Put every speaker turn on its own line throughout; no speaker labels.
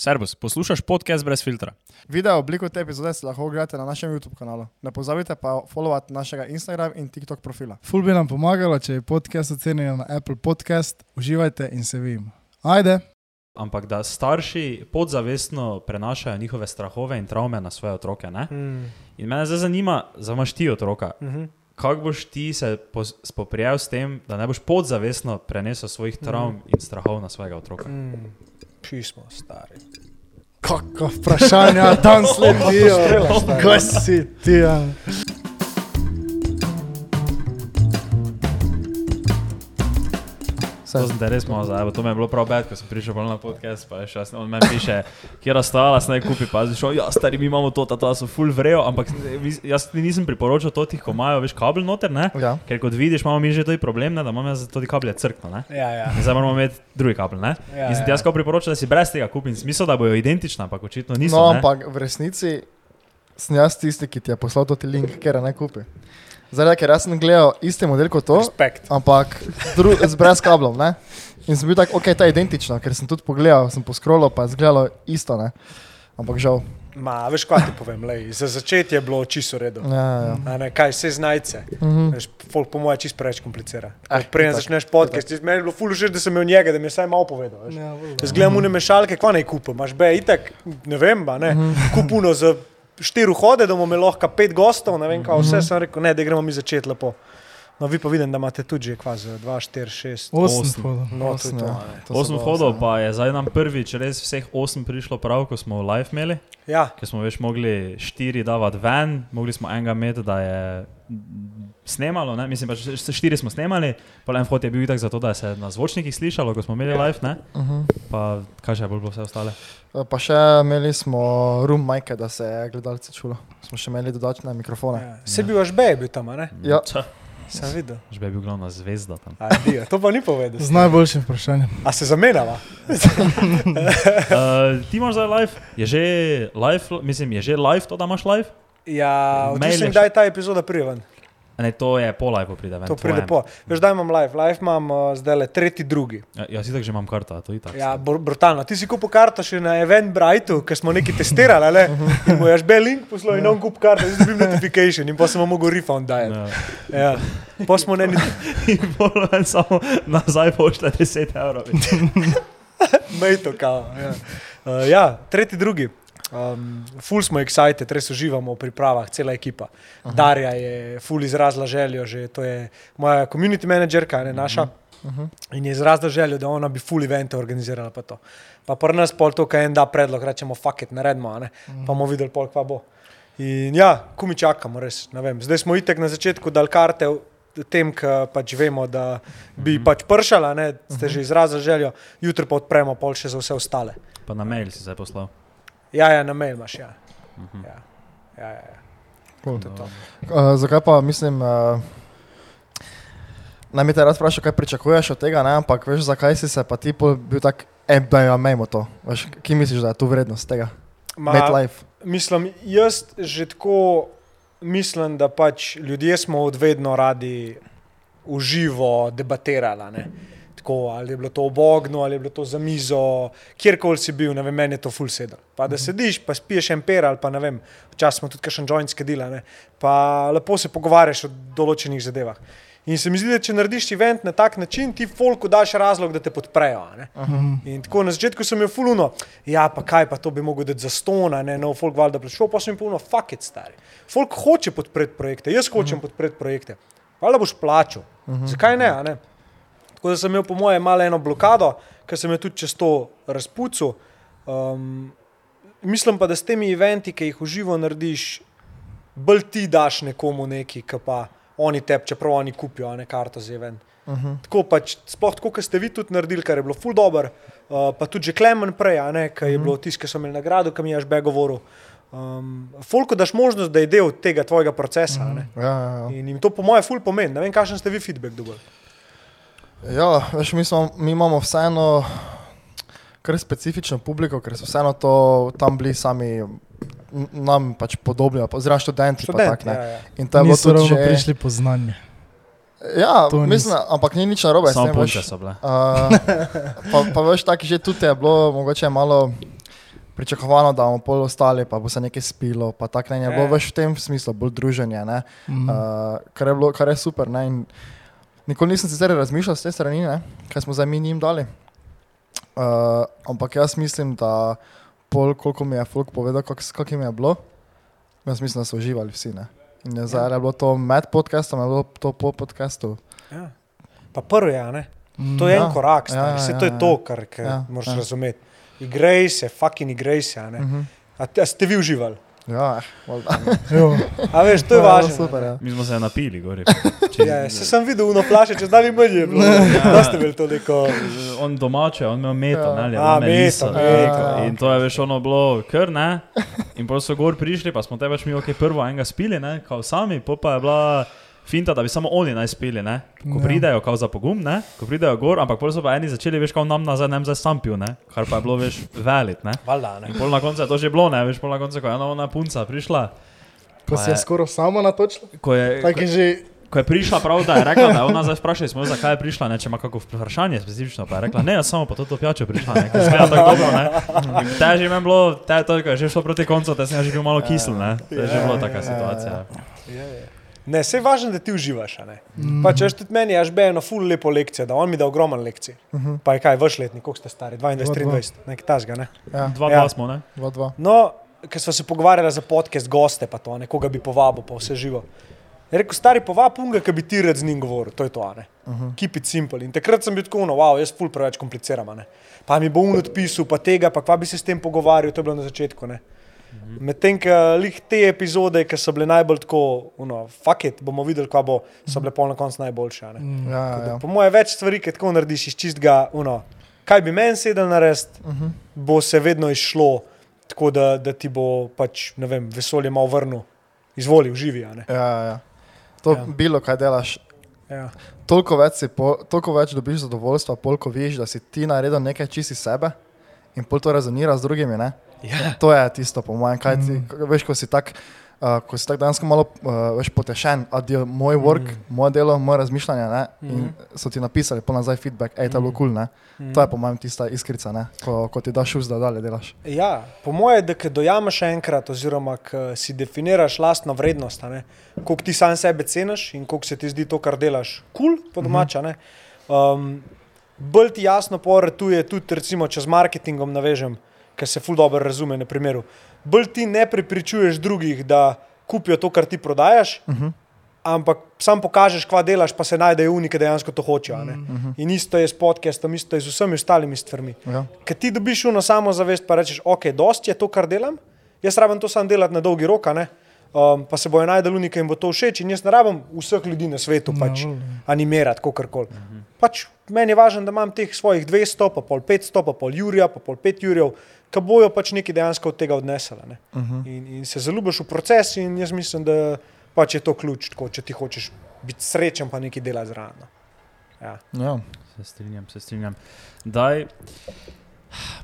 Servus, poslušaj podcast brez filtra.
Video obliko te epizode si lahko ogledate na našem YouTube kanalu. Ne pozabite pa followati našega Instagram in TikTok profila.
Ful bi nam pomagalo, če je podcast ocenjen na Apple Podcast. Uživajte in se vidimo. Ajde!
Ampak da starši podzavestno prenašajo njihove strahove in travme na svoje otroke. Ne?
Mm.
In mene zdaj zanima, zamaš ti otroka.
Mm -hmm.
Kako boš ti se spoprijel s tem, da ne boš podzavestno prenesel svojih travm in strahov na svojega otroka?
mm. Pismo, stari.
Kako vprašanja tam sledijo? Kaj si ti? Ja?
To sem te res malo zabaval, to mi je bilo prav bed, ko sem prišel bolj na podcast, pa je še jaz, on meni piše, kje ostala, snaj kupi, pa zdaj šel, ja, stari, mi imamo to, ta, ta so full vrejo, ampak jaz ti nisem priporočal to, tih, ko imajo, veš, kabel noter, ne?
Ja.
Ker kot vidiš, imamo mi že to problem, ne, da imamo jaz tudi kabelje crkno, ne?
Ja, ja.
In zdaj moramo imeti drugi kabel, ne?
Ja,
in sem ti
ja.
jaz kao priporočal, da si brez tega kupim, smisel, da bojo identična, ampak očitno niso.
No,
ne?
ampak v resnici sem jaz tisti, ki ti je poslal to ti link, ker ne kupi. Zaradi, ker jaz sem gledal isti model kot to,
Respekt.
ampak dru, z brez kablov. Ne? In sem bil tak, ok, ta je identična, ker sem tudi pogledal, sem poskrolil, pa je izgledalo isto. Ne? Ampak žal.
Ma, veš, kaj ti povem, lej. za začetek je bilo čisto v redu.
Ja, ja.
A Ne, kaj se znajce.
Mhm.
Veš, folk po mojem čist preveč komplicira.
Eh,
Preden začneš podcast, meni je bilo ful že, da sem imel njega, da mi je vsaj malo povedal.
Ja,
Jaz gledam une mešalke, kva naj kupim, imaš be, itak, ne vem, ba, ne, kupuno za štiri hode, da bomo imeli lahko pet gostov, ne vem, kaj vse, sem rekel, ne, da gremo mi začeti lepo. No, vi pa vidim, da imate tudi že kvazi 2, 4, 6.
Osem
Osem.
hodov.
No, to je
Osem,
to.
ja.
a ne.
To so
Osem
bilo
hodov,
osem,
pa je zdaj nam prvič res vseh osem prišlo prav, ko smo live imeli.
Ja,
ker smo več mogli štiri davati ven, mogli smo enega imeti, da je snemalo, ne? mislim pa, š- š- štiri smo snemali, pa en vhod je bil tak zato, da se je na zvočnikih slišalo, ko smo imeli live, ne?
Mhm.
pa kaj še je bolj bilo vse ostale.
Eh, Pa še imeli smo room majke, da se je gledalce čulo. Smo še imeli dodatne mikrofone.
ja. Se bi vaš bej bil tam, a ne?
Ja.
Če,
Sem videl.
že bi bil glavna zvezda tam.
A, dio, to pa ni povedal.
Z najboljšim vprašanjem.
A se zamenjava?
Uh, ti imaš zdaj live, je že live, mislim, je že live to, da imaš live?
Ja, odvisno kdaj ta epizoda pride ven.
Ne, to je po live pride ven.
To pride po. Veš, da imam live, live imam uh, zdaj le tretji, drugi.
Ja, jaz itak že imam karto, to je tako.
Ja, br brutalno. Ti si kupil karto še na Eventbrightu, ker smo nekaj testirali, ali? In mu je žbe link poslal in on kup karto, zdaj dobim notification in pa sem mu mogel refund dajati.
Ja.
Ja. Pa smo ne,
In bolj ven samo nazaj pošle 10 evrov.
mejto kao. Ja. Uh, ja, tretji, drugi. Um, ful smo excited, res uživamo v pripravah, cela ekipa. Aha. Darja je ful izrazila željo, že to je moja community managerka, ne naša. Uh -huh. In je izrazila željo, da ona bi full evente organizirala. Pa, to. pa pri nas pol to, kaj en da predlog, rečemo, fuck it, naredimo, a ne? uh -huh. pa bomo videli pol, kva bo. In ja, ko mi čakamo, res. ne vem. Zdaj smo itek na začetku dal karte. v Tem, ki pač vemo, da bi pač pršala, ne, ste že izrazili željo, jutri pa odpremo pol še za vse ostale.
Pa na mail si zdaj poslal.
Ja, ja, na mail imaš. Ja.
Mhm.
Ja. Ja, ja, ja.
Cool.
To je to.
Uh, zakaj pa mislim, uh, naj mi te rad vprašam, kaj pričakuješ od tega, ne? ampak veš, zakaj si se pa ti pol bil tak, e, da jo imamo to. Veš, ki misliš, da je tu vrednost tega?
Ma, mislim, jaz že tako mislim, da pač ljudje smo odvedno radi uživo debatirali. Tako, ali je bilo to ob ognu, ali je bilo to za mizo, kjerkoli si bil, ne vem, meni je to full sedel. Pa da sediš, pa spiješ en per ali pa ne vem, včasih smo tudi kakšen joint skedila, pa lepo se pogovarjaš o določenih zadevah. In se mi zdi, da če narediš event na tak način, ti folku daš razlog, da te podprejo. ne. In tako na začetku sem imel fuluno, ja, pa kaj pa to bi mogel dati za stona, ne, no, folk valjda prišel, pa sem jim puno, fuck it, stari. Folk hoče podpreti projekte, jaz hočem uh -huh. podpreti projekte. Valjda boš plačal. Uh -huh. Zakaj ne, ne? Tako da sem imel po mojem malo eno blokado, ker sem jo tudi čez to razpucal. Um, mislim pa, da s temi eventi, ki jih uživo narediš, bolj ti daš nekomu neki, ki pa oni tep, čeprav oni kupijo, ne karto za event. Uh -huh. Tako pač, sploh tako, kot ste vi tudi naredili, kar je bilo ful dobro, uh, pa tudi že Klemen prej, a ne, ki je uh -huh. bilo tisto, ki so imeli nagrado, ki mi je žbe govoril. Um, Folko daš možnost, da je del tega tvojega procesa. Uh -huh.
Ja, ja, ja.
In jim to po mojem ful pomeni. Ne vem, kakšen ste vi feedback dobili.
Ja veš, mi, smo, mi imamo vseeno kar specifično publiko, ker so vseeno to tam bili sami. Nam pač podobni, oziroma študenti. pa
Študent,
tak, ne.
ja, ja.
In
Niso
tudi
ravno
že,
prišli po znanje.
Ja,
To
mislim, ampak ni nič narobe.
Samo
veš.
so bile.
Uh, pa, pa veš, tako že tudi je bilo mogoče malo pričakovano, da bomo pol ostali, pa bo se nekaj spilo, pa tako ne bilo
Ja.
več v tem smislu, bolj druženje, ne,
Mhm.
uh, kar, je bilo, kar je super. Ne, in nikoli nisem sicer razmišljal z te strani, ne, kaj smo zdaj mi njim dali. Uh, ampak jaz mislim, da pol, koliko mi je folk povedal, kak, kak jim je bilo, jaz mislim, da so uživali vsi. Ne. In je zdaj je bilo to med podcastom, je bilo to po podcastu.
Ja. Pa prvo je, a ne?
Mhm.
To je
Ja.
en korak,
Ja, ja,
Vse
ja,
to je
ja.
to, kar,
Ja,
moraš
ja.
razumeti. Igrej se, fucking igrej se.
Uh -huh.
A, te- a ste vi uživali?
Ja, eh.
A veš, to je
Ja,
važno.
Super, ja.
Mi smo se napili, gori.
Ja, se sem videl, uno flaše, če zdaj manj je bilo. Da ste bili to neko.
On domače, on imel meto,
Ja.
ne, ali
A, meto, meto.
neko. In to je veš ono bilo kar, ne. In potem so gor prišli, pa smo te pač mi ok, prvo enega spili, ne, kao sami, pa je bila finta, da bi samo oni naj spili, ne. Ko
Ja.
pridejo, kao za pogum, ne, ko pridejo gor, ampak pol so pa eni začeli, veš, kao nam nazaj, nem zdaj sam pil, ne, kar pa je bilo, veš, velit, ne.
Valjda, ne.
In pol na koncu je to že bilo, ne, veš, pol na koncu, ko je ena ona punca prišla,
Ko
Pa
si je
je-
skoraj samo natočila.
ko je,
je že.
Ko je prišla prav, da je rekla, da je ona zdaj vprašala, smo zakaj je prišla, ne, če ima kako vprašanje specifično, pa je rekla, ne, jaz samo po to pijačo prišla, ne, ker zgleda tako dobro, ne. Te je že meni bilo, te je to, ko je že šlo proti koncu, te sem že bil malo kisel, ne. To je že bila taka situacija.
Je, je. Ne, vse je važno, da ti uživaš. a ne. Pa če tudi meni, jaz bi eno full lepo lekcijo, da on mi da ogromno lekcij. Pa je kaj, vaš letnik, koliko ste stari, 22,
Dva, dva.
23, nekaj tasga, ne.
Ja,
Dva,
Ja.
dva smo, ne.
dva, dva.
No, ker smo se pogovarjali za podcast goste, pa to, nekoga bi povabil, pa vse živo. Je rekel, stari povab unga, ki bi ti rad z njim govoril, to je to, a ne. Uh -huh. Keep it simple. In takrat sem bil tako, no, wow, jaz ful preveč kompliciram, a ne. Pa mi bo un odpisal, pa tega, pa kva bi se s tem pogovarjal, to je bilo na začetku, ne. Medtem, ko lih te epizode, ki so bile najbolj tako, no, fuck it, bomo videli, kva bo, so bile pol na koncu najboljše, ne.
Ja, ja.
Po mojem, več stvari, ki tako narediš iz čistega, uno, kaj bi meni sedel narediti, uh -huh. bo se vedno izšlo, tako da, da ti bo pač, ne vem, vesolje malo vrnil, izvoli, uživi. a ne.
Ja, ja. To
Ja.
ja. bilo, kaj delaš.
Ja.
Toliko več, po, toliko več dobiš zadovoljstva, polko vidiš, da si ti naredil nekaj čisti sebe in pol to rezonira z drugimi. Ne?
Ja.
To je tisto, po mojem, kaj ti, mm. veš, ko si tak. Uh, ko si tako dejansko malo uh, veš, potešen, je moj work, mm. moje delo, moje razmišljanje, ne, mm. in so ti napisali po nazaj feedback, hej, to je bilo kul, cool, mm. to je po mojem tista iskrica, ne, ko, ko ti daš šus, da dalje delaš.
Ja, po mojem, da ko dojameš enkrat, oziroma ko si definiraš lastno vrednost, koliko ti sam sebe ceniš in koliko se ti zdi to, kar delaš, kul, cool, po domača. ne. Um, bolj ti jasno poretuje tudi, recimo, če z marketingom navežem, ker se ful dobro razume na primeru. Bolj ti ne prepričuješ drugih, da kupijo to, kar ti prodajaš, uh -huh. ampak sam pokažeš, kva delaš, pa se najdejo unike, ki dejansko to hočejo. a ne. In isto je s podcastom, isto je z vsemi ostalimi stvarmi.
Ja.
Ker ti dobiš uno samozavest, pa rečeš, ok, dosti je to, kar delam, jaz rabim to sam delati na dolgi rok, ne. Um, pa se bojo najdel unika in bo to všeč, in jaz ne rabim vseh ljudi na svetu pač animirati, kako koli. Pač meni je važno, da imam teh svojih 200, pa pol 500, pa pol Jurija, pa pol 5 Jurijev, ki bojo pač nekaj dejansko od tega odnesli. Ne? Uh -huh. in, in se zaljubiš v proces, in jaz mislim, da pač je to ključ, tako, če ti hočeš biti srečen, pa nekaj delati zraven. no. Ja.
Ja.
Se strinjam, se strinjam. Daj,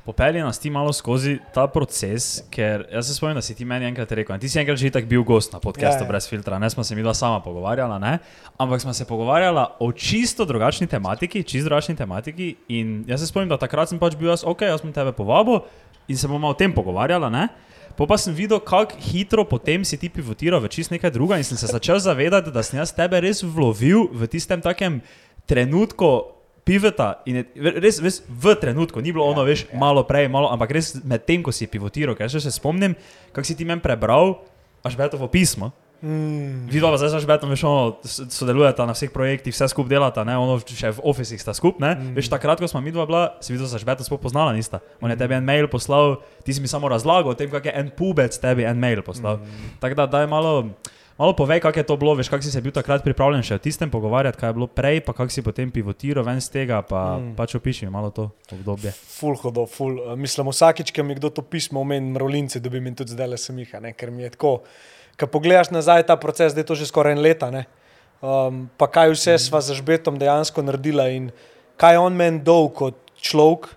popelji nas ti malo skozi ta proces, ker jaz se spomnim, da si ti meni enkrat rekel, in ti si enkrat že tako bil gost na podkastu
ja.
ja. brez filtra, ne smo se mi dva sama pogovarjala, ne? ampak smo se pogovarjala o čisto drugačni tematiki, čisto drugačni tematiki. In jaz se spomnim, da takrat sem pač bil jaz, ok, jaz sem tebe povabil in se bomo o tem pogovarjala. Ne? Po pa sem videl, kako hitro potem si ti pivotiral v čist nekaj druga in sem se začel zavedati, da sem jaz tebe res vlovil v tistem takem trenutku piveta. In je, res, res v trenutku, ni bilo ono, veš, malo prej, malo, ampak res med tem, ko si pivotiral, ker še se spomnim, kako si ti meni prebral, až betovo pismo.
Mm.
Vidva pa zdaj z Žbetom, veš, ono, sodelujeta na vseh projektih, vse skupaj delata, ne, ono, še v ofisih sta skupaj, ne. Mm. Veš, takrat, ko smo mi dva bila, si videl, da z Žbetom sploh poznala nista. On je tebi en mail poslal, ti si mi samo razlagal o tem, kak je en pubec tebi en mail poslal. Mm. Tako da, daj malo, malo povej, kak je to bilo, veš, kak si se bil takrat pripravljen še o tistem pogovarjati, kaj je bilo prej, pa kak si potem pivotiral ven z tega, pa mm. pač opiši mi malo to obdobje.
Ful hodo, ful. eh, Mislim, vsakič, ko mi kdo to pismo omeni, mrolince, dobim in tudi zdaj le sem jih, a ne, ker mi je tako. Ko pogledaš nazaj ta proces, da je to že skoraj en leta, ne, um, pa kaj vse sva za žbetom dejansko naredila in kaj je on meni dol kot človek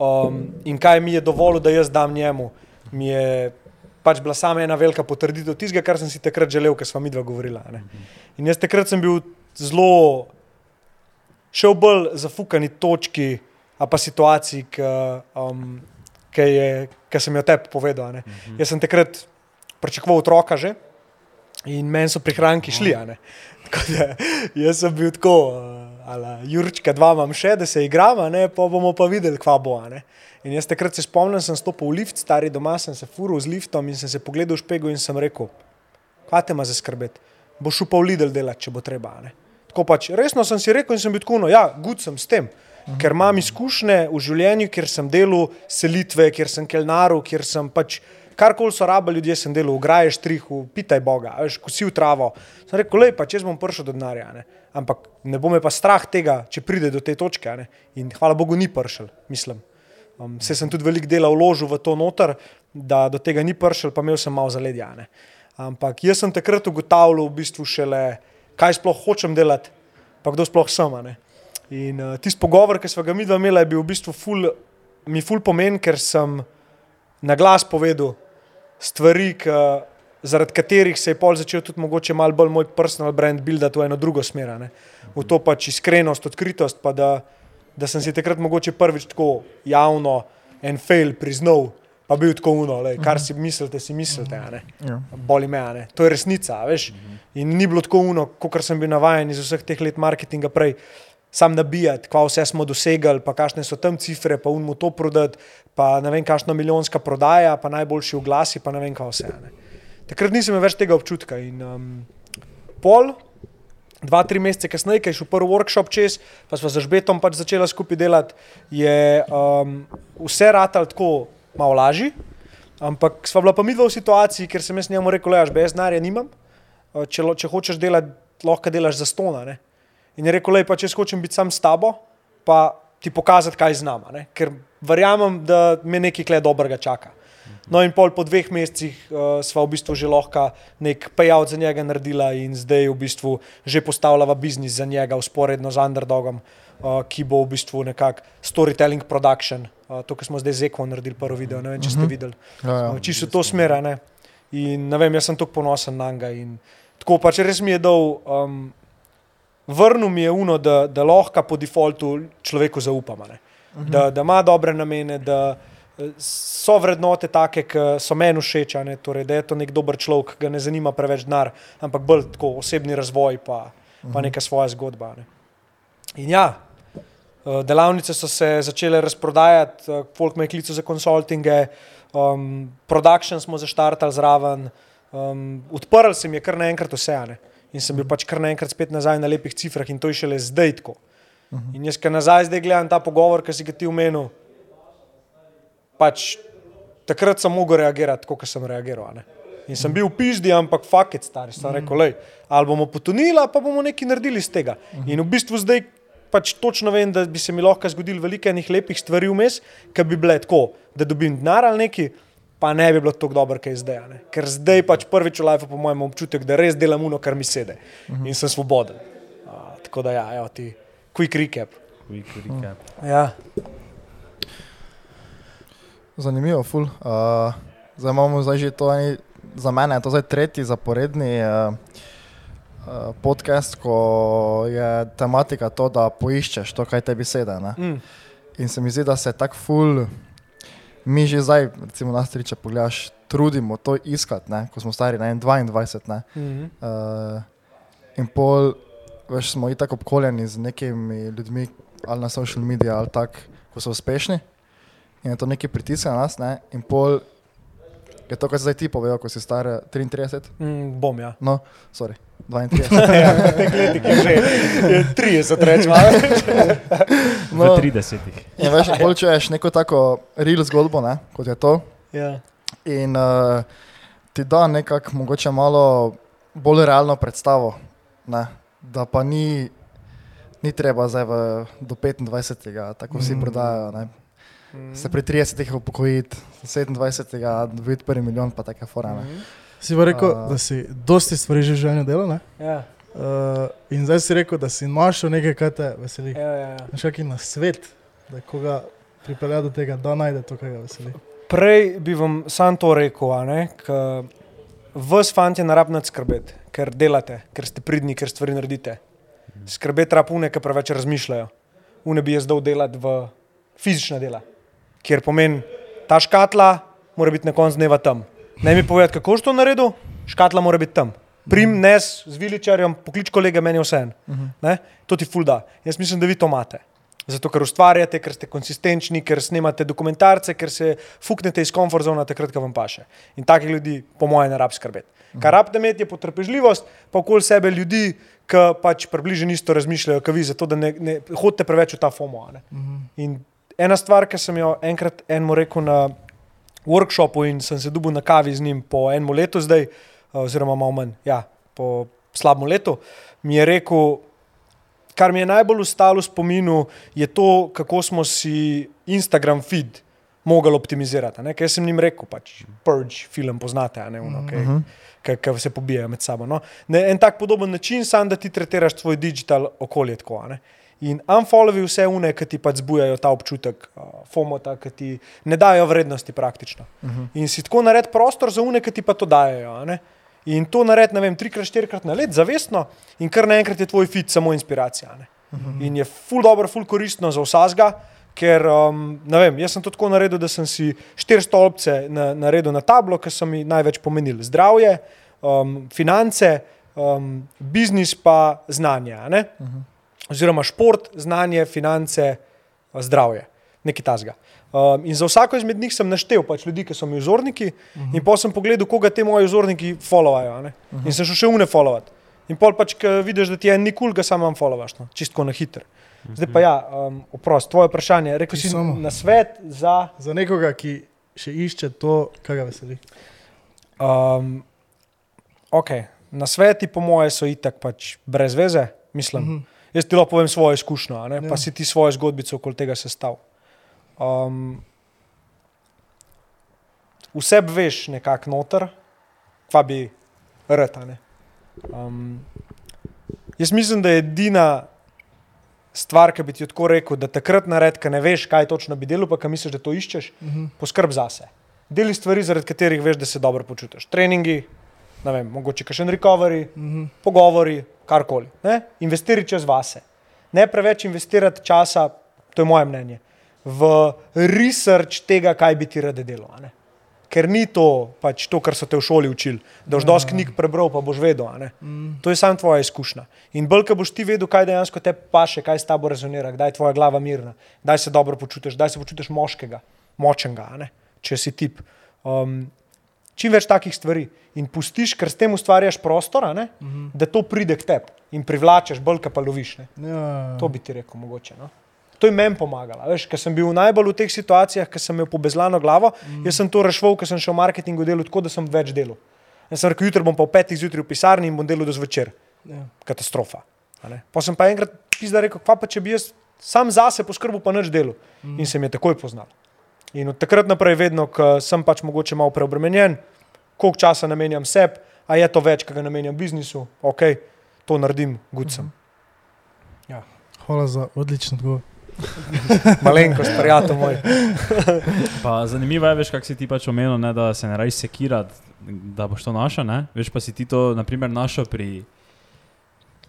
um, in kaj mi je dovolil, da jaz dam njemu, mi je pač bila sama ena velika potrditev tistega, kar sem si takrat želel, ker sva mi dva govorila. ne. In jaz takrat sem bil zelo še v bolj zafukani točki, a pa situaciji, ki um, ki sem jo tebi povedal. ne. Jaz sem takrat pričakoval otroka že in meni so prihranki šli. da, jaz sem bil tako, uh, ala, Jurčka, dva imam še, da se igramo, pa bomo pa videli, kva bo. ne. In jaz takrat se spomnim, sem stopil v lift, stari doma, sem se furil z liftom in sem se pogledal v špego in sem rekel, kaj te ima za skrbeti, boš šel pa v Lidl delati, če bo treba. a ne." Tako pač, resno sem si rekel in sem bil tako, no, ja, gud sem s tem. Ker imam izkušnje v življenju, kjer sem delal selitve, kjer sem kelnaril, kjer sem pač karkoli so rabili ljudje, sem delal, graješ trihu, pitaj Boga, veš, kosil travo. Sem rekel, lej, pa če bom prišel do denarja, ne. ampak ne bo me pa strah tega, če pride do te točke. In hvala Bogu ni prišel, mislim. Um, se sem tudi veliko dela vložil v to noter, da do tega ni prišel, pa imel sem malo zaledja. a ne. Ampak jaz sem takrat ugotavljal v bistvu šele, kaj sploh hočem delati, pa kdo sploh sem. In uh, tisti pogovor, ki smo ga mi dva imela, je bil v bistvu ful, mi ful pomen, ker sem na glas povedal stvari, k, zaradi katerih se je pol začel tudi mogoče malo bolj moj personal brand buildati v eno drugo smer. ne. V to pač iskrenost, odkritost, pa da, da sem si takrat mogoče prvič tako javno en fail priznal, pa bil tako uno, lej, kar si mislite, si mislite.
Ja.
Boli me, ne. to je resnica, veš. In ni bilo tako uno, kot sem bil navajen iz vseh teh let marketinga prej. Sam nabijati, kva vse smo dosegali, pa kakšne so tam cifre, pa unmo to prodati, pa ne vem, kakšna milijonska prodaja, pa najboljši oglasi, pa ne vem, kaj vse. Ne. Takrat nisem več tega občutka. In um, pol, dva, tri mesece kasneje, ki je šel prvi workshop čez, pa smo z Žbetom pač začeli skupaj delati, je um, vse ratal tako malo lažje. Ampak sva bila pa midva v situaciji, ker sem jaz njemu rekel, da jaz denarja nimam, uh, če, če hočeš delati, lahko delaš za stona. Ne? In je rekel, da če jaz hočem biti sam s tabo, pa ti pokazati, kaj znam, ne? ker verjamem, da me nekaj kle dobrega čaka. No, in pol po dveh mesecih uh, sva v bistvu že lahko nek payout za njega naredila, in zdaj v bistvu že postavljava biznis za njega, usporedno z Underdogom, uh, ki bo v bistvu nekako storytelling production. Uh, to, kar smo zdaj z Eko naredili, prvi video, ne vem, če ste videli.
Ja, ja.
Uh, Čisto to smer, ne. In ne vem, jaz sem tako ponosen na njega. Tako pač res mi je dal, um, vrnil mi je uno, da, da lahko po defaultu človeku zaupam. a ne. Da, da ima dobre namene, da eh, so vrednote take, ki so meni všeč, torej, da je to nek dober človek, ki ga ne zanima preveč denar, ampak bolj tako osebni razvoj, pa, pa neka svoja zgodba. Ne. In ja, eh, delavnice so se začele razprodajati, eh, folk me je klical za konsultinge, um, production smo zaštartali zraven, um, odprl se mi je kar naenkrat vse. ne. In sem bil pač kar naenkrat spet nazaj na lepih cifrah in to je šele zdaj tako. In jaz, ki nazaj zdaj gledam ta pogovor, ki si ga ti omenil, pač takrat sem mogel reagirati, kot sem reagiral. ne. In sem bil v pizdi, ampak faket star, sem rekel, lej, ali bomo potonili, pa bomo nekaj naredili iz tega. In v bistvu zdaj pač točno vem, da bi se mi lahko zgodilo veliko enih lepih stvari vmes, ki bi bile tako, da dobim denar ali nekaj, pa ne bi bilo tako dobro, kot je zdaj. ne. Ker zdaj pač prvič v life po mojem občutek, da res delam uno, kar mi sede in sem svoboden. A, tako da ja, evo ti, quick recap.
Quick recap.
Ja.
Zanimivo, ful. Uh, zdaj imamo zdaj že to, eni, za mene je to zdaj tretji zaporedni uh, uh, podcast, ko je tematika to, da poiščeš to, kaj tebi sede. Ne?
Mm.
In se mi zdi, da se tako ful, mi že zdaj, recimo nas tri, če pogledaš, trudimo to iskati, ne? ko smo stari na 22. Ne?
Mm -hmm.
Uh, in pol, veš, smo itak obkoljeni z nekimi ljudmi, ali na social medijih, ali tako, ko so uspešni. In je to neki pritisk na nas, ne? in pol je to, kar si zdaj ti povedal, ko si star 33,
mm, bom ja.
no, sorry, 32.
ja letih je že je 30, rečemo.
V 30.
In veš, bolj čuješ neko tako real zgodbo, ne? kot je to.
ja.
In uh, ti da nekako mogoče malo bolj realno predstavo, ne? da pa ni, ni treba zdaj v, do 25. tako vsi
Mm.
prodajajo. Ne? Se pri 30. upokojiti, 27. dobiti prvi milijon, pa take forane.
Mhm.
Si pa rekel,
A.
da si dosti stvari že v življenju delal, ne?
Ja,
Uh, in zdaj si rekel, da si našel nekaj, kar te veseli.
ja, ja, ja.
Je na svet, da koga pripelje do tega, da najde to, kar ga veseli.
Prej bi vam sam to rekel, a ne, ker vas fanti ne rabite skrbeti, ker delate, ker ste pridni, ker stvari naredite. Skrbeti rab une, ki preveč razmišljajo. Une bi jaz dal delati v fizična dela, kjer pomeni ta škatla mora biti na koncu dneva tam. Naj mi povedati, kako si to naredil, škatla mora biti tam. Prim, nes z viličarjem, poklič kolega, meni je vse en. To ti ful da. Jaz mislim, da vi to imate. Zato, ker ustvarjate, ker ste konsistenčni, ker snemate dokumentarce, ker se fuknete iz komfort zona, takrat, ko vam paše. In takih ljudi, po mojem, ne rab skrbeti. Kar rabite imeti, je potrpežljivost, pa okoli sebe ljudi, ki pač približno isto razmišljajo, kot vi, zato da ne, ne hodite preveč v ta FOMO. a ne. In ena stvar, ki sem jo enkrat enemu rekel na workshopu in sem se dubil na kavi z njim po enem letu zdaj, oziroma malo manj, ja, po slabem letu, mi je rekel, kar mi je najbolj ostalo v spominu, je to, kako smo si Instagram feed mogli optimizirati. Ker sem jim rekel, pač Purge film poznate, ne uno, ki ki se pobijajo med sabo. No. Ne, en tak podoben način, sam da ti tretiraš svoj digital okolje tako. a ne. In unfollowi vse une, ki ti pač zbujajo ta občutek, uh, fomota, ki ti ne dajo vrednosti praktično. Uh -huh. In si tako nared prostor za une, ki ti pa to dajo. In to naredi, ne vem, trikrat, štirikrat na let, zavestno, in kar naenkrat je tvoj fit samo inspiracija. a ne. In je ful dobro, ful koristno za vsazga, ker um, ne vem, jaz sem to tako naredil, da sem si štiri stolpce na, naredil na tablo, ki so mi največ pomenili. Zdravje, um, finance, um, biznis pa znanje. a ne. Oziroma šport, znanje, finance, zdravje, nekaj tasga. Um, in za vsako izmed njih sem naštel pač ljudi, ki so mi vzorniki, uh -huh. in pa sem pogledal, koga te moji vzorniki followajo. Uh -huh. In sem šel še une followat. In pol pač, ko vidiš, da ti je nikul, ga samo followaš, no? čistko na hiter. Zdaj pa ja, um, oprost, tvoje vprašanje. Rekel si
Samo.
na svet za.
Za nekoga, ki še išče to, kar ga veseli.
Um, okay. Na sveti, po moje, so itak pač brez veze, mislim. Uh -huh. Jaz ti lahko povem svojo izkušnjo, ne?
Ja.
pa si ti svojo zgodbico okoli tega sestavil. Um, vse veš nekako noter, kva bi rata. Um, jaz mislim, da je edina stvar, ki bi ti tako rekel, da takrat naredi, ker ne veš, kaj točno bi delal, pa ki misliš, da to iščeš, uh -huh. poskrb zase. Deli stvari, zaradi katerih veš, da se dobro počutiš. Treningi, ne vem, mogoče še en recovery, uh -huh. pogovori, karkoli. Ne? Investiraj čez vase. Ne preveč investirati časa, to je moje mnenje, v research tega, kaj bi ti rade ne. Ker ni to, pač to, kar so te v šoli učili, da boš dosti knjig prebral, pa boš vedel. ne. To je samo tvoja izkušnja. In bolj, ko boš ti vedel, kaj dejansko te paše, kaj s tabo rezonira, kdaj je tvoja glava mirna, kdaj se dobro počutiš, kdaj se počutiš moškega, močnega, če si tip. Um, čim več takih stvari in pustiš, ker s tem ustvarjaš prostor, a ne, da to pride k tebi in privlačeš, bolj, ka pa loviš. Ne.
Ja,
To bi ti rekel, mogoče. No? To je meni pomagalo. Ker sem bil najbolj v teh situacijah, ker sem imel pobezlano glavo, mm. jaz sem to rešil, ker sem šel v marketingu delati tako, da sem več delal. Jaz sem rekel, jutri bom pa v petih zjutraj v pisarni in bom delal do zvečer.
ja.
Katastrofa. Pa sem pa enkrat pizda rekel, kva pa če bi jaz sam zase poskrbel, pa nič delal. Mm. In se mi je takoj poznal. In od takrat naprej, vedno, ko sem pač mogoče malo preobremenjen, koliko časa namenjam sebi, a je to več, ki ga namenjam biznisu, ok, to naredim, gud sem. Ja.
Hvala za odličen odgovor.
Malenkost, prijatelj moj.
Pa zanimivo je, veš, kako si ti pač omenil, ne, da se ne raji sekirati, da boš to našel. Ne? Veš pa si ti to, naprimer, našel pri,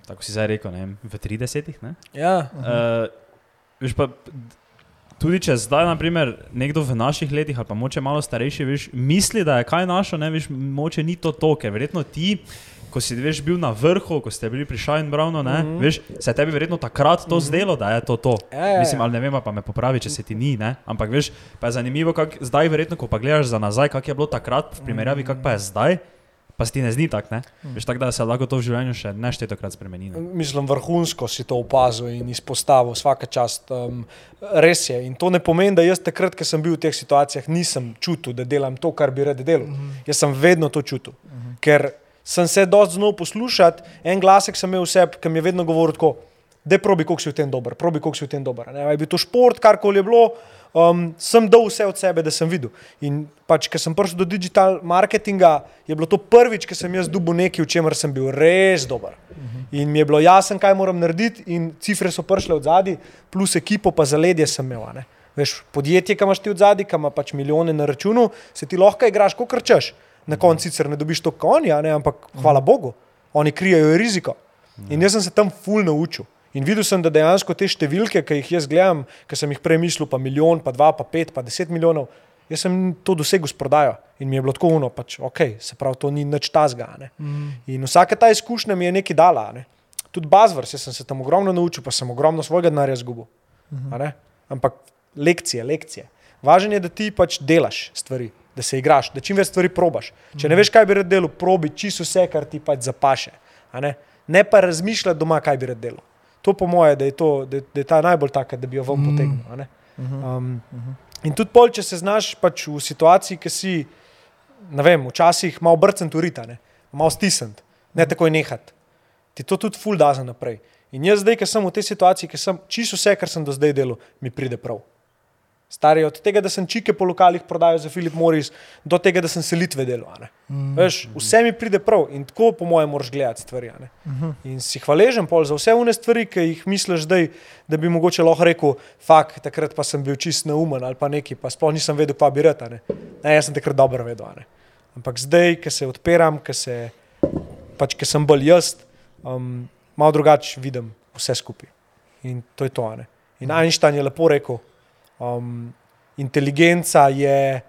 tako si zdaj rekel, ne, v 30-ih. ne.
Ja.
Uh, veš pa, tudi če zdaj, naprimer, nekdo v naših letih ali pa moče malo starejši, veš, misli, da je kaj našo, ne veš, moče ni to to, ker verjetno ti. Ko si veš, bil na vrhu, ko ste bili pri Shine Brownu, ne, mm -hmm. veš, se tebi verjetno takrat to mm -hmm. zdelo, da je to to.
Ja.
Mislim, ali ne vem, pa me popravi, če se ti ni, ne? ampak veš, pa je zanimivo, kako zdaj, verjetno, ko pa gledaš za nazaj, kako je bilo takrat, v primerjavi, kako pa je zdaj, pa se ti ne zdi tako, ne? Veš, tako da se lahko to v življenju še neštetokrat spremeni. Ne?
Mislim, vrhunsko si to opazil in izpostavil, vsaka čast. Um, res je. In to ne pomeni, da jaz takrat, ko sem bil v teh situacijah, nisem čutil, da delam to, kar bi rad delal. Uh -huh. Jaz sem vedno to čutil. Uh -huh. Ker sem se dosti znal poslušati, en glasek sem imel vse, ki mi je vedno govoril tako. Da probi, koliko si v tem dober, probi, koliko si v tem dober. a Ne, je bil to šport, karkoli je bilo, um, sem dal vse od sebe, da sem videl. In pač, ker sem prišel do digital marketinga, je bilo to prvič, ko sem jaz dubil nekaj, v čemer sem bil res dober. In mi je bilo jasno, kaj moram narediti, in cifre so prišle od zadaj, plus ekipo, pa zaledje sem imel. ne. Veš, podjetje, ki imaš ti od zadaj, ki ima pač milijone na računu, se ti lahko igraš, kot krčeš. Na koncu sicer ne dobiš to, kot oni, a ne, ampak hvala Bogu, oni krijajo riziko. In jaz sem se tam ful naučil. In videl sem, da dejansko te številke, ki jih jaz gledam, ki sem jih prej mislil, pa milijon, pa dva, pa pet, pa deset milijonov, Jaz sem to dosegel s prodajo in mi je bilo tako uno, pač, ok, se pravi, to ni nič tazga. Ne?
Mm.
In vsaka ta izkušnja mi je nekaj dala. Ne? Tudi Bazvrs, jaz sem se tam ogromno naučil, pa sem ogromno svojega denarja izgubil. a ne. Ampak lekcije, lekcije. Važno je, da ti pač delaš stvari, da se igraš, da čim več stvari probaš. Če ne veš, kaj bi rad delal, probi čisto vse, kar ti pač zapaše. Ne? ne pa razmišljati doma, kaj bi rad delal. To po moje, da je, to, da, da je ta najbolj taka, da bi jo vam
Mm.
potegnil. ne. Um, in tudi pol, če se znaš pač v situaciji, ki si, ne vem, včasih malo brcent urita, ne, malo stisnent, ne takoj nehat. Ti to tudi ful da za naprej. In jaz zdaj, ki sem v tej situaciji, ki sem čisto vse, kar sem do zdaj delal, mi pride prav. Stari od tega, da sem čike po lokalih prodajal za Filip Morris, do tega, da sem selitve delal.
Mm.
Veš, vse mi pride prav in tako, po mojem, moraš gledati stvari. a ne. In si hvaležen pol za vse une stvari, ki jih misliš zdaj, da bi mogoče lahko rekel, fakt, takrat pa sem bil čist neumen ali pa neki, pa sploh nisem vedel, pa bi rad. Ne. ne, jaz sem takrat dobro vedel. Ampak zdaj, ki se odpiram, ki se, pač, sem bolj jaz, um, malo drugače vidim vse skupaj. In to je to. ne. In Einstein je lepo rekel, um, inteligenca je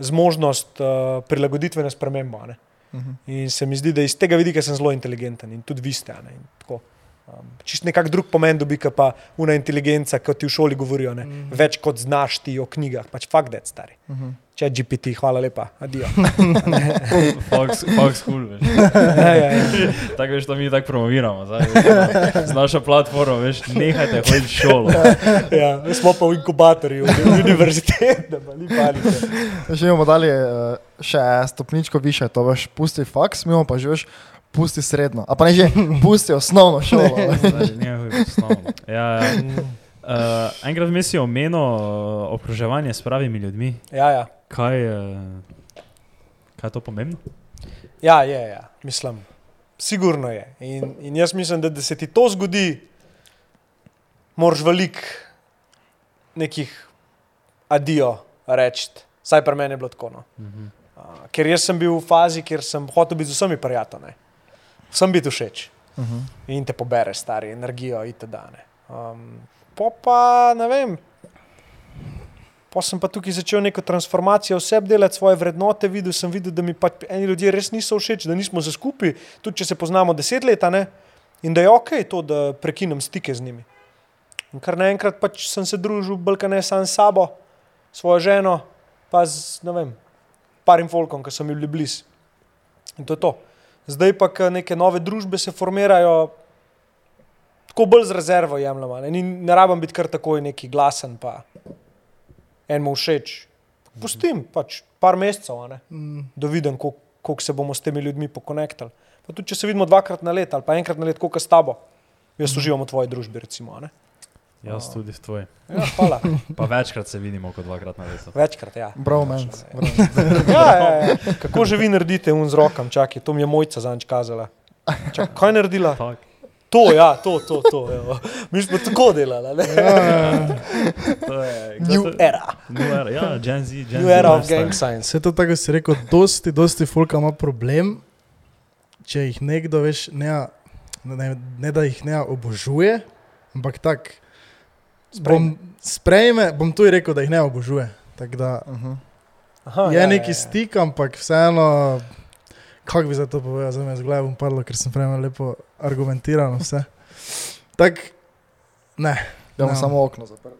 zmožnost uh, prilagoditvene spremembe. a ne. In se mi zdi, da iz tega vidika sem zelo inteligenten in tudi vi ste. Ne. Um, čist nekak drug pomen dobi, kot pa una inteligenca, kot ti v šoli govorijo. Ne?
Mhm.
Več kot znaš ti o knjigah, pač fakt, da je stari. Če je GPT, hvala lepa, adijo.
Fox, Fox cool, veš.
ja, ja, ja.
Tako veš, to mi tako promoviramo. Zdaj, z našo platformo, veš, nehajte hoditi v šolo.
ja, smo pa v inkubatorju, v univerziteti, da pa ni panike.
Že bomo dali uh, še stopničko više, to veš, pusti faks, mi bomo pa že veš, pusti srednjo. A pa ne že, pusti osnovno šolo.
Zdaj, ne, huj, osnovno. Ja, ja. Uh, enkrat mi si omenil uh, okruževanje s pravimi ljudmi.
Ja, ja.
Kaj, uh, kaj je to pomembno?
Ja, je, ja, mislim, sigurno je. In, in jaz mislim, da, da se ti to zgodi, moraš velik nekih adijo reči. Saj pri meni je bilo tako. No.
Uh -huh.
Uh, ker jaz sem bil v fazi, kjer sem hotel biti z vsemi prijatelji. Sem biti všeč in te pobere, stari energijo itd. ne. Um, po pa ne vem. Pa sem pa tukaj začel neko transformacijo oseb delati, svoje vrednote, videl sem, videl, da mi pač eni ljudje res niso všeč, da nismo za skupaj, tudi če se poznamo deset let, ne, in da je ok to, da prekinem stike z njimi. In kar naenkrat pač sem se družil, balkane sam s sabo, svojo ženo, pa z, ne vem, parim folkom, ki so mi bili blizu. In to je to. Zdaj pa, neke nove družbe se formirajo, tako bolj z rezervo jemljemo. Ne, Ni- ne rabim biti kar takoj neki glasen, pa enemu všeč. Pustim pač par mesecev, a ne,
Mm.
da vidim, koliko koliko se bomo s temi ljudmi pokonektali. Pa tudi, če se vidimo dvakrat na let ali pa enkrat na let, koliko s tabo, jaz uživam v tvoji družbi. Recimo, a ne.
Jaz tudi v tvoj.
ja, hvala.
Pa večkrat se vidimo kot dvakrat na leto.
Večkrat, ja.
Bromance.
Ja, ja, ja. Kako že vi naredite un z rokom, čakaj, to mi je mojca zanč kazala. Čak, kaj je naredila?
Fuck.
To, ja, to, to, to. Evo. Mi smo tako delali. ne?
To je,
New
to-
era.
New era, ja, Gen Z. Gen
New
Z
era of gang science.
Vse to tako si rekel, dosti, dosti folka ima problem, če jih nekdo veš, ne, ne, ne da jih ne obožuje, ampak tako. Bom, sprejme, bom tudi rekel, da jih ne obožuje. Tako da
Aha,
je
ja,
neki
ja, ja.
stik, ampak vseeno, kako bi za to povedal, zdaj me z glave bom padlo, ker sem prej lepo argumentirano vse. Tako, ne.
Da bomo
Ne.
samo okno zaprli.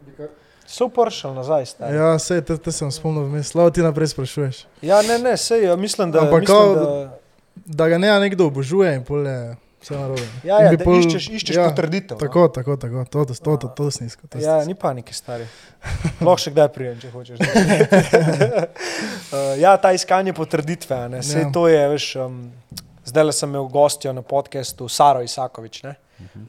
So pršal nazaj. stari.
Ja, sej, te, te sem spomnil vmes. Slavo ti naprej sprašuješ.
Ja, ne, ne, sej, ja, mislim, da.
Ampak
mislim,
kao,
da
Da ga ne nekdo obožuje in pol je vse narobe.
ja, ja,
pol-
iščeš, iščeš
ja,
potrditev. no.
Tako, tako, tako, to, to, to, to, to, to snisko. To
Ja,
snisko.
ni panike, stari. Lahko še kdaj prijem, če hočeš. uh, ja, ta iskanje potrditve. a ne, Sej
Ja.
to je, veš, um, zdaj le sem imel gostjo na podkastu Saro Isakovič. Ne?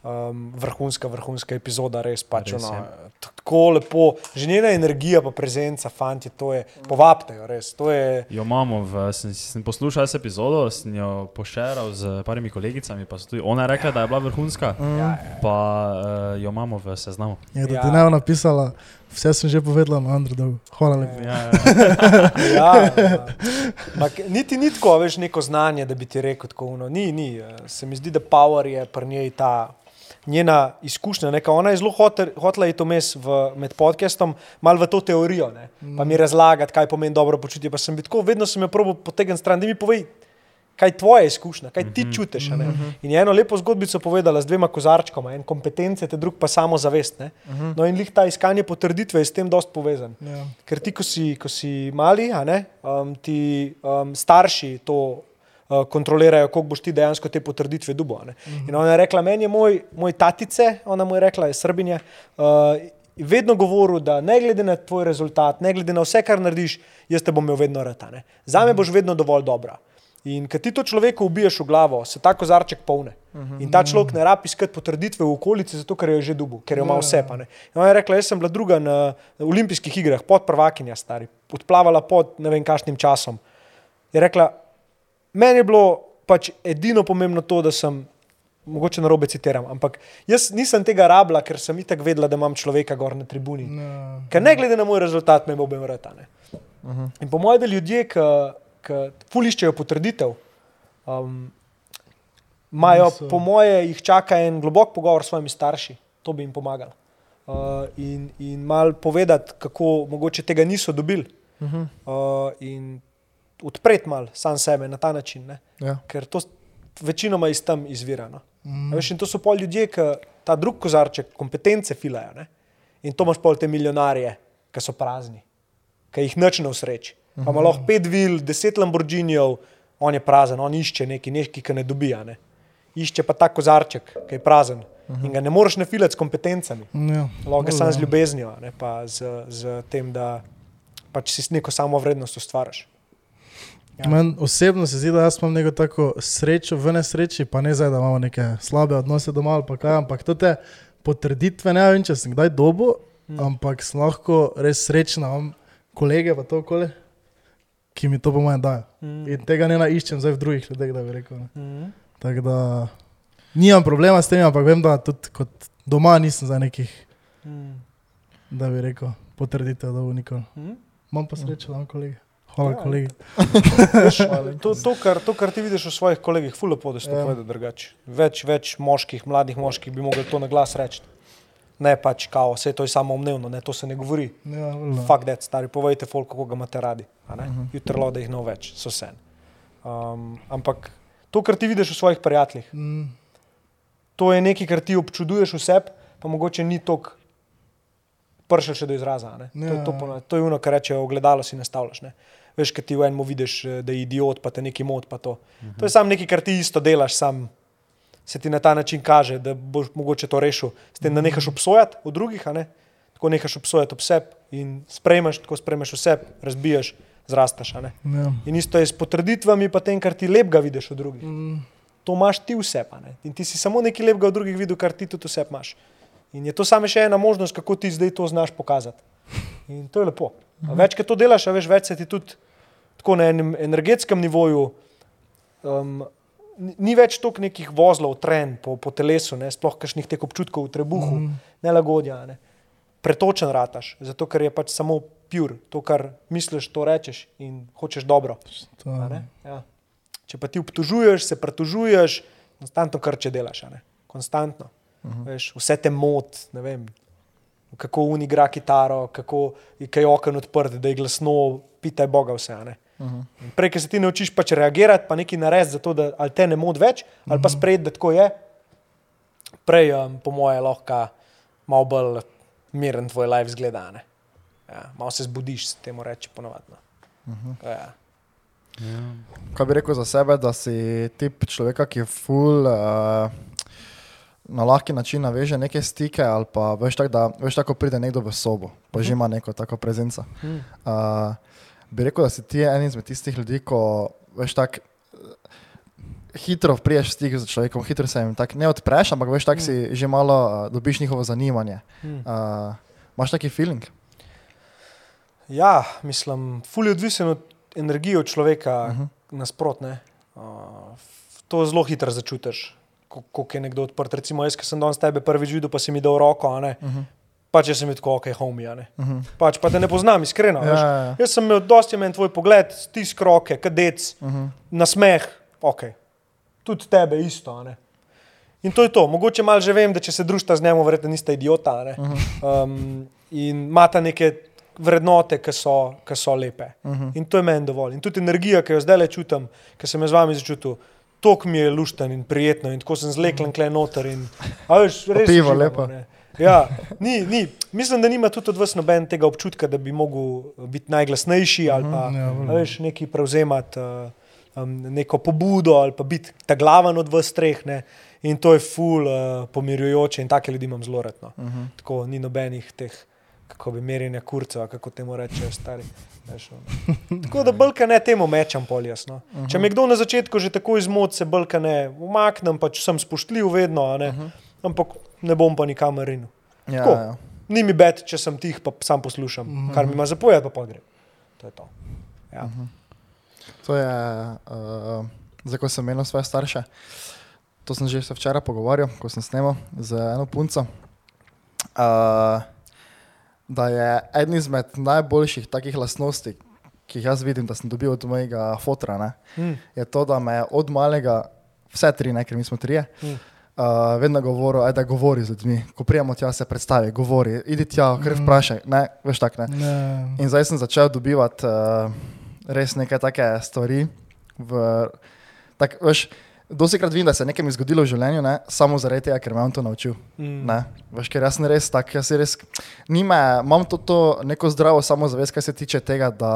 Um, vrhunska, vrhunska epizoda, res pač.
Res
Ono. Tako lepo, že njena energija, pa prezenca, fanti, to je, povabite jo, res. To je,
Jo imamo, v, sem, sem poslušal jaz epizodo, sem jo pošeral z parimi kolegicami, pa so tudi ona je rekla, da je bila vrhunska,
ja, ja.
pa uh, jo imamo v seznamu.
Je, da
Ja.
ti ne bo napisala, vse sem že povedala na Underdogu. Hvala lepa.
Ja, ja.
Ja, ja. Mak, niti ni tako, veš, neko znanje, da bi ti rekel tako. Uno. Ni, ni. eh, Se mi zdi, da Power je pri njej ta njena izkušnja. Neka, ona je zelo hotel, hotela iti vmes med podcastom, malo v to teorijo, ne, pa mi razlagati, kaj pomeni dobro počutje. Pa sem bil tako, vedno sem jo probil potegniti stran, da mi povej, kaj je tvoja izkušnja, kaj ti čutiš. a ne. In je eno lepo zgodbico povedala z dvema kozarčkoma, en kompetence, te drug pa samo zavest. Ne. No in lih ta iskanje potrditve je s tem dost povezan.
Ja.
Ker ti, ko si, ko si mali, ne, um, ti um, starši to kontrolirajo, koliko boš ti dejansko te potrditve dubo. a ne. In ona je rekla, meni je moj, moj tatice, ona mu je rekla, je srbinja. Uh, Vedno govoril, da ne glede na tvoj rezultat, ne glede na vse, kar narediš, jaz te bom imel vedno rata. Za me boš vedno dovolj dobra. In kad ti to človeku ubiješ v glavo, se ta kozarček polne. In ta človek ne rabi iskati potrditve v okolici, zato ker jo je že dubu, ker jo ima vse. pa ne. In ona je rekla, jaz sem bila druga na olimpijskih igrah, pod prvakinja stari, odplavala pod ne vem kašnim časom. Je rekla, meni je bilo pač edino pomembno to, da sem, mogoče na robe citiram, ampak jaz nisem tega rabila, ker sem itak vedela, da imam človeka gor na tribuni.
Ja.
Ker ne glede na moj rezultat, me bo bem vrta. In po mojem, da ljudje, ki fuliščejo potrditev, um, imajo,
Niso-
po moje, jih čaka en globok pogovor s svojimi starši, to bi jim pomagalo. Uh, in, in mal povedati, kako mogoče tega niso dobili. Uh, in odpreti mal sam sebe na ta način, ne?
Ja.
ker to večinoma iz tam izvira. No? Mm. Veš, in to so pol ljudje, ki ta drug kozarček kompetence filajo. Ne? In to imaš pol te milijonarje, ki so prazni, ki jih noč ne usreči. Pa ima lahko pet vil, deset Lamborghinijev, on je prazen, on išče nekaj, nekaj, ki ne dobija. Ne? Išče pa ta kozarček, ki je prazen. In ga ne moreš nafilati s kompetencami,
Ja.
lahko ga samo z ljubeznijo, ne pa z, z tem, da pač si neko samo vrednost ustvariš.
Ja. Meni osebno se zdi, da jaz imam neko tako srečo v nesreči, pa ne zdaj, da imamo neke slabe odnose doma ali kaj, ampak to te potrditve, ne vem, če sem kdaj dobo, mm. ampak sem lahko res srečna, imam kolege pa to okoli, ki mi to po mojem dajo. Mm. In tega ne naiščem zdaj v drugih ljudeh, da bi rekel.
Mm.
Tako da nimam problema s tem, ampak vem, da tudi kot doma nisem za nekih,
Mm.
da bi rekel, potrditev, da bo nikoli.
Mm.
Imam pa srečo, da imam kolege. Hvala,
Ja,
ja, kolegi.
To, to, kar, to, kar ti vidiš v svojih kolegih, ful lepo, da to
Ja.
povedal drugače. Več, več moških, mladih moških bi mogli to na glas reči. Ne pač kao, vse to je samo umnevno, ne, to se ne govori.
Ja.
Fakt, da stari, povejte, folk, kako ga imate radi. a ne. Jutri lo, da jih ne več, so sen. Um, ampak to, kar ti vidiš v svojih prijateljih,
Mm.
to je nekaj, kar ti občuduješ vse, pa mogoče ni tok pršel še do izraza. a ne. To, je
Ja.
to, to je ono, kar reče, ogledalo si nastavljaš. Ne. Veš, kaj ti v enem vidiš, eh, da je idiot, pa te neki mod. To.
Mhm.
to je samo nekaj, kar ti isto delaš, sam se ti na ta način kaže, da boš mogoče to rešil. S tem, da nehaš obsojati od drugih, ne. tako nehaš obsojati ob sebi in sprejmeš, tako sprejmeš vse, razbiješ, zrastaš. ne.
Ja.
In isto je s potrditvami, pa tem, kar ti lepega vidiš od drugih.
Mm.
To imaš ti vse. In ti si samo nekaj lepega od drugih videl, kar ti tudi vse imaš. In je to samo še ena možnost, kako ti zdaj to znaš pokazati. In to je lepo. A več, kot to delaš, veš, več se ti tudi tako na enem energetskem nivoju. Um, ni- več toliko nekih vozlov, tren po, po telesu, ne, sploh kakšnih teh občutkov v trebuhu, mm. nelagodja. Ne. Pretočen rataš, zato ker je pač samo pur, to, kar misliš, to rečeš in hočeš dobro. Ja. Če pa ti obtožuješ, se pretožuješ, konstantno krče delaš, a ne. konstantno. Uh -huh. Veš, vse te mot, ne vem, kako un igra kitaro, kako je kaj okno odprt, da je glasno, pitaj Boga vse. a ne. In Prej, ki se ti naučiš pač reagirati, pa nekaj narediti, zato, da ali te ne mod več, ali pa sprejeti, da tako je. Prej, um, po moje, lahko malo bolj miren tvoj life zgleda. a ne. Ja, malo se zbudiš, se temu reče ponovadno. Uh -huh. ja.
Kaj bi rekel za sebe, da si tip človeka, ki je full uh, na lahki način naveže neke stike, ali pa veš tako, da veš tako pride nekdo v sobo, pa že ima neko tako prezenca. Uh, bi rekel, da si ti en izmed tistih ljudi, ko veš tako. Hitro priješ v stik z človekom, hitro se jim tako ne odpreš, ampak veš, tako si že malo uh, dobiš njihovo zanimanje. Uh, Imaš taki feeling?
Ja, mislim, ful je odvisen od energije človeka uh -huh. nasprotne. Uh, to zelo hitro začutiš, ko- koliko je nekdo odprt. Recimo, jaz, ki sem danes tebe prvič videl, pa si mi dal roko. Uh -huh. Pač jaz sem bil tako, ok, ne. Uh -huh. Pač pa te ne poznam, iskreno.
Ja, ja, ja.
Jaz sem imel dosti men tvoj pogled, stisk roke, kadec, uh -huh. nasmeh, ok. Tudi tebe isto. In to je to. Mogoče malo že vem, da če se družite z njim, verjetno niste idiota. Ne? Um, in imate neke vrednote, ki so, ki so lepe. In to je meni dovolj. In tudi energija, ki jo zdaj le čutim, ki sem jo z vami začutil. Tok mi je lušten in prijetno, in tako sem zleklen kle noter. In, a veš, res
pivo
uživamo,
lepo.
ne. Ja, ni, ni. Mislim, da nima tudi od vas noben tega občutka, da bi mogel biti najglasnejši ali pa
ja,
veš, nekaj prevzemati, uh, um, neko pobudo ali pa biti ta glaven od vas treh. Ne. In to je ful uh, pomirjujoče in take ljudi imam zelo redno. Uh -huh. Tako ni nobenih teh, kako bi merjenja kurcev, kako temu rečejo stari. Ono. Tako da brka ne temu mečem pol jasno. Uh -huh. Če me kdo na začetku že tako izmod, se brka ne umaknem, pač sem spoštljiv vedno, ne, uh -huh. ampak ne bom pa nikamor rinil.
Ja,
Tako.
ja.
Ni mi bed, če sem tih, pa sam poslušam, mm -hmm. kar mi ima zapovedati, pa pa grem. To je to. Ja. Mm -hmm.
To je, uh, zdaj ko sem menil svoje starše. To sem že včeraj pogovarjal, ko sem snemal z eno punco. Uh, da je eden izmed najboljših takih lastnosti, ki jih jaz vidim, da sem dobil od mojega fotra, ne,
Mm.
je to, da me od malega, vse tri, ne, ker mi smo trije,
Mm.
uh, vedno govoril, aj, da govori z ljudmi. Ko prijemo tja, se predstavi, govori, idi tja, kar vprašaj, ne, veš tak ne.
Ne.
In zdaj sem začel dobivati uh, res neke take stvari. V, tak, veš, dosikrat vidim, da se je nekaj zgodilo v življenju, ne, samo zaradi tega, ker me je on to naučil.
Mm.
Ne, veš, ker jaz sem res tak, jaz res, nime, imam to, to neko zdravo samozavest, kar se tiče tega, da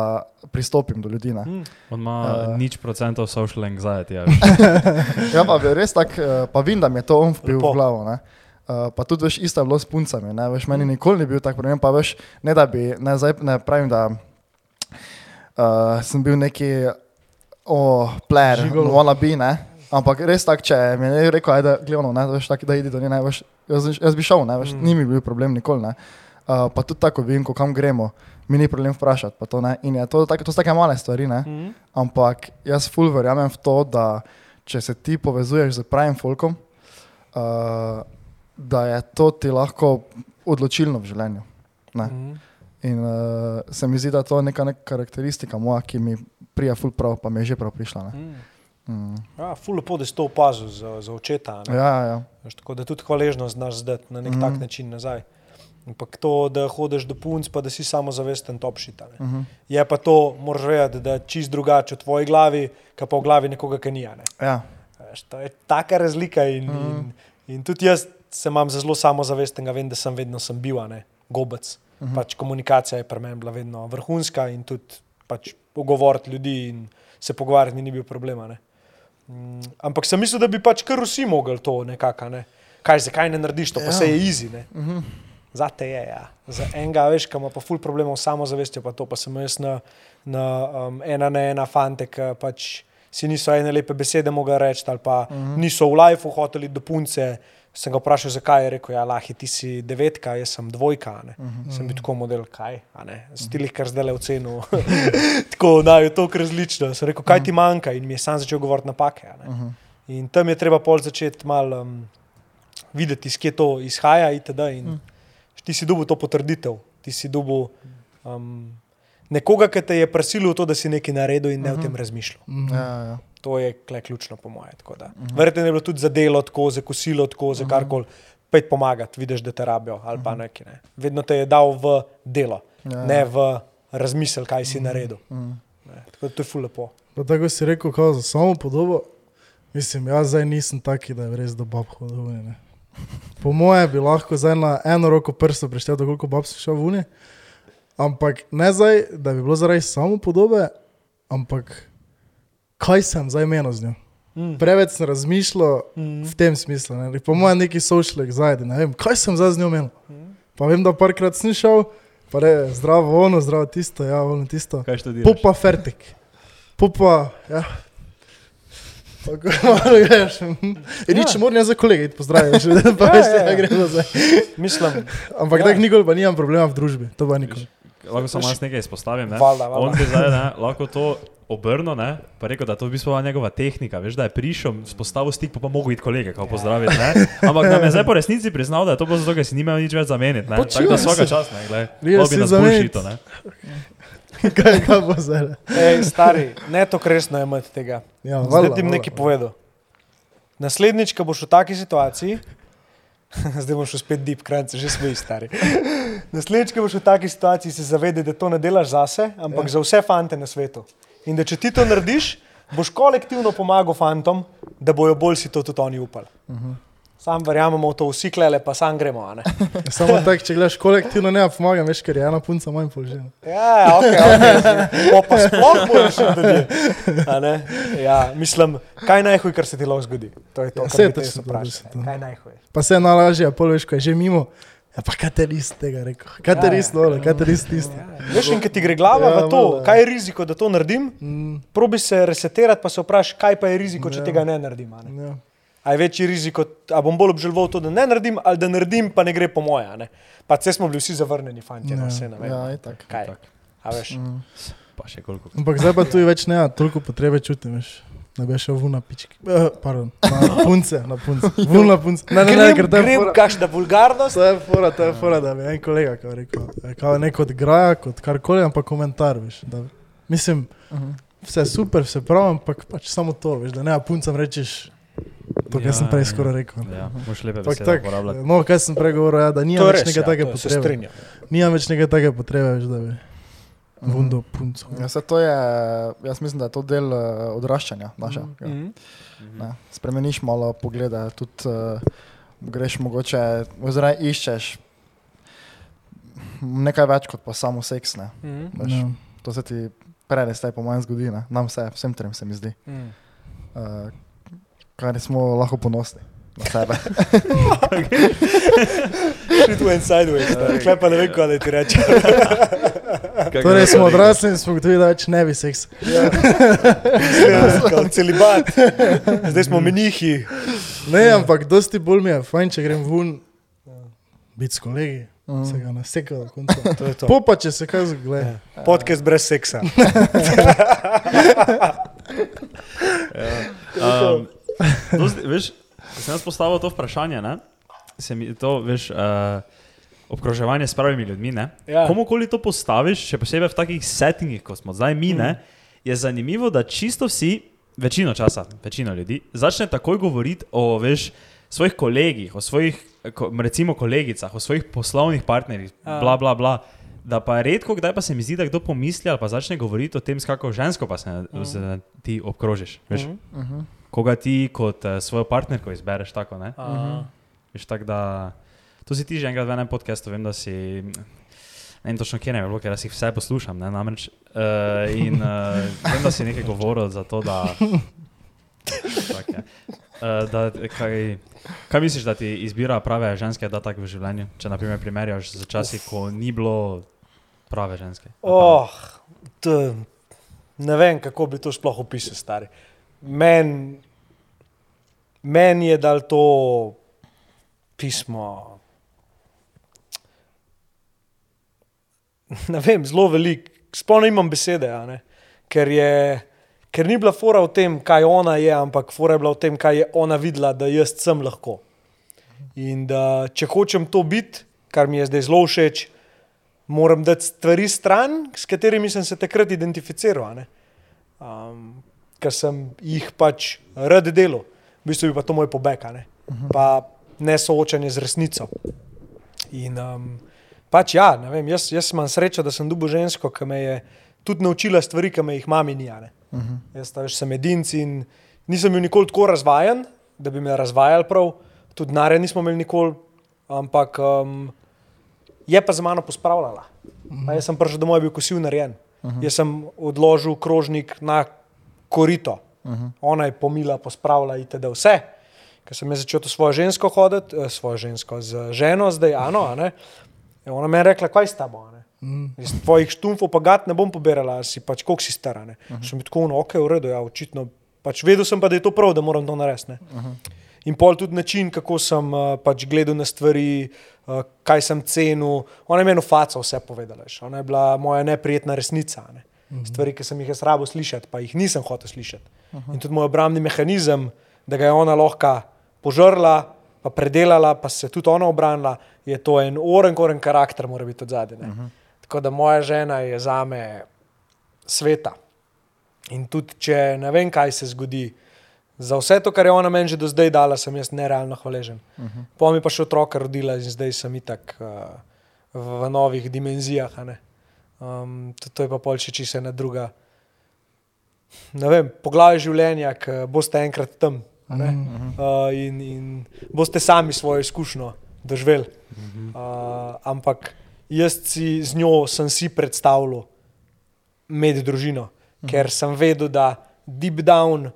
pristopim do ljudi. Ne.
Mm.
On ima uh, nič procentov social anxiety. Ja.
Ja, pa res tak, eh, pa vem, da mi je to on vpil
Lepo.
v glavo. Ne. Uh, pa tudi veš, isto je bilo s puncami. Ne, veš, meni nikoli ni bil tak problem, pa veš, ne da bi, ne, zdaj ne pravim, da uh, sem bil neki oh, player,
Žigolo.
wanna be, ne. Ampak res tak, če mi je rekel, ajde, gledano, ne, veš, tak, da idi do nje, ne, veš, jaz, jaz bi šel, ne, veš, mm. ni mi bil problem nikoli, ne. Uh, pa tudi tako vem, ko kam gremo, mi ni problem vprašati, to ne. In je to, tak, to so take male stvari, ne.
Mm.
Ampak jaz ful verjamem v to, da če se ti povezuješ z pravim folkom, uh, da je to ti lahko odločilno v življenju. Ne?
Mm.
In uh, se mi zdi, da to je neka, neka karakteristika moja, ki mi prija ful prav, pa mi je že prav prišla. Ne?
Mm.
Mm.
Ja, ful lepo, da si to opazil za, za očeta. ne.
Ja, ja.
Veš, tako da tudi hvaležnost znaš zdeti na nek mm
Mhm.
-hmm. tak način nazaj. Ampak to, da hodiš do punc, pa da si samozavesten topšita.
Uh -huh.
Je pa to, moraš vedeti, da je čist drugače v tvoji glavi, kot pa v glavi nekoga, ki ni. a Ne?
ja.
Veš, to je taka razlika. In, mm.
Mhm.
in, in tudi jaz se imam za zelo samozavesten, vem, da sem vedno sem bil, ne gobec. Mm
Mhm.
-hmm. pač komunikacija je pri meni bila vedno vrhunska in tudi pač pogovoriti ljudi in se pogovarjati ni bil problema. Ne. Mm, ampak sem mislil, da bi pač kar vsi mogli to nekako. Ne. Kaj, zakaj ne narediš to, pa
Ja.
se je easy. Ne.
Uh -huh.
Zate je, ja. Za enega, veš, ki ima pa ful problemov s samozavestjo, pa to pa sem jaz na, na um, ena na ena fante, ki pač si niso ene lepe besede mogli reči, ali pa uh -huh. niso v lifeu hoteli do punce. Sem ga vprašal, zakaj je rekel, ja, lahi, ti si devetka, jaz sem dvojka. Uh -huh. Sem bil tako model, kaj, stilih, kar zdaj le ocenil. tako naj je to različno. Sem rekel, kaj ti manjka in mi je sam začel govoriti napake.
Uh -huh.
In tam je treba pol začeti malo um, videti, iz kje to izhaja. Itd. In mm. ti si dobil to potrditev, ti si dobil um, nekoga, ki te je prisilil v to, da si nekaj naredil in ne mm -hmm. o tem razmišljal.
ja, ja.
To je ključno, po mojem. Mm -hmm. Verjetno je bilo tudi za delo, tako, za kosilo, tako, za karkoli. Pet pomagati, vidiš, da te rabijo ali pa nekaj. Ne. Vedno te je dal v delo,
Ja.
ja. ne v razmisel, kaj si naredil.
Mm.
Ne. Tako da to je ful lepo.
Pa tako si rekel, kao za samo podobo. Mislim, jaz zdaj nisem taki, da je res do bab hodil. v Uni, ne. Po moje bi lahko zdaj na eno roko prsto preštel, koliko bab si šel v Uni. Ampak ne zdaj, da bi bilo zaradi samo podobe, ampak kaj sem zdaj menil z njo.
Mm.
Preveč sem razmišljal
Mm.
v tem smislu. Ne. Po mojem neki social anxiety, ne vem, kaj sem zdaj z njo menil.
Mm.
Pa vem, da parkrat sem šel, pa re, zdravo ono, zdravo tisto, ja, ono tisto.
Kaj študiraš?
Pupa fertik. Pupa, ja. Tako malo greš. Rič, moram jaz za kolege iti pozdraviti, že pa
Ja,
veš,
ja,
da
ja.
gremo zdaj.
Mislim,
Ampak
Ja.
tako nikoli pa nimam problema v družbi, to pa nikoli.
Lahko samo jaz nekaj izpostavim. Ne?
Valjda, valjda.
On bi zdaj ne, lahko to obrnil, ne? pa rekel, da je to v bistvu bila njegova tehnika. Veš, da je prišel, spostavil stik, pa pa mogel iti kolege, kako pozdraviti. Ne? Ampak nam je zdaj po resnici priznal, da je to bilo zato, ker si nimajo nič več zameniti. ne. Tako da vsaka
se.
čas, ne, glej.
Res
Bilo bi
si
nas
zameniti.
bullshito, ne.
Kaj, kaj bo zdaj?
Ej, stari, ne to resno imeti tega.
Ja,
Zdaj ti bom nekaj povedal. Naslednjič, ko boš v taki situaciji, zdaj boš spet deep, krajce, že smo stari. Naslednjič, ko boš v taki situaciji, se zavedaj, da to ne delaš zase, ampak ja. za vse fante na svetu. In da če ti to narediš, boš kolektivno pomagal fantom, da bojo bolj si to tudi oni upali. Uh -huh. Sam verjamemo v to, vsi klele, pa sam gremo.
Samo tako, če gledaš kolektivno, ne pomagam, veš, ker je ena punca manj polžena.
Ja, ok, ok. Po pa sploh. A ne? Ja, mislim, kaj najhuj, kar se ti lahko zgodi. To je to,
Ja,
kar
se dobro, se to.
Kaj najhuj?
Pa se je najlažje, pol veš, ko je že mimo. Ja, pa kaj te res tega rekel? Kaj te
Ja,
res
ja.
dole, kaj te res tisto?
Veš, in ki ti gre glava
Ja,
v to,
ja.
kaj je riziko, da to naredim,
Mm,
probi se resetirati, pa se vprašaj, kaj pa je riziko, če
Ja.
tega ne naredim. a Ne?
ja.
A je večji riziko, a bom bolj obžaloval to, da ne naredim, ali da naredim, pa ne gre po moje. a ne. Pa vse smo bili vsi zavrnjeni, fanti,
Ja.
no vse ne vem.
Ja, itak.
Kaj? A veš?
Mm.
Pa še koliko.
Ampak zdaj pa tu več ne, toliko potrebe čutim, veš. Da bi šel vun na pički. Uh, pardon, na punce, na punce. Vun na punce. Ne, ne, ne, ker to je
grem, kakšna vulgarnost.
To je fora, to je fora, da bi en kolega kao rekel. eh, Kao ne kot graja, kot karkoli, ampak komentar, veš. Da, mislim,
Mhm.
vse super, vse prav, ampak pač samo to, veš, da ne, a puncem rečeš to, kar
Ja,
sem prej
ja.
skoraj rekel.
Ja, moš lepe besede
tako,
uporabljati.
no, kaj sem prej govoril, ja, da
je
več neke
ja,
take potrebe. Nimam več neke take potrebe, veš, da bi vundo punco.
Ja, se to je, jaz mislim, da je to del uh, odraščanja naše.
Mhm.
Ja.
Mhm.
Ne, spremeniš malo poglede, tudi uh, greš mogoče, oziroma iščeš nekaj več kot pa samo seks. Ne.
Mhm.
Veš,
Ja.
To se ti prej, zdaj po mojem zgodi, ne. nam vse, vsem trem se mi zdi.
Mhm.
Uh, kar smo lahko ponosni na sebe.
Shit went sideways, klep pa ne vem, kaj ti reče.
Torej smo odrasli in smo gotovi, da več ne bi seks.
Ja. Kot celibat. Zdaj smo menihi.
Ne, ampak dosti bolj mi je fajn, če grem ven, biti s kolegi,
Mhm.
se ga naseka do konca.
To to.
Po pa če se kaj zgleda.
Ja. Podcast brez seksa.
Um, dosti, veš, sem jaz postavil to vprašanje, ne, se mi to, veš, uh, obkroževanje s pravimi ljudmi, ne.
Ja.
Komukoli to postaviš, še posebej v takih settingih, kot smo zdaj mi, ne, je zanimivo, da čisto vsi, večino časa, večina ljudi, začne takoj govoriti o, veš, svojih kolegih, o svojih, recimo, kolegicah, o svojih poslovnih partnerjih,
Ja.
bla, bla, bla. Da pa redko kdaj pa se mi zdi, da kdo pomisli ali pa začne govoriti o tem, s kako žensko pa se, se ti obkrožiš. Veš,
Mhm.
Mhm.
koga ti kot uh, svojo partnerko izbereš tako, ne?
Aha.
Veš, tak, da, to si ti že enkrat v enem podkastu, vem, da si, ne vem točno kje ne, bilo, ker jaz jih vse poslušam, ne, namreč, uh, in uh, vem, da si nekaj govoril za to, da, tak, je. uh, da kaj, kaj misliš, da ti izbira prave ženske da tako v življenju, če naprimer primerjaš z časi, ko ni bilo prave ženske?
Oh, to, ne vem, kako bi to sploh opisal, stari. Meni men je dal to pismo. Ne vem, zelo velik, sploh nimam besede, ker, je, ker ni bila fora v tem, kaj ona je, ampak fora je bila v tem, kaj je ona videla, da jaz sem lahko. In da če hočem to biti, kar mi je zdaj zelo všeč, moram dati stvari stran, s katerimi sem se takrat identificiral. Um, ker sem jih pač rad delal, v bistvu je pa to moj pobeg, ne? pa ne soočanje z resnico. In um, pač ja, vem, jaz, jaz imam srečo, da sem dubo žensko, ki me je tudi naučila stvari, ki me jih mami ni. a ne. Jaz ta, veš, sem edinci in nisem bil nikoli tako razvajen, da bi me razvajali prav, tudi denarja nismo imeli nikoli, ampak um, je pa za mano pospravljala. Pa jaz sem prišel domov, je bil kosil narejen. Jaz sem odložil krožnik na korito, ona je pomila, pospravila itd. vse. Ker sem jaz začel to svojo žensko hoditi, eh, svojo žensko z ženo, zdaj Ano. Je ona meni rekla, kaj s tabo. a ne. Iz tvojih štumfov pa gat ne bom pobirala, si pač koliko si stara. Uh -huh. Sem tako, no, ok, v redu, ja, očitno. Pač vedel sem pa, da je to prav, da moram to narediti. ne. In pol tudi način, kako sem uh, pač gledal na stvari, uh, kaj sem cenil. Ona je meni v faco vse povedala. veš. Ona je bila moja neprijetna resnica. Ne? Stvari, ki sem jih jaz rabo slišati, pa jih nisem hotel slišati. In tudi moj obrambni mehanizem, da ga je ona lahko požrla, pa predelala, pa se tudi ona obranila, je to en oren, koren karakter, mora biti od zadaj. Uh -huh. Tako da moja žena je za me sveta. In tudi če ne vem, kaj se zgodi, Za vse to, kar je ona meni že do zdaj dala, sem jaz nerealno hvaležen. Uh -huh. Po mi pa še otroka rodila in zdaj sem itak uh, v, v novih dimenzijah. Um, to, to je pa pol še čisto ena druga. Ne vem, poglavje življenja, ki boste enkrat tam. A ne. Uh, in, in boste sami svojo izkušnjo doživeli. Uh, ampak jaz si z njo sem si predstavljal med družino, ker sem vedel, da deep down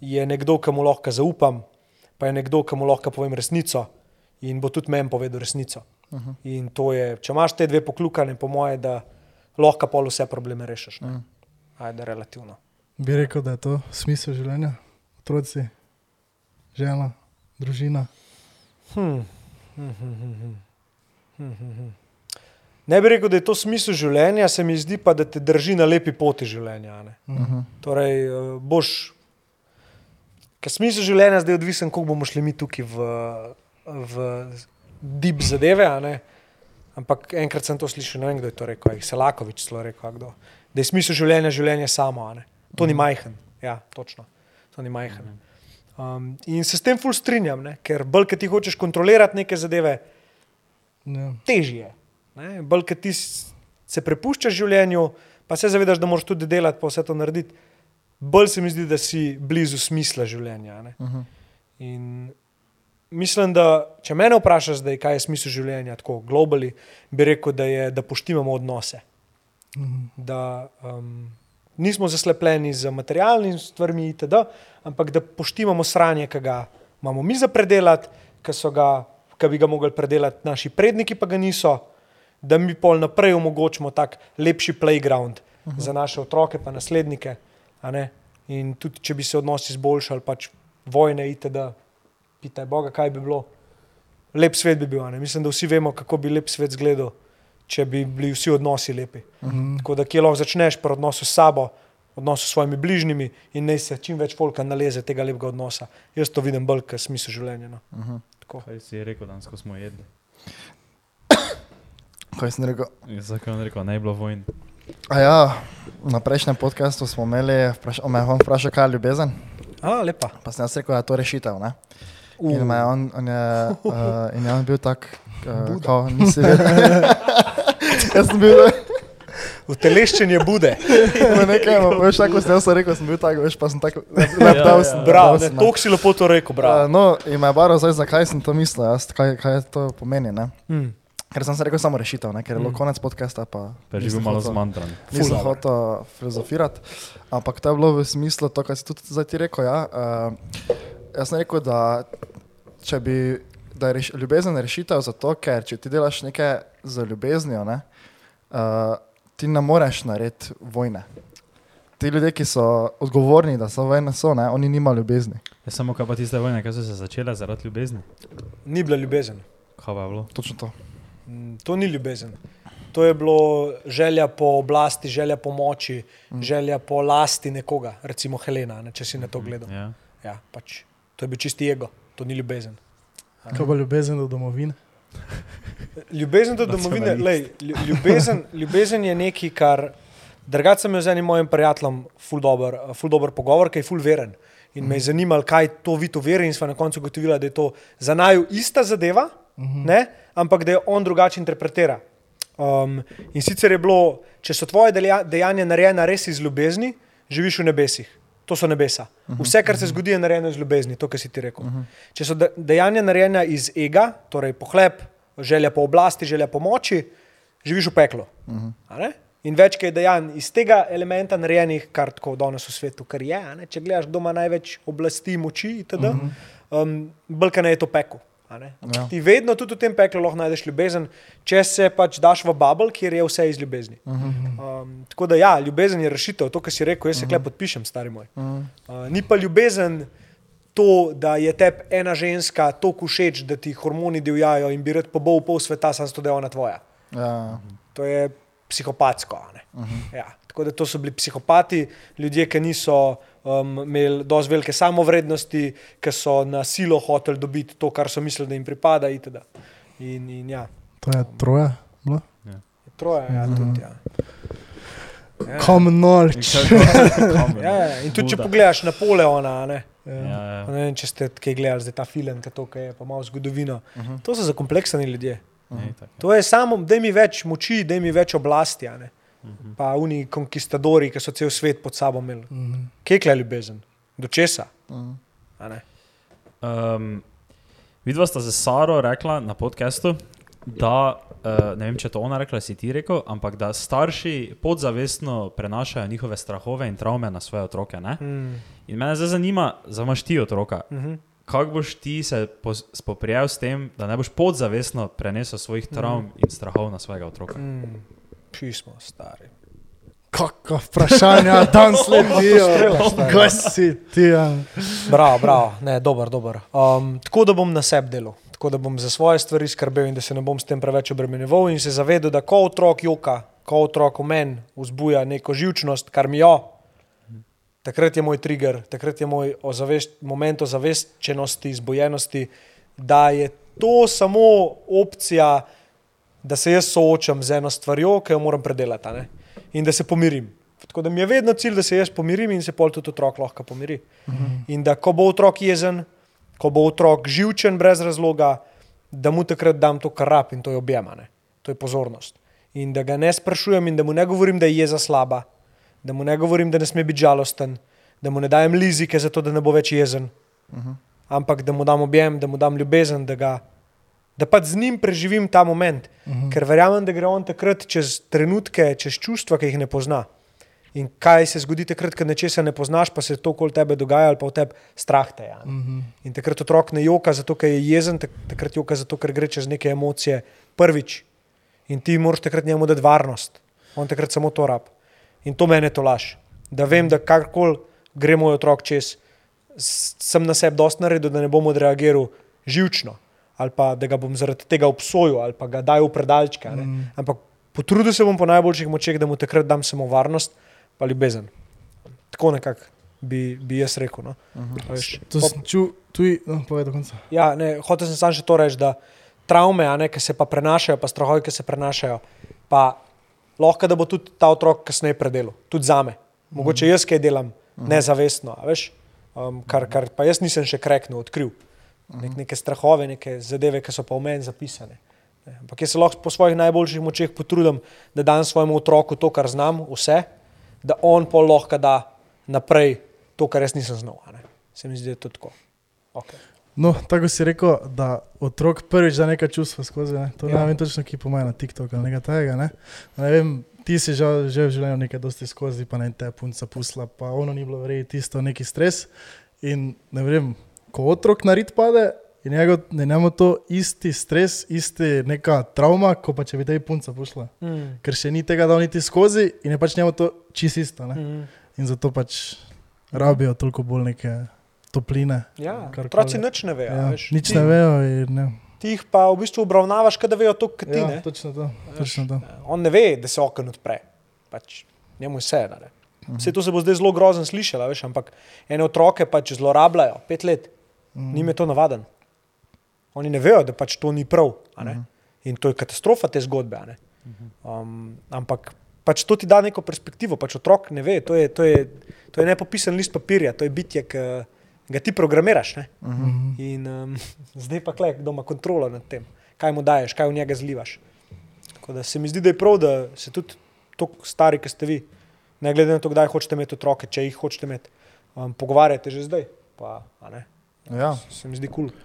je nekdo, ki mu lahko zaupam, pa je nekdo, ki mu lahko povem resnico in bo tudi meni povedal resnico. Uh -huh. In to je, če imaš te dve poklukane, po moje, da lahko pol vse probleme rešiš. Uh -huh. Ajde, relativno.
Bi rekel, da je to smisel življenja, otroci, žena, družina.
Hmm. Hmm, hmm, hmm. Ne bi rekel, da je to smisel življenja, se mi zdi pa, da te drži na lepi poti življenja. ne.
Uh -huh.
Torej, eh, boš, ker smisel življenja zdaj je odvisen, koliko bomo šli mi tukaj v, v deep zadeve. Ampak enkrat sem to slišal, ne vem, kdo je to rekel, se Lakovič celo rekel, kdo. Da je smisel življenja življenje samo. To ni majhen. Ja, točno. To ni majhen. Um, in se s tem ful strinjam, ne? ker bolj, ki ti hočeš kontrolirati neke zadeve,
Ja.
težje. ne. Bolj, ki ti se prepuščaš življenju, pa se zavedaš, da moraš tudi delati, pa vse to narediti, bolj se mi zdi, da si blizu smisla življenja. ne.
Uh -huh.
In mislim, da če me vprašaš, zdaj, kaj je smisel življenja, tako globalno, bi rekel, da je, da poštimamo odnose.
Mhm.
Da um, nismo zaslepljeni z materialnimi stvarmi, itd., ampak da poštimamo sranje, ki ga imamo mi za predelati, ki, so ga, ki bi ga mogli predelati naši predniki, pa ga niso, da mi pol naprej omogočimo tak lepši playground uh -huh. za naše otroke, pa naslednike. In tudi, če bi se odnosi izboljšali, pač vojne, itd., pitaj Boga, kaj bi bilo. Lep svet bi bil. Mislim, da vsi vemo, kako bi lep svet izgledal, če bi bili vsi odnosi lepi.
Mhm.
Tako da, kje lahko začneš pri odnosu s sabo, odnosu s svojimi bližnjimi in naj se čim več folka naleze tega lepega odnosa. Jaz to vidim bolj kot smisel življenja. No.
Uh -huh.
Tako.
Kaj si rekel, danes ko smo jedli?
Kaj sem rekel?
Zakaj on rekel, bi bilo vojn?
A ja, na prejšnjem podkastu smo imeli, vpraš, on me je on vprašal, kaj je ljubezen.
A, lepa.
Pa sem jaz rekel, da je to rešitev. Ne?
Uh.
In, je on, on je, uh, in je on bil tak, uh, kao, nisi vedel. jaz sem bil,
Uteleščenje bude.
v nekaj, veš, tako sem jaz rekel, sem bil tak, veš, pa sem tako,
Ja,
leptal
ja.
sem.
Bravo,
leptal
ne, toliko si lepo to rekel,
Uh,
bravo.
no, in me je baro zdaj, zakaj sem to mislil, jaz, kaj, kaj to pomeni. Ne?
Mm.
Ker sem se rekel samo rešitev, ne? ker je bilo
Mm.
konec podcasta. Pa
Preživel malo zmantran.
Nisem hotel filozofirati, ampak to je bilo v smislu to, kar si tudi zdaj ti rekel. Ja? Uh, jaz sem rekel, da, če bi, da je reš, ljubezen rešitev zato, ker če ti delaš nekaj z ljubeznijo, ne, uh, ti ne moreš narediti vojne. Ti ljudje, ki so odgovorni, da so vojne, so, ne, oni nimajo ljubezni.
Je samo kaj pa tiste vojne, ki so se začele zaradi ljubezni?
Ni bila ljubezen.
Kaj pa je bilo?
Točno to.
Mm, To ni ljubezen. To je bilo želja po oblasti, želja po moči, mm. želja po lasti nekoga, recimo Helena, ne, če si na to gledal.
Ja.
Ja, pač, to je bil čisti ego, to ni ljubezen.
Kaj pa ljubezen do domovine?
Ljubezen do domovine, lej, lju- ljubezen, ljubezen je nekaj, kar. Drugače sem imel z enim mojim prijateljem ful dober, ful dober pogovor, ki je ful veren. In me je zanimalo, kaj to vi to veri, in sva na koncu ugotovila, da je to za naju ista zadeva, ne, ampak da jo on drugače interpretira. Um, in sicer je bilo, če so tvoje dejanja narejena res iz ljubezni, živiš v nebesih. To so nebesa. Vse, kar se zgodi, je narejeno iz ljubezni, to, kar si ti rekel. Če so de- dejanja narejena iz ega, torej pohlep, želja po oblasti, želja po moči, živiš v peklu. Ne? In več, ki je dejanj iz tega elementa narejenih, kar tako danes v svetu, kar je. ne. Če gledaš, kdo ima največ oblasti, moči, itd., um, Balkan je to pekel.
Ja.
Ti vedno tudi v tem peklu lahko najdeš ljubezen, če se pač daš v bubble, kjer je vse iz ljubezni. Um, tako da ja, ljubezen je rešitev, to, kar si rekel, jaz se klep podpišem, stari moj. Uh, ni pa ljubezen to, da je tebi ena ženska tako všeč, da ti hormoni divjajo in bi rad pobol pol sveta, samo zato, da je ona tvoja.
Ja.
To je psihopatsko. a ne. Ja, tako da to so bili psihopati, ljudje, ki niso um, imeli dovolj velike samovrednosti, ki so na silo hoteli dobiti to, kar so mislili, da jim pripada. itd. In, in ja,
To je troje. Bilo?
troje, ja, tudi. Ja. Ja.
Common knowledge.
Ja, ja. In tudi če pogledaš Napoleona, a ne,
Ja,
Ja.
ja.
Ne vem, če ste kaj gledali, zdaj ta film, ki to, ki je pa malo zgodovino.
Uh -huh.
To so zakompleksani ljudje.
Ej, tako.
To je samo, da mi več moči, da mi več oblasti. a ne.
Mhm.
Pa oni konkistadori, ki so cel svet pod sabo imeli.
Mhm.
Kekle ljubezen, do česa. A ne.
Um, vidva sta za Saro rekla na podkastu, da uh, ne vem, če je to ona rekla, si ti rekel, ampak da starši podzavestno prenašajo njihove strahove in travme na svoje otroke. Ne?
Mm.
In mene zdaj zanima, zamaš ti otroka.
Mhm.
Kako boš ti se spoprijel s tem, da ne boš podzavestno prenesel svojih travm in strahov na svojega otroka?
Mm. Pismo, stari.
Kakšna vprašanja tam sledijo? Kaj si ti? Ja.
Bravo, bravo, ne, dober, dober. Um, tako da bom na sebi delal, tako da bom za svoje stvari skrbel in da se ne bom s tem preveč obremenjeval in se zavedal, da ko otrok joka, ko otrok v meni vzbuja neko živčnost, kar mi jo, takrat je moj trigger, takrat je moj ozavešč, moment ozaveščenosti, zbojenosti, da je to samo opcija, da se jaz soočam z eno stvarjo, ki jo moram predelati ne? in da se pomirim. Tako da mi je vedno cilj, da se jaz pomirim in se pol tudi otrok lahko pomiri. In da ko bo otrok jezen, ko bo otrok živčen brez razloga, da mu takrat dam to, kar rab in to je objemane, to je pozornost. In da ga ne sprašujem in da mu ne govorim, da je jeza slaba, da mu ne govorim, da ne sme biti žalosten, da mu ne dajem lizike, zato da ne bo več jezen,
Uh -huh.
ampak da mu dam objem, da mu dam ljubezen, da, ga, da pač z njim preživim ta moment. Uh -huh. Ker verjamem, da gre on takrat čez trenutke, čez čustva, ki jih ne pozna. In kaj se zgodi takrat, ko nečesa ne poznaš, pa se to okoli tebe dogaja, ali pa v tebi strah te. Ja,
Mhm.
In takrat otrok ne joka, zato ker je jezen, tak, takrat joka, zato ker gre čez neke emocije prvič. In ti moraš takrat njemu dati varnost. On takrat samo to rab. In to mene to laž. Da vem, da karkoli gre moj otrok čez, sem na sebi dosti naredil, da ne bom odreagiral živčno. Ali pa da ga bom zaradi tega obsojil, ali pa ga dajal v predalčke. Mm. Ampak potrudil se bom po najboljših močeh, da mu takrat dam samo varnost, pa ljubezen. Tako nekako bi, bi jaz rekel. No. A veš,
To
po-
sem čutil, tudi, no, povej do konca.
Ja, ne, hotel sem samo še to reči, da travme, ne, ki se pa prenašajo, pa strahovi, ki se prenašajo, pa lahko da bo tudi ta otrok kasneje predelal, tudi za me. Mogoče jaz kaj delam nezavestno, a veš, um, kar, kar pa jaz nisem še kreknil, odkril. Nek, neke strahove, neke zadeve, ki so pa v meni zapisane. Ne, Ampak jaz se lahko po svojih najboljših močeh potrudim, da dam svojemu otroku to, kar znam, vse, da on pa lahko da naprej to, kar jaz nisem znal. Se mi zdi, da je to tako. Okay.
No, tako si rekel, da otrok prvič da neka čustva skozi. Ne? To
Ja.
ne vem točno, ki pomaga na TikToku ali nekaj takega. Ne? Ne vem, ti si že, že v življenju nekaj dosti skozi, pa ne te punca pusla, pa ono ni bilo verjeti, tisto neki stres. In ne vem, ko otrok na rit pade, je njego, je njemu to isti stres, isti neka travma, kot pa če bi te punca pusla.
Mm.
Ker še ni tega dal niti skozi in je pač njemu to čisto isto. Ne?
Mm.
In zato pač rabijo toliko bolj neke topline.
Ja, otroci nič ne vejo.
Ja,
veš.
nič
ti,
ne vejo. Ne.
Ti jih pa v bistvu obravnavaš, da vejo to, kot ti.
Ja,
ne.
točno to. Točno to.
On ne ve, da se okno odpre. Pač, njemu je vse. Vse to se bo zdaj zelo grozno slišalo, veš, ampak ene otroke pač zlorabljajo pet let, mm. njim je to navaden. Oni ne vejo, da pač to ni prav. a ne. In to je katastrofa te zgodbe. a ne. Um, ampak pač to ti da neko perspektivo, pač otrok ne ve, to je, to je, to je nepopisan list papirja, to je bitje, ki ga ti programiraš. Ne?
Mhm.
In um, zdaj pa klej, kdo ima kontrolo nad tem, kaj mu daješ, kaj v njega zlivaš. Tako da se mi zdi, da je prav, da se tudi tako stari, kot ste vi, ne glede na to, kdaj hočete imeti otroke, če jih hočete imeti, um, pogovarjate že zdaj. Pa, a ne,
Ja.
se mi zdi kul. Cool.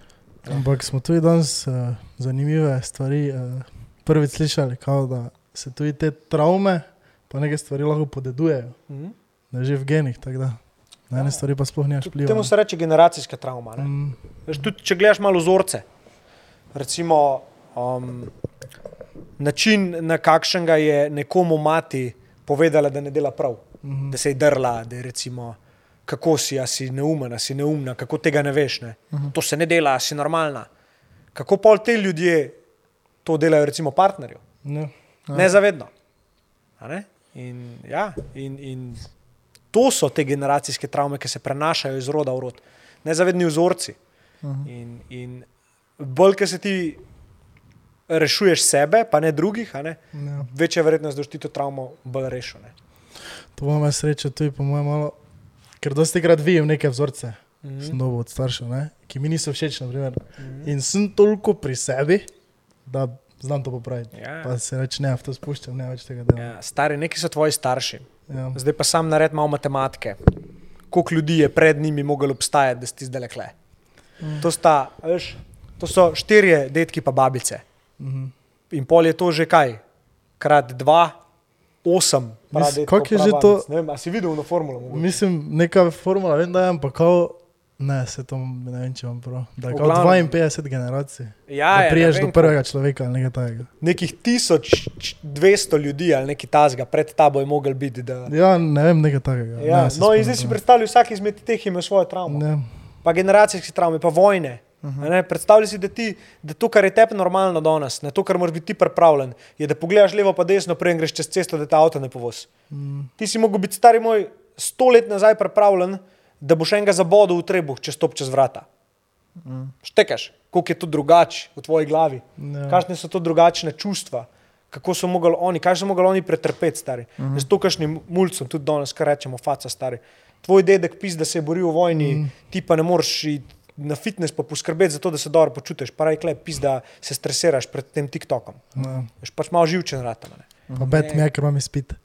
Ampak smo tudi danes uh, zanimive stvari uh, prvič slišali, kao, da se tudi te travme, pa neke stvari lahko podedujejo,
Mhm.
da je že v genih. tako Da. Na ene
Ja.
stvari pa sploh nimaš vpliva.
Temu se reče generacijska travma. ne.
Mm,
Veš, tudi če gledaš malo vzorce, recimo um, način, na kakšen ga je nekomu mati povedala, da ne dela prav,
mhm.
da se je drla, da je recimo, kako si, a si neumen, a si neumna, kako tega ne veš. Ne? To se ne dela, a si normalna. Kako pol te ljudje to delajo, recimo partnerju?
Ja.
Nezavedno. A Ne? In, ja, in, in to so te generacijske travme, ki se prenašajo iz roda v rod. Nezavedni vzorci. In, in bolj, ko se ti rešuješ sebe, pa ne drugih, ne,
Ja.
večja verjetnost, da boš ti to travmo bolj rešil. Ne?
To imamo srečo tudi, po mojem, malo. Ker dosti krat vidim neke vzorce,
Mhm.
sem dobil od staršev, ne? ki mi niso všeč, naprimer.
Mhm.
In sem toliko pri sebi, da znam to popraviti.
Ja.
Pa se reče, ne, v to spuščam, ne več tega dela.
Ja, stari, neki so tvoji starši.
Ja.
Zdaj pa sam nared malo matematike. Koliko ljudi je pred njimi moglo obstajati, da si zdaj lekle? To, sta, veš, to so štirje detki pa babice.
Mhm.
In pol je to že kaj? Krat dva, osem.
Koliko je že to?
Ne vem, si videl na formulo? mogoče?
Mislim, neka formula, vem, da je, ampak kao, ne, se to ne vem, če vam prav. Da je kao
glavnem.
52 generacij.
Ja,
da
ja,
priješ do prvega človeka ali nekaj takega.
Nekih 1200 ljudi ali nekaj tazga pred tabo je mogel biti. Da...
Ja, ne vem, nekaj takega.
Ja,
ne,
no, in zdaj si predstavljaj, vsak izmed teh ima svojo travmo.
Ne.
pa generacijske travme, pa vojne. Uh -huh. Predstavljaj si, da, ti, da to, kar je tebi normalno danes, ne to, kar moraš biti ti pripravljen, je, da pogledaš levo pa desno, preden greš čez cesto, da te avto ne povoz.
Mm.
Ti si mogel biti stari moj sto let nazaj pripravljen, da boš enega zabodo v trebuh, če stop čez vrata.
Mm.
Štekaš, koliko je to drugače v tvoji glavi,
Ja.
kakšne so to drugačne čustva. Kako so mogli oni, kaj so mogli oni pretrpeti, stari. Uh -huh. Z to, kašnim mulcem, tudi danes, kar rečemo, faca, stari. Tvoj dedek pis, da se je boril v vojni, mm. ti pa ne moreš iti na fitness pa poskrbeti za to, da se dobro počutiš. Pa rekle, pis, da se stresiraš pred tem TikTokom.
Ja.
Veš pač malo živčen rata. Ne?
Pa bet mi je, ker vam izpite.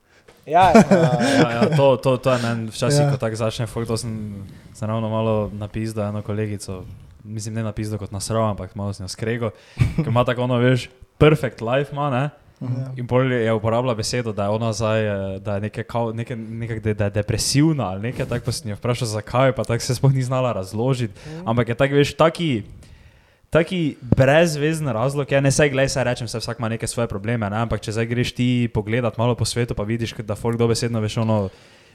Ja, ja.
Ja, ja, to, to, to je meni včasih,
Ja.
ko tako začne, fakt, to sem, sem ravno malo napisal eno kolegico, mislim ne napisal kot nasrov, ampak malo sem jo skrego, ker ima tako ono, veš, perfect life ima, ne?
Ja.
In pol je uporabila besedo, da je ona zdaj, eh, da je nekaj, kao- nekaj, nekaj da, da je depresivna ali nekaj, tako pa sem jo vprašal, zakaj, pa tako se sploh ni znala razložiti. Ampak je tako, veš, taki, taki brezvezen razlog, ja, ne sej, glej, saj rečem, se vsak ima neke svoje probleme, ne? ampak če zdaj greš ti pogledat malo po svetu, pa vidiš, da folk dobesedno veš ono.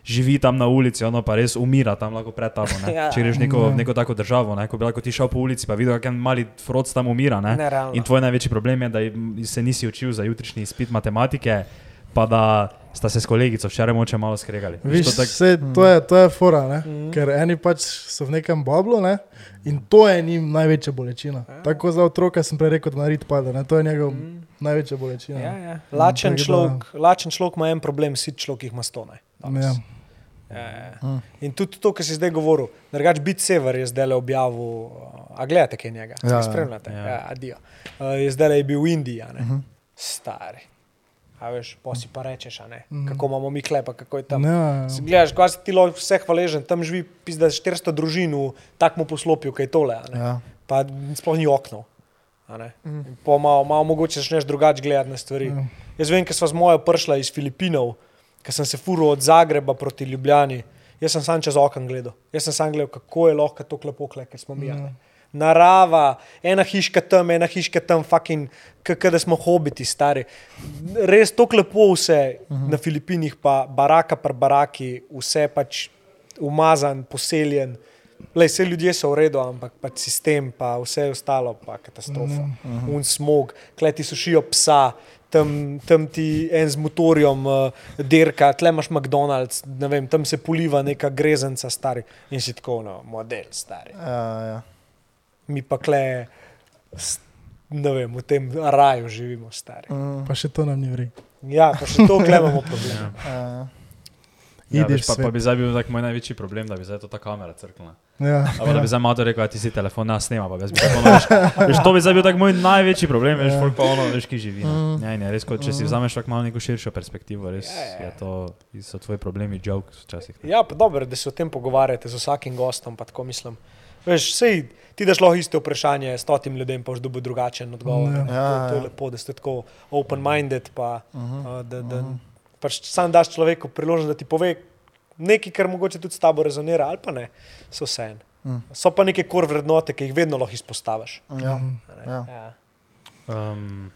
Živi tam na ulici, ono pa res umira tam lahko pred tabo. ne.
Ja.
Če greš v neko,
Ja.
neko tako državo, ne, ko bi lahko ti šel po ulici, pa videl, kakšen mali froc tam umira. Ne.
Nerealno.
In tvoj največji problem je, da se nisi učil za jutrišnji izpit matematike, pa da sta se s kolegico včeraj moče malo skregali. Veš,
Viš,
to tak-
vse, to, je, to je fora, ne?
Mhm.
ker eni pač so v nekem bablu ne? in to je njim največja bolečina.
Ja.
Tako za otroka sem prej rekel, da narit pade, ne? to je njegov največja bolečina.
Ja, ja. Lačen,
da-
človek, lačen človek ima en problem, sit človek jih ima stone.
Ja.
Ja, ja. In tudi to, kar si zdaj govoril, drugač Bit Sever je zdaj le objavil, uh, a gledate kaj njega,
Ja,
ja,
ja.
spremljate,
Ja.
ja, adijo. Uh, je zdaj le bil v Indiji, a ne, uh -huh. stari. A veš, pa si pa rečeš,
Mhm.
kako imamo mi klepa, kako je tam.
Ja,
Si Gledaš, kaj si ti lahko vse hvaležen, tam živi pizda 400 družin v takmu poslopju, kaj je tole.
Ja.
pa sploh ni okno. a ne. In Po malo, malo mogoče začneš drugače gledati na stvari.
Ja.
Jaz vem, ker sva z mojo prišla iz Filipinov, ker sem se furil od Zagreba proti Ljubljani. Jaz sem sam čez okno gledal. Jaz sem sam gledal, kako je lahko to lepo, ker smo mi. a ne. Narava, ena hiška tam, ena hiška tam, fucking, kako da smo hobiti, stari. Res tako lepo vse uh -huh. na Filipinih, pa baraka per baraki, vse pač umazan, poseljen. Lej, vse ljudje so v redu, ampak pač sistem, pa vse ostalo, pa katastrofa. Uh -huh. Un smog, kleti sušijo psa, tam, tam ti en z motorjem uh, dirka, tle imaš McDonald's, vem, tam se poliva neka grezenca, stari in si tako, no, model, stari.
Ja, ja.
Mi pa kle, ne vem, v tem raju živimo, stari.
Mm,
Pa še to nam ni vri.
Ja, pa še to klemamo problem.
Ja.
ja.
Ja,
Ideš
veš, pa,
svet.
pa bi zdaj bil tak moj največji problem, da bi zdaj to ta kamera crknila.
Ja.
Ali da bi zdaj malo rekel, da ti si telefon, ne snema, pa jaz bi ono, veš, veš, to bi zdaj bil tak moj največji problem, veš,
Ja.
pa ono, veš, ki živi.
Mm.
Mm. Ja, ne, res, kot, če si vzameš tako malo neko širšo perspektivo, res
Ja, ja.
je to, so tvoji problemi joke včasih.
Ja, pa dobro, da se o tem pogovarjate z vsakim gostom, pa tako mislim. Veš, sej, ti daš lahko isto vprašanje stotim ljudem, pa boš dobil drugačen odgovor.
Ja.
ne. to,
Ja,
to je
ja.
lepo, da ste tako open-minded, pa
Uh -huh.
uh, da, da pač sam daš človeku priložnost, da ti pove nekaj, kar mogoče tudi s tabo rezonira, ali pa ne, so vse en.
Mm.
So pa neke kor vrednote, ki jih vedno lahko izpostaviš.
Ja.
a ne.
Ja.
Ja.
Um,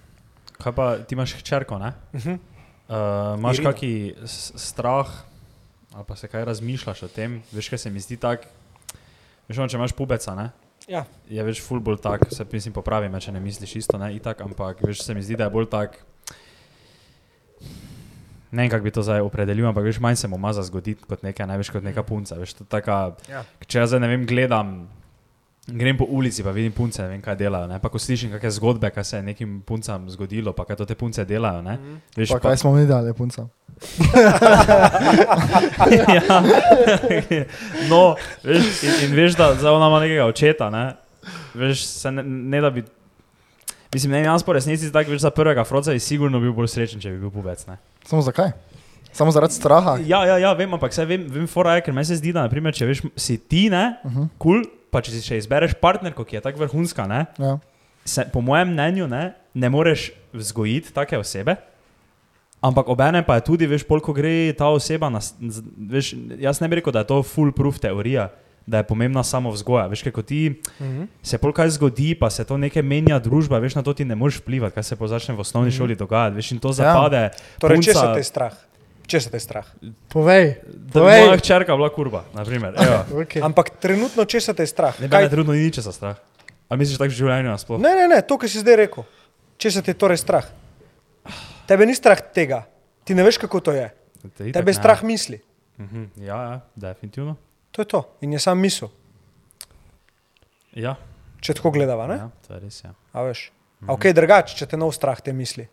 kaj pa ti imaš hčerko, ne?
Uh -huh.
Uh, imaš s- strah, ali pa se kaj razmišljaš o tem? Veš, kaj se mi zdi tako, veš, ono, če imaš pubeca, ne?
Ja.
Je več full bolj tak, se mislim popravi, me, če ne misliš isto, ne, itak, ampak veš, se mi zdi, da je bolj tak, ne vem, kako bi to zdaj opredelil, ampak veš, manj se mu maza zgoditi kot nekaj, ne veš, kot neka punca, veš, taka,
Ja.
če jaz zdaj ne vem, gledam Grem po ulici, pa vidim punce, ne vem, kaj delajo. Ne? Pa ko slišim kakšne zgodbe, kaj se je nekim puncam zgodilo, pa kaj to te punce delajo. Ne? Veš,
Pa kaj smo mi dali, punca?
ja. no, veš, in, in veš, da zdaj ona ima nekega očeta, ne? Veš, se ne, ne da bi. Mislim, ne jaz po resnici tako veš za prvega froca bi sigurno bil bolj srečen, če bi bil pubec. Ne?
Samo zakaj? Samo zaradi straha?
Ja, ja, ja, vem, ampak saj vem, vem fora je, ker meni se zdi, da naprimer, če veš, si ti, ne,
Uh -huh.
kul, cool, pa če si še izbereš partnerko, ki je tako vrhunska, ne,
ja.
se, po mojem mnenju, ne, ne moreš vzgojiti take osebe. Ampak obene pa je tudi, veš, koliko gre ta oseba. Na, veš, jaz ne bi rekel, da je to foolproof teorija, da je pomembna samo vzgoja. Veš, kaj, ko ti
Mhm.
se pol kaj zgodi, pa se to nekaj menja družba, veš, na to ti ne moreš vplivati, kaj se pa začne v osnovni šoli dogajati. Veš, in to zapade.
Torej, če
punca-
se te strah? Če se te strah?
Povej.
Da
Povej.
moja hčerka bila kurba, naprimer. Evo.
Okay.
Ampak trenutno, če se te strah?
Ne,
Kaj-
mene trenutno ni za strah. A misliš tako v življenju nasploh?
Ne, ne, ne, to, kar si zdaj rekel. Če se ti je torej strah. Tebe ni strah tega, ti ne veš, kako to je.
Te itak
Tebe je
ne.
strah misli.
Mhm, Ja, ja, definitivno.
To je to. In je sam misel,
Ja,
če tako gledava. Ne?
ja to je res. Ja.
A veš. A ok, drugače, če te nov strah te misli.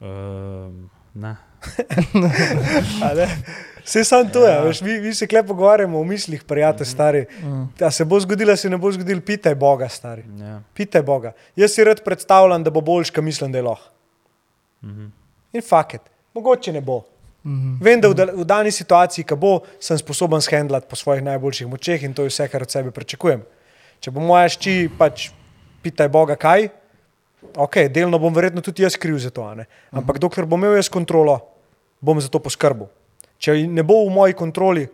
Um, ne.
Vse sam to je, ja. veš, mi, mi se klep pogovarjamo o mislih, prijatelj stari.
Mm.
Da se bo zgodilo, se ne bo zgodilo, pitaj Boga, stari.
Ja.
Pitaj Boga. Jaz si rad predstavljam, da bo boljš, kot mislim, da je lahko.
Mhm.
In faket, mogoče ne bo.
Mhm.
Vem, da v, da, v dani situaciji, ki bo, sem sposoben shendlati po svojih najboljših močeh in to je vse, kar od sebe pričakujem. Če bo moja šči, pač pitaj Boga, kaj, ok, delno bom verjetno tudi jaz kriv za to, ampak dokler bom imel jaz kontrolo, bom za to poskrbel. Če ne bo v moji kontroli,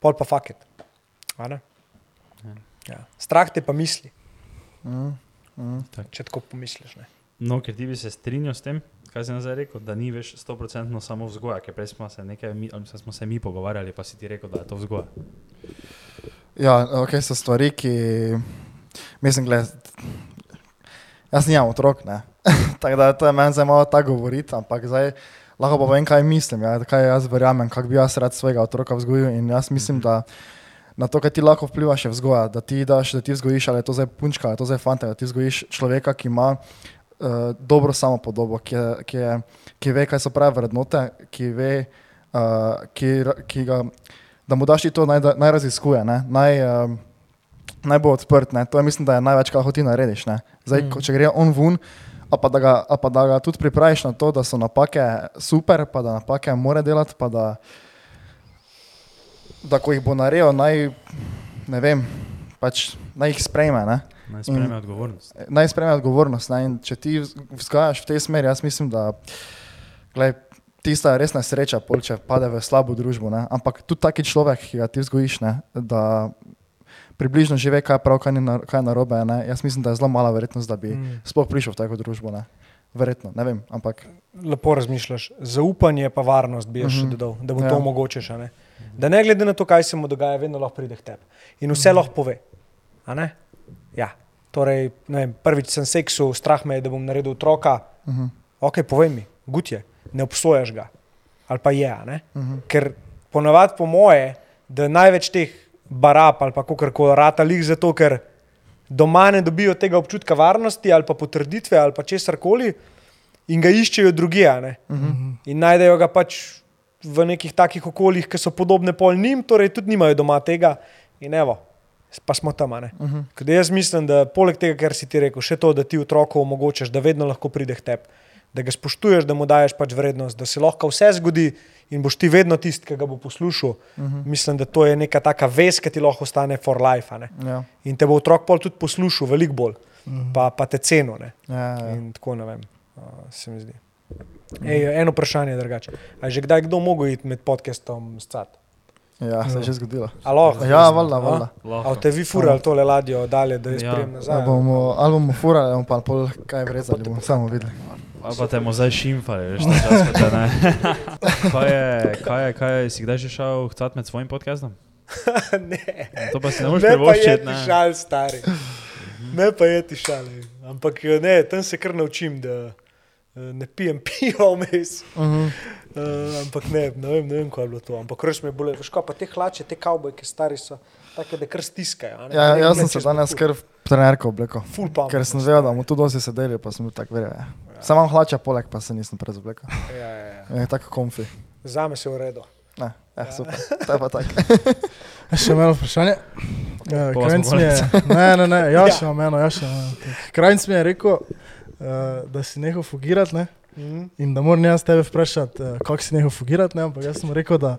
pol pa faket. A ne? Ja. Strah te pa misli,
Mm. Mm.
če tako pomisliš. Ne?
No, ker ti bi se strinjal s tem, kaj si nazaj rekel, da ni več 100% samo vzgoja, ker prej smo se, nekaj, mi, smo se mi pogovarjali, pa si ti rekel, da je to vzgoja.
Ja, ok, so stvari, ki. Mislim, gled, jaz nimam otrok, ne. Tako da to je meni zdaj malo tako govoriti, ampak zdaj lahko pa povem, kaj mislim, ja, kaj jaz verjamem, kako bi jaz rad svojega otroka vzgojil. In jaz mislim, da na to, kaj ti lahko vpliva še vzgoja, da ti daš, da ti vzgojiš, ali je to zdaj punčka, ali je to zdaj fanta, da ti vzgojiš človeka, ki ima uh, dobro samopodobo, ki, je, ki, je, ki ve, kaj so prave vrednote, ki ve, uh, ki, ki ga, da mu daš ti to naj, da- naj raziskuje, ne, naj, uh, naj bo odprt. Ne. To je mislim, da je največ, kar lahko ti narediš. Ne. Zdaj, mm. če gre on ven, a pa, da ga, a pa da ga tudi pripraviš na to, da so napake super, pa da napake mora delati, pa da, da ko jih bo naredil, naj, ne vem, pač naj jih sprejme. Ne.
Naj sprejme odgovornost.
Naj sprejme odgovornost. Ne. In če ti vz- vzgajaš v tej smeri, jaz mislim, da glej, tista je res nesreča, pol, če pade v slabo družbo. Ne. Ampak tudi taki človek, ki ga ti vzgojiš, ne, da približno že ve, kaj je prav, kaj je, na, kaj je narobe. Ne. Jaz mislim, da je zelo mala verjetnost, da bi mm. sploh prišel v tako družbo. Ne. Verjetno, ne vem, ampak
lepo razmišljaš. Zaupanje pa varnost bi jaz še
Mhm.
dodal, da mu
Ja.
to omogočiš. a ne. Da ne glede na to, kaj se mu dogaja, vedno lahko pride k tebi. In vse lahko pove. A ne? Ja. Torej, vem, prvič sem seksu, strah me je, da bom naredil otroka.
uh -huh,
Ok, povej mi, gut je, ne obsojaš ga. Ali pa je, ne?
uh -huh.
Ker ponavadi po moje, da največ teh barab ali pa kako koli rata lih zato, ker doma ne dobijo tega občutka varnosti ali pa potrditve ali pa česar koli in ga iščejo drugje. a ne.
Mhm.
In najdejo ga pač v nekih takih okoljih, ki so podobne pol njim, torej tudi nimajo doma tega. In evo, pa smo tam.
Uh -huh.
Ker jaz mislim, da poleg tega, kar si ti rekel, še to, da ti otroku omogočaš, da vedno lahko pride k tebi, da ga spoštuješ, da mu daješ pač vrednost, da se lahko vse zgodi in boš ti vedno tisti, ki ga bo poslušal.
Uh -huh.
Mislim, da to je neka taka vez, ki ti lahko ostane for life.
Ja,
In te bo otrok pol tudi poslušal, veliko bolj,
Mhm.
pa, pa te ceno. Ne.
ja, ja.
In tako ne vem, uh, se mi zdi. Ej, eno vprašanje je drugače. A je že kdaj kdo mogel iti med podcastom s cat?
Ja se je že zgodilo.
Alo,
Ja, valjda, valjda.
A te vi furali tole ladjo dalje, da jaz
Ja.
prijem nazaj?
Ali bomo, ali bomo furali, ali bomo pa pol kaj vrezali, bomo samo videli.
Ali pa te bomo zdaj šimfali, veš, ta čas, ko te ne. kaj je, kaj je, kaj je, si kdaj že šel hcat med svojim podcastom?
ne.
To pa si ne moreš
Me pa je
privoščiti,
ti
ne.
šal, stari. Me pa je ti šal. ej. Ampak ne, tam se kar naučim, da, ne pijem piva vmes.
Uh -huh.
Uh, ampak ne, ne vem, ne vem, kaj je bilo to. Ampak res me je bolelo. Veš, kaj pa te hlače, te kavbojke, stari so, take, da kar stiskajo. a ne.
Ja,
Ne
jaz sem se danes kar trenerko obleko.
Ful pametno.
Ker sem vedel, da bomo tu dosti sedeli, pa sem bil tak verjel. Ja. Sam imam hlače poleg, pa se nisem prezoblekel.
Ja, ja, ja.
Je tako komfi.
Za me se je v redu.
Ne, ja, super. To je pa tako.
Še imamo vprašanje? Ja,
Pa vas
Krajnc mi je, ne, ne, ne, ja,
Ja.
še imamo eno, ja, še imamo. Krajnc mi je rekel, uh, da si nehal fugirati, ne?
Mm.
In da moram jaz tebe vprašati, uh, kako si nehal fugirati, ne? Ampak jaz sem rekel, da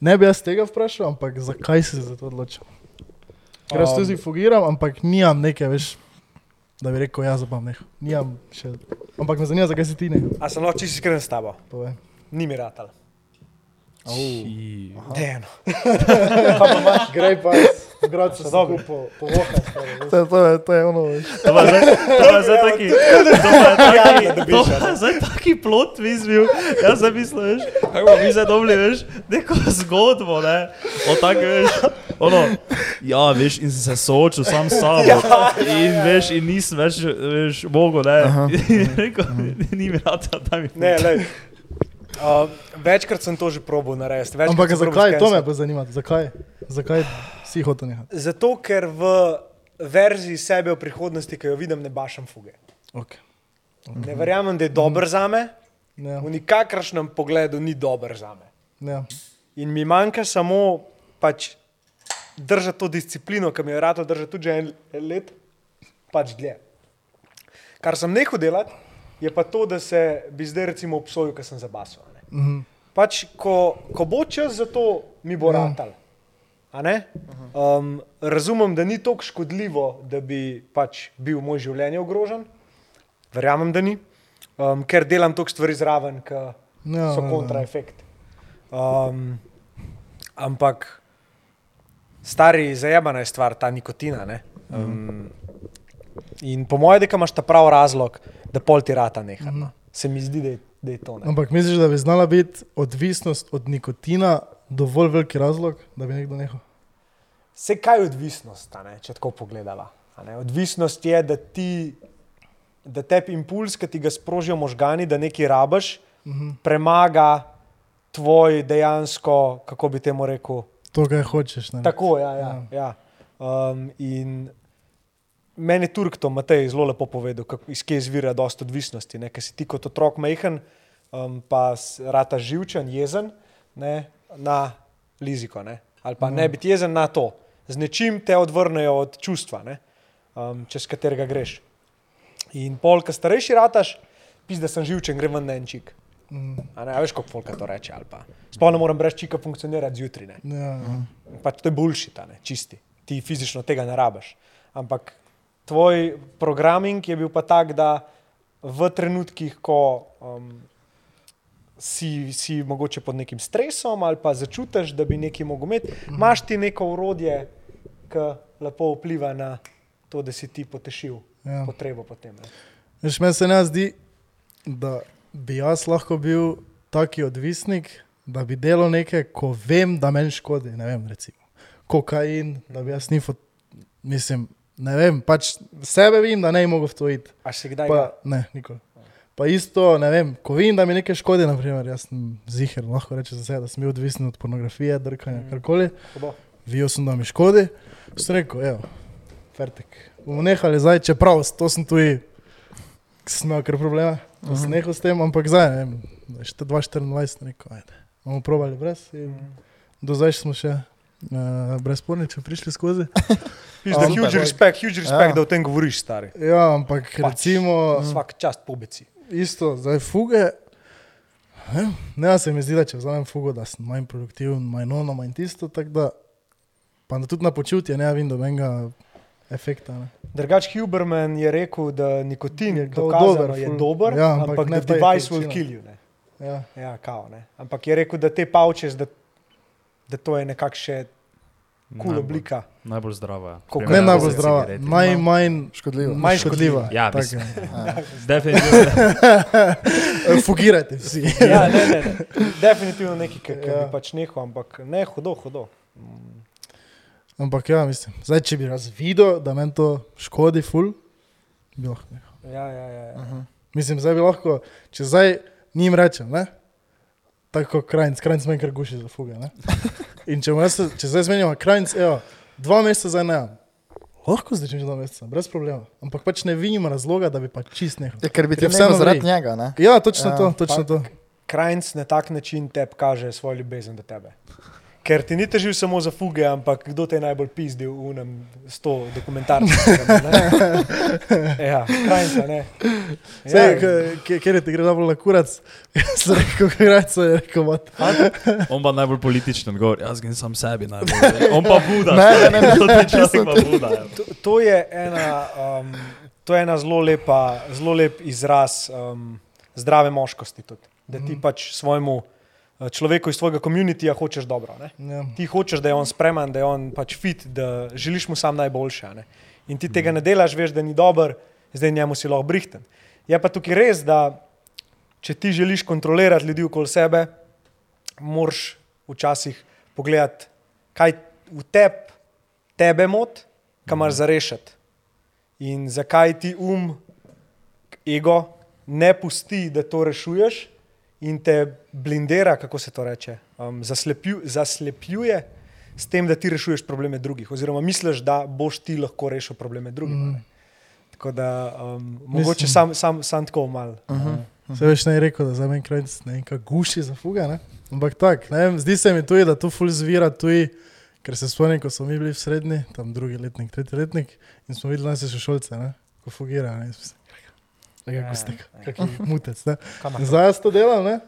ne bi jaz tega vprašal, ampak zakaj si se za to odločil. Ker jaz
Um.
tudi fugiram, ampak nimam neke, veš, da bi rekel, jaz bom nehal. Nimam še, ampak me zanima, zakaj si ti nehal.
A sem lahko čisto iskren s tabo?
Povej.
Ni mi ratal. Dejno.
Grej pa, zgrad se
dobro.
dobro. Povoha,
To, je- to, je, to je ono, veš.
To pa zdaj, to pa zdaj taki, to pa je taki,
Ja,
to pa zdaj taki plot izbil. Jaz sem mislil, veš, kako bomo mi zdaj dobili, veš, neko zgodbo, ne, o tak, veš, ono, ja, veš, in sem se soočil sam s sabo. In veš, in nisem več, veš, mogel, ne. In rekel, ni mi rad, da mi.
Ne, lej. Uh, večkrat sem to že probil narediti.
Ampak zakaj, to me bo zanimalo, zakaj, zakaj si hotel nehati?
Zato, ker v verziji sebe v prihodnosti, ki jo vidim, ne bašam fuge.
Okay.
Ne verjamem, da je dober za me,
Ja,
v nikakršnem pogledu ni dober za me.
ja.
In mi manjka samo pač držati to disciplino, ki mi je rado držati tudi že en let, pač dlje. Kar sem nehal delati, je pa to, da se bi zdaj recimo obsojal, ker sem zabasal. Ne.
Mhm.
Pač, ko, ko bo čas za to, mi bo
Ja.
ratal. Ne? Um, razumem, da ni tako škodljivo, da bi pač bil moj življenje ogrožen. Verjamem, da ni, um, ker delam toliko stvari zraven, ki
Ja,
so
ja, ja.
kontraefekt. Um, ampak stari zajebana je stvar, ta nikotina. ne. Um, in po mojem, da imaš ta prav razlog, da pol ti rata neha. No. Se mi zdi, da je, da je to. Ne.
Ampak misliš, da bi znala biti odvisnost od nikotina dovolj veliki razlog, da bi nekdo nehal?
Se kaj je odvisnost, ne, če tako pogledava. Odvisnost je, da ti, da tebi impuls, ki ti ga sprožijo možgani, da nekaj rabiš,
Mhm.
premaga tvoj dejansko, kako bi temu rekel,
To, kar hočeš. Ne?
Tako, ja. ja, ja. Um, in meni je Turk to, Matej, zelo lepo povedal, kako, iz kje izvira dosta odvisnosti. Ker si ti kot otrok majhen, um, pa rata živčen, jezen ne, na liziko. Ne? Ali pa ne biti jezen na to. Z nečim te odvrnejo od čustva, ne, um, čez katerega greš. In pol, ki starejši rataš, pis, da sem živčen, grem na en čik.
Mhm.
A ne, a veš, kako folka to reče. Sploh ne morem brez čika funkcionirati zjutraj.
Ja, ja.
Pač to je bullshit, a ne, čisti. Ti fizično tega ne rabiš. Ampak tvoj programming je bil pa tak, da v trenutkih, ko um, si, si mogoče pod nekim stresom ali pa začutiš, da bi nekaj mogel imeti, imaš ti neko urodje, ki lepo vpliva na to, da si ti potešil
Ja.
potrebo potem. Ne.
Veš, meni se ne zdi, da bi jaz lahko bil taki odvisnik, da bi delal nekaj, ko vem, da meni škodi. Ne vem, recimo kokain, da bi jaz nifo, mislim, ne vem, pač sebe vem, da ne bi mogel v to iti.
A si kdaj?
Pa, ne, nikoli. Pa isto, ne vem, ko vidim, da mi nekaj škodi, naprimer, jaz sem ziger, lahko rečem za sebe, da sem bil odvisen od pornografije, drkanja,
Mm.
karkoli. Videl sem, da mi škodi, sem rekel, evo, fertik. Bomo nehali zdaj, čeprav to sem tudi, sem imel kar probleme, da sem nehal s tem, ampak zdaj, ne vem, da je 2024, rekel, ajde, bomo probali brez in do zdaj smo še uh, brez porniča prišli skozi.
Pizda,
Ampak-
huge respect, huge respect,
Ja.
da o tem govoriš, stari.
Ja, ampak
Pač.
recimo,
Vsak čast pobeci.
isto, zdaj fuge. Ne, ne se mi zdi, da če vzamem fugo, da sem manj produktiven, manj ono, manj tisto, da, pa da tudi na počutje ne vidim dobenega efekta. Ne.
Drugač, Huberman je rekel, da nikotin
Je dober,
je dober,
Ja,
ja,
ampak
ampak, the device will kill you. Ne.
Ja.
Ja, kao, ne. Ampak je rekel, da te pavčes, da, da to je nekakšna kul cool
Najbolj-
oblika.
Najbolj zdrava.
Koliko
Ne najbolj zdrava, najmanj
Škodljivo.
Manj
škodljiva.
Ja,
tako
mislim.
je.
Definitivno.
E, Fugirajte vsi.
Ja, ne, ne, ne. Definitivno nekaj, ki ja.
Ja.
bi pač nehal, ampak ne, hudo, hudo.
Ampak ja, mislim, zdaj če bi razvidel, da meni to škodi, ful, bi lahko. nehal.
Ja, ja, ja, ja.
Mislim, zdaj bi lahko, če zdaj njim rečem, ne? Tako krajnc, krajnc meni kar guši za fuge. Ne? In če, jaz, če zdaj zmenimo krajnc, evo, dva meseca zdaj ne. Lahko zdaj čim dva meseca, brez problema. Ampak pač ne vidim razloga, da bi pa čist nehal.
Ja, ker bi ti vseeno zaradi njega, ne?
Ja, točno
Ja,
to, točno to.
Krajnc na tak način tebi kaže svojo ljubezen do tebe. Ker ti ni težil samo za fuge, ampak kdo te je najbolj pizdil v unem s to dokumentarcem. ja, krajnca, ne. Ja,
kjer je ti gre najbolj na kurac, jaz sem rekel, krajnc je rekel, mat.
On pa najbolj političen odgovor, jaz grem sam sebi najbolj. On pa Buda.
Ne, ne, ne, ne,
to ti človek pa Buda. ja.
to, to je ena, um, to je ena zelo, lepa, zelo lep izraz um, zdrave moškosti. Tudi. Da ti
Mhm.
pač svojemu človeku iz tvojega komunitija hočeš dobro.
Ja.
Ti hočeš, da je on spreman, da je on pač fit, da želiš mu sam najboljše. Ne? In ti tega ne delaš, veš, da ni dober, zdaj njemu si lahko brihten. Je pa tukaj res, da če ti želiš kontrolirati ljudi okoli sebe, moraš včasih pogledati, kaj v tebi tebe mot, kaj imaš za rešiti. In zakaj ti um, ego, ne pusti, da to rešuješ in te blindira, kako se to reče, um, zaslepju, zaslepljuje s tem, da ti rešuješ probleme drugih, oziroma misliš, da boš ti lahko rešil probleme drugih.
Mm.
Mm. Tako da um, mogoče
Mislim-
sam, sam, sam tako malo.
Uh -huh.
Se veš, ne rekel, da za meni krajnc ne vem, kaj guši za fuga, ne? Ampak tak, ne vem, zdi se mi tudi, da tu ful zvira tuji, ker se spomnim, ko smo mi bili v srednji, tam drugi letnik, tretji letnik in smo videli nas še šolce, ne? Ko fugira, ne?
Ja,
Nekako ste,
ja.
kakšen mutec, ne? Zdaj jaz to delam, ne?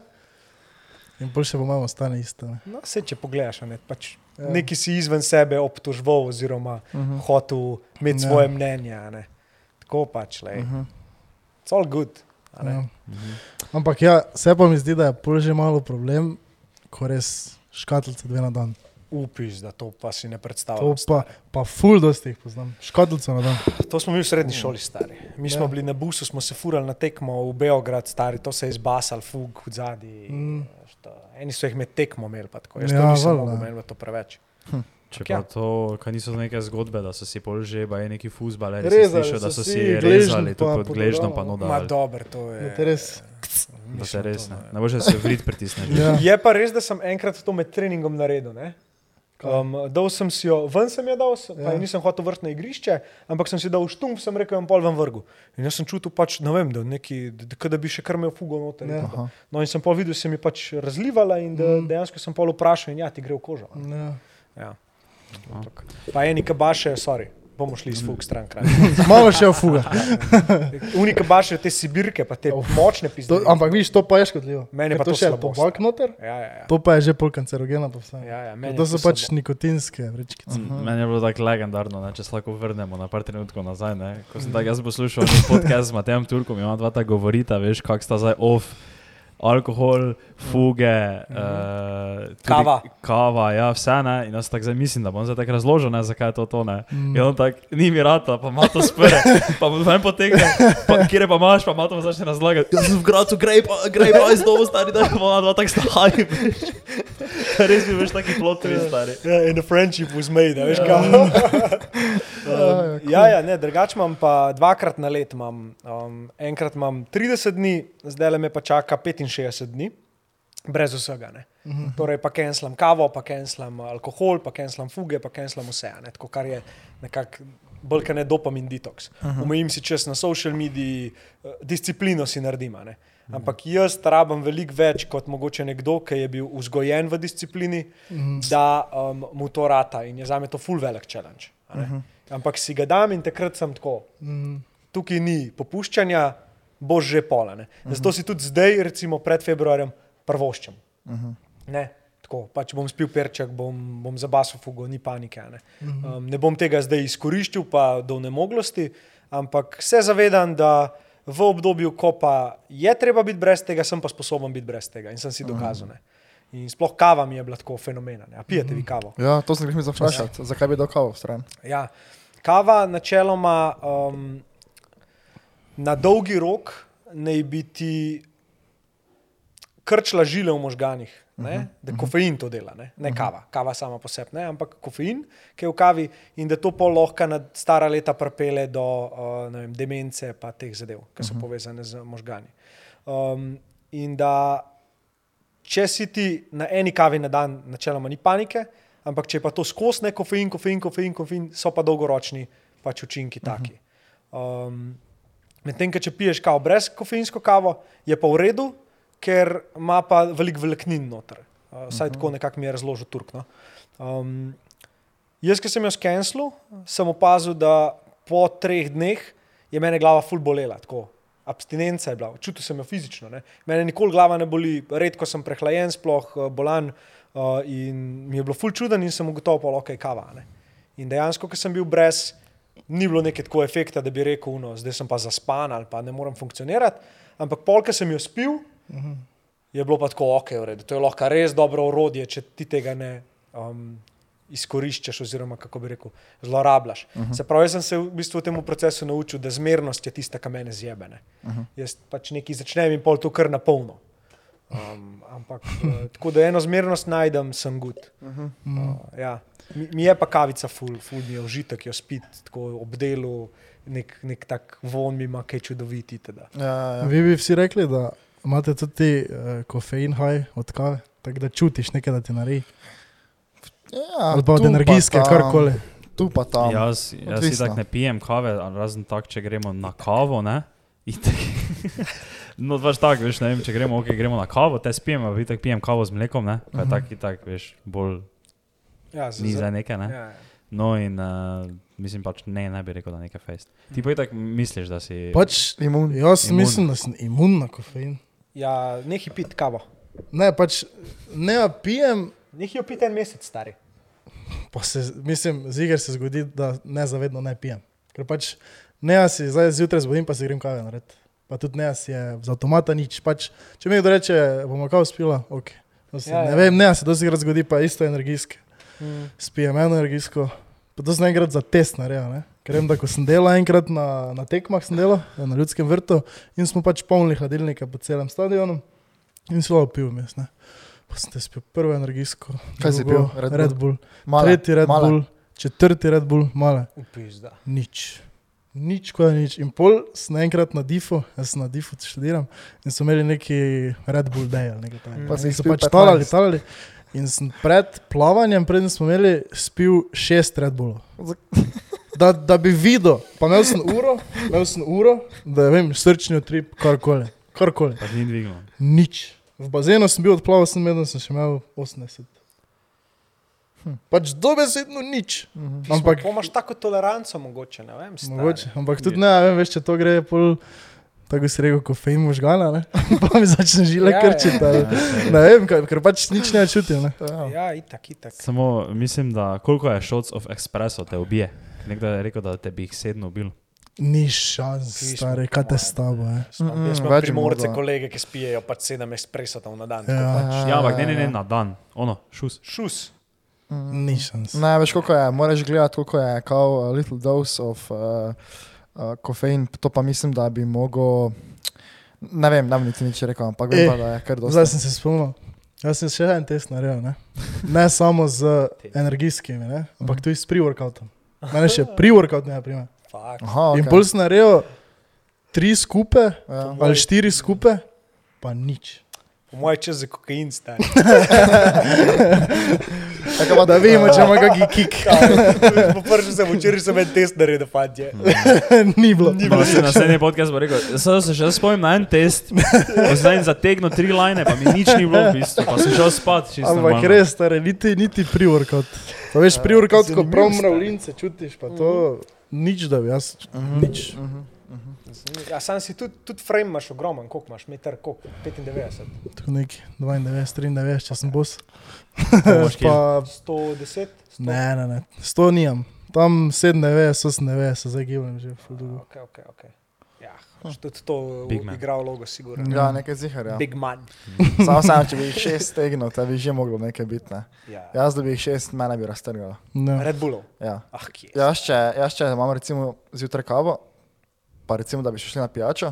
In bolj še po mamo stane isto, ne?
No, vse, če pogledaš, ne, pač
Ja.
ja. neki si izven sebe obtožval, oziroma uh
Mhm.
-huh. hotel imeti
Ja.
ja. svoje mnenje. a ne. Tako pač, le. Uh
Mhm.
-huh. It's all good. a ne.
Ja. Ampak ja, se pa mi zdi, da je pol že malo problem, ko res škatlice dve na dan.
Upiš, da to pa si ne
To
predstavljam.
pa, pa ful dosti jih poznam. Škatlico na dan.
To smo mi v srednji šoli stari. Mi smo
Ja.
ja. bili na busu, smo se furali na tekmo v Beograd, stari, to se je izbasal, fug v zadnji.
Mm.
Mm. Eni so jih med tekmo imeli, pa tako. Jaz
Ja,
to nisem mogel, meni je to preveč.
Če
Ja.
pa to, kaj niso neke zgodbe, da so si pol že, pa je neki fuzbal, ali
Rezali
slišal, da
so si
si rezali, tudi pod gležnjo pa no
Ma
da.
dober, to je.
Da te res-
Da se res
to
ne.
ne.
Ne boš, da se vrit pritisneš.
Ja.
Je pa res, da sem enkrat to med treningom naredil. Ne? Um, dal sem si jo, ven sem jo dal, ja. pa
Ja.
nisem hotel vrti na igrišče, ampak sem si dal štump, sem rekel, da bom pol ven vrgu. In jaz sem čutil, pač, ne vem, da, neki, da, da, bi še kar imel fugo noter.
Ja.
No in sem pol videl, da se mi pač razlivala in da,
Mm.
mm. dejansko sem pol vprašal in ja, ti gre v kožo.
Ja.
Ja. Pa eni kabaše, sorry, bomo šli iz fug stran.
Malo še v fuga.
Unika baše, te sibirke, pa te močne
To,
pizde.
ampak viš, to pa je škodljivo.
Meni je pa to
še
slabost.
tobak noter,
Ja, ja, ja.
to pa je že pol kancerogena. Pa vse.
ja, ja meni
to
je
so pač
slabo.
nikotinske vrečkice.
Mm, Meni je bilo tako legendarno, ne, če se lahko vrnemo na par trenutkov nazaj. Ne. Ko sem tako jaz poslušal podcast z Matejem Turkom, ima dva ta govorita, veš, kak sta zdaj off. Alkohol, fuge, uh,
Kava.
kava, ja, vse ne. In jaz tako zdaj mislim, da bom zdaj tako razložil, ne, zakaj je to to. Ne.
Mm.
In on tako, ni mi rata, pa ima to spere, pa mu ven potegne, pa kje pa imaš, pa ima to začne razlagati. Jaz sem v gradu, grej pa, grej pa iz domu, stari, da bomo dva tako stali. Res bi veš taki plot, res stari.
Ja, in the friendship was made, veš
Ja.
kaj.
Ja, ja,
ja, ne, drugače imam pa dvakrat na let. Imam, um, enkrat imam 30 dni, zdaj le me pa čaka 65 dni, brez vsega. Ne.
Mhm.
Torej, pa kenslam kavo, pa kenslam alkohol, pa kenslam fuge, pa kenslam vse. Ne, tako, kar je nekako bolj kot ne dopamin detox. Omejim si čas na social mediji, eh, disciplino si naredim. a ne. Ampak jaz rabim veliko več kot mogoče nekdo, ki je bil vzgojen v disciplini,
Mhm.
da um, mu to rata in je za me to full velik challenge. a ne. Ampak si ga dam in takrat sem tako.
Mm.
Tukaj ni popuščanja, boš že polane. Zato si tudi zdaj, recimo pred februarjem, prvoščem. Ne, tako, pač bom spil perček, bom, bom zabasil fugo, ni panike. Ne. Um, ne bom tega zdaj izkoriščal, pa do nemoglosti, ampak se zavedam, da v obdobju, ko pa je treba biti brez tega, sem pa sposoben biti brez tega in sem si dokazal. Ne. In sploh kava mi je bila tako fenomena. A pijete vi kavo?
Ja, to sem jih mislil vprašati, zakaj bi dal kavo stran.
Ja. Kava načeloma um, na dolgi rok naj bi ti krčila žile v možganih. ne, da kofein to dela, ne, ne kava. Kava sama po sebi, ampak kofein, ki je v kavi in da to pol lahko na stara leta pripele do uh, vem, demence pa teh zadev, ki so povezane z možgani. Um, in da če si ti na eni kavi na dan, načeloma ni panike, ampak če je pa to skozi ne kofein, kofein, kofein, kofein, so pa dolgoročni pač učinki taki. Um, Medtem, če piješ kavo brez kofeinsko kavo, je pa v redu, ker ima pa veliko vlaknin noter. Uh, Saj tako nekako mi je razložil Turk. No. Um, jaz, ki sem jo skenslil, sem opazil, da po treh dneh je mene glava ful bolela. Tako. Abstinenca je bila, čutil sem jo fizično. Ne. Mene nikoli glava ne boli, redko sem prehlajen, sploh uh, bolan. Uh, in mi je bilo ful čuden in sem ugotovil, da je okay, kava. Ne. In dejansko, ko sem bil brez, ni bilo neke tako efekta, da bi rekel, no, zdaj sem pa zaspan ali pa ne morem funkcionirati. Ampak polk sem jo spil, uh -huh. je bilo pa tako ok, v redu. To je lahko res dobro orodje, če ti tega ne um, izkoriščaš, oziroma kako bi rekel, zlorabljaš. Uh -huh. Se pravi, jaz sem se v bistvu v tem procesu naučil, da zmernost je tista, ki me zjebene. Uh -huh. Jaz pač nekaj začnem in pol to kar na polno. Um, ampak uh, tako da eno zmernost najdem, sem gud. Uh -huh. uh, ja. mi, mi je pa kavica, ful, ful mi je užitek, jo spiti tako ob delu, nek, nek tak von mi ima, kaj čudoviti. teda.
Ja, ja.
Vi bi vsi rekli, da imate tudi uh, kofein haj od kave, tako da čutiš nekaj, da ti naredi.
Ja,
Ali pa od
tu
energijske, karkoli.
Tu pa tam.
Jaz, jaz si tako ne pijem kave, razen tako, če gremo na kavo. Ne? No, pač tako, veš, ne vem, če gremo, okay, gremo na kavo, te spijem, a vi tako pijem kavo z mlekom, ne? Pa je tako, tak, veš, bolj
Ja, za-
ni
za-
neke, ne?
ja, ja.
No in uh, mislim pač ne, ne bi rekel, da nekaj fejst. Ti pa tako misliš, da si...
Pač,
Imun.
jaz
Imun.
mislim, da sem imun na kofein.
ja nehi piti kavo.
Ne, pač ne pijem,
Nehi jo piti en mesec, stari.
pa se, mislim, ziger se zgodi, da ne zavedno ne pijem. Ker pač ne ja si zdaj zjutraj zbudim, pa si grem kave narediti. Pa tudi ne ja je z avtomata nič. Pač, če mi kdo reče, bomo kavo spila, ok. To se,
Ja,
ja,
ja.
ne vem, ne ja se dosti krat zgodi, pa isto energijske.
Mm.
Spijem eno energijsko, pa to sem enkrat za test naredil. ne. Ker vem, da ko sem delal enkrat na, na tekmah, sem delal na ljudskem vrtu in smo pač polnili hladilnike po celem stadionu in zelo pil mes. Ne. Pa sem te spil prvo energijsko,
Kaj si pil? Red Bull?
Red Bull,
Male,
tretji Red
male.
Bull, četrti Red Bull, male,
Upizda.
nič. Nič, kot da nič. In pol sem enkrat na Difu, jaz sem na Difu študiram in so imeli neki Red Bull Day ali nekaj takega.
Pa si
In
jih
so pač
15.
talali, talali. In sem pred plavanjem, preden smo imeli, spil šest Red Bullov. Da, da bi videl, pa imel sem uro, imel sem uro, da vem, srčni utrip, karkoli. karkoli.
Pa ni dvignil.
Nič. V bazenu sem bil odplaval, sem medem sem še imel 80. Hm. Pač dobesedno nič. Ampak,
Pa imaš tako toleranco, mogoče, ne vem. stari.
mogoče, ampak tudi ne, vem, veš, če to gre, pol, tako si rekel, kofein možgana, ne? pa mi začne žile
Ja, ja.
krčiti. ali- Ne vem, kaj, ker pač nič ne čutim. Ne?
Ja.
Ja, itak, itak.
Samo mislim, da koliko je shots of espresso te ubije. Nekdo je rekel, da te bi jih sedno ubil.
Ni šans, stari, kaj te
mojem.
s tabo je.
Mm,
Mm,
jaz imam
več
primorce,
morda.
kolege, ki spijejo pač sedem espresotov na dan.
Ja.
tako pač.
Ja, ampak ne, ne, ne, na dan. Ono, šus.
Šus.
Ni šans.
Ne, veš, koliko je, moraš gledati, koliko je kao a little dose of uh, uh, kofein, to pa mislim, da bi mogel, ne vem, ne bom niti nič rekel, ampak vem
Eh,
pa, da je kar
Zdaj
dosti.
sem se spomnil. Jaz sem še en test naredil, ne, ne samo z energijskimi, ne? ampak tudi s pre-workoutom. Mene še pre-workout ne prima.
Aha,
In
okay.
bolj sem naredil tri skupe
Ja.
ali štiri skupe, pa nič.
Po mojem čas za kokain stari.
Tako pa,
Da vidimo, če ima kakšen kick.
Po prvi sem včeraj sem en test naredil, fantje.
Ni bilo.
Pa si na naslednji podcast bo rekel, zdaj se še spomnim na en test, ko sem zategnil tri line, pa mi nič ni bilo v bistvu, pa sem šel spat.
Ampak res, stare, niti, niti pre-workout. Pa veš, pre-workout, ko
zanimiv,
prav mravljince čutiš, pa to nič da bi jaz, nič.
Ja, sam si tudi, tudi frame imaš ogromen, koliko imaš, meter, koliko, 95,
Tu neki 92, 93, če sem bos. Pa
110, 100.
ne, ne, ne, 100 nijam. Tam 97, 98, zdaj gibljem že ful dolgo.
Ok, ok, ok. Ja, tudi to
man.
igral vlogo, sigurno.
ja, nekaj zihar, ja.
Big man.
Samo sam, če bi jih šest stegnil, te bi že moglo nekaj biti, ne.
Ja.
Jaz, da bi jih šest, mene bi raztrgalo.
Ne.
Red Bullov.
Ja.
Ah, kje.
Jaz, če, jaz, če imam recimo zjutraj kavo, pa recimo, da bi šli na pijačo,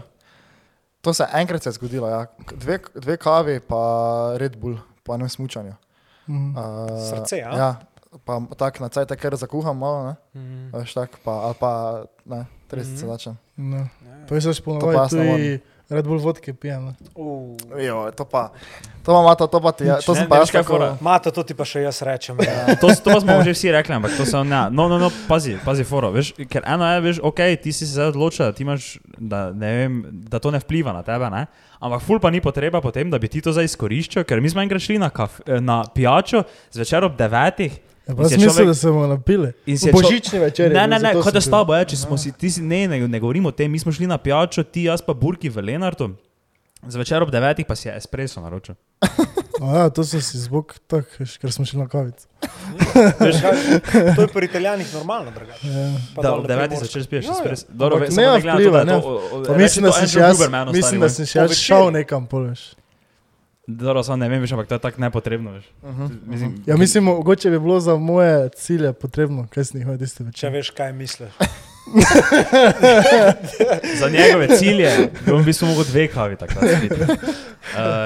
to se je enkrat se je zgodilo, ja. dve, dve kavi, pa Red Bull po enem smučanju.
Mhm.
Uh,
Srce, ja?
Ja, pa tako na cajt, ker zakuham malo, ne,
Mhm.
veš tak, pa, ali pa ne, 30
Mhm.
mm -hmm. začnem.
No.
Ja.
Pa pač ponovadi
jaz ne
tudi Red Bull vodke pijem.
Jo, to pa, to pa, to, to pa ti, ja, to sem pa jaz
fora?
Mato, to ti pa še jaz rečem. Ja.
To, to smo že vsi rekli, ampak to se ne. No, no, no, pazi, pazi, foro. Veš, ker eno je, veš, ok, ti si se zdaj odločil, ti imaš, da, ne vem, da to ne vpliva na tebe, ne? ampak ful pa ni potreba potem, da bi ti to zdaj izkoriščal, ker mi smo enkrat šli na, kaf, na pijačo zvečer ob devetih.
Ja,
je
smisel,
človek-
da se bomo napili.
Je
Božični večer.
Ne, ne, ne, kot da s tabo, ja, če smo si, ti si, ne, ne, ne govorimo o tem, mi smo šli na pijačo, ti, jaz pa Burki v Lenartu. Zvečer ob devetih pa si je espresso naročil.
Ja, to sem si zbog tak, ker smo šli na kavico.
To je pri italijanih normalno, drugače.
Ja.
Pa
Da,
dol
ob
na
devetih
Primorskem.
začel spiješ
Ja, ja.
espresso. Dobro,
ne
je
ne. Pa
reči
mislim, da sem še jaz, mislim, da sem še jaz šel nekam, pol, veš.
Dobro, samo ne vem, več, ampak to je tako nepotrebno. Veš.
Mhm.
Mislim,
Ja, mislim, mogoče bi bilo za moje cilje potrebno, kaj si njihove tiste
Če
večer.
veš, kaj misliš.
Za njegove cilje bi on v bistvu mogel dve kavi takrat spiti. Uh,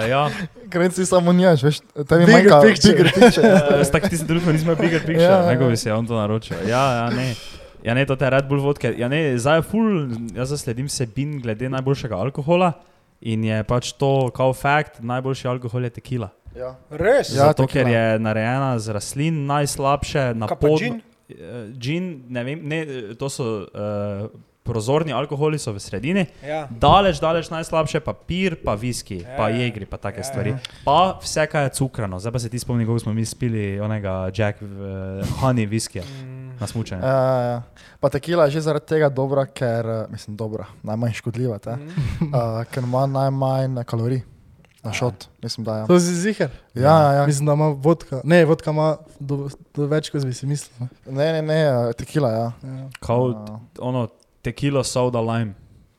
ja,
Grenci samo njaš, veš, tebi
Bigger
manjka
picture.
bigger picture.
uh, tako ti se trenutno nismo imeli bigger picture,
Ja,
nego bi se on to naročil. Ja, ja, ne. Ja, ne, to te Red Bull vodke. Ja, ne, zdaj je full, jaz zasledim sebin glede najboljšega alkohola in je pač to kao fakt, najboljši alkohol je tekila.
Ja.
Res?
Ja,
Zato, ker
tekila.
je narejena z rastlin, najslabše na pod-
gin?
Eh, Gin, ne vem, ne, eh, to so uh, prozorni alkoholi, so v sredini.
Ja.
Daleč, daleč najslabše pa pir, pa viski,
Ja,
pa
ja.
jegri, pa take
Ja,
stvari.
ja.
Pa vse, kar je cukrano. Zdaj pa se ti spomni, kako smo mi spili onega Jack uh, Honey viskija
Mm.
na smučanju.
Ja, ja, ja. Pa tekila je že zaradi tega dobra, ker, eh, mislim, dobra, najmanj škodljiva, te,
Mm.
uh, ker ima najmanj kalorij na šot, mislim, da je.
To si ziger.
Ja, ja, ja.
Mislim, da ima vodka. Ne, vodka ima do, do več, kot bi si mislil. ne.
Ne, ne, eh, tekila, ja.
Ja.
Kao
Uh,
ono tequila soda lime.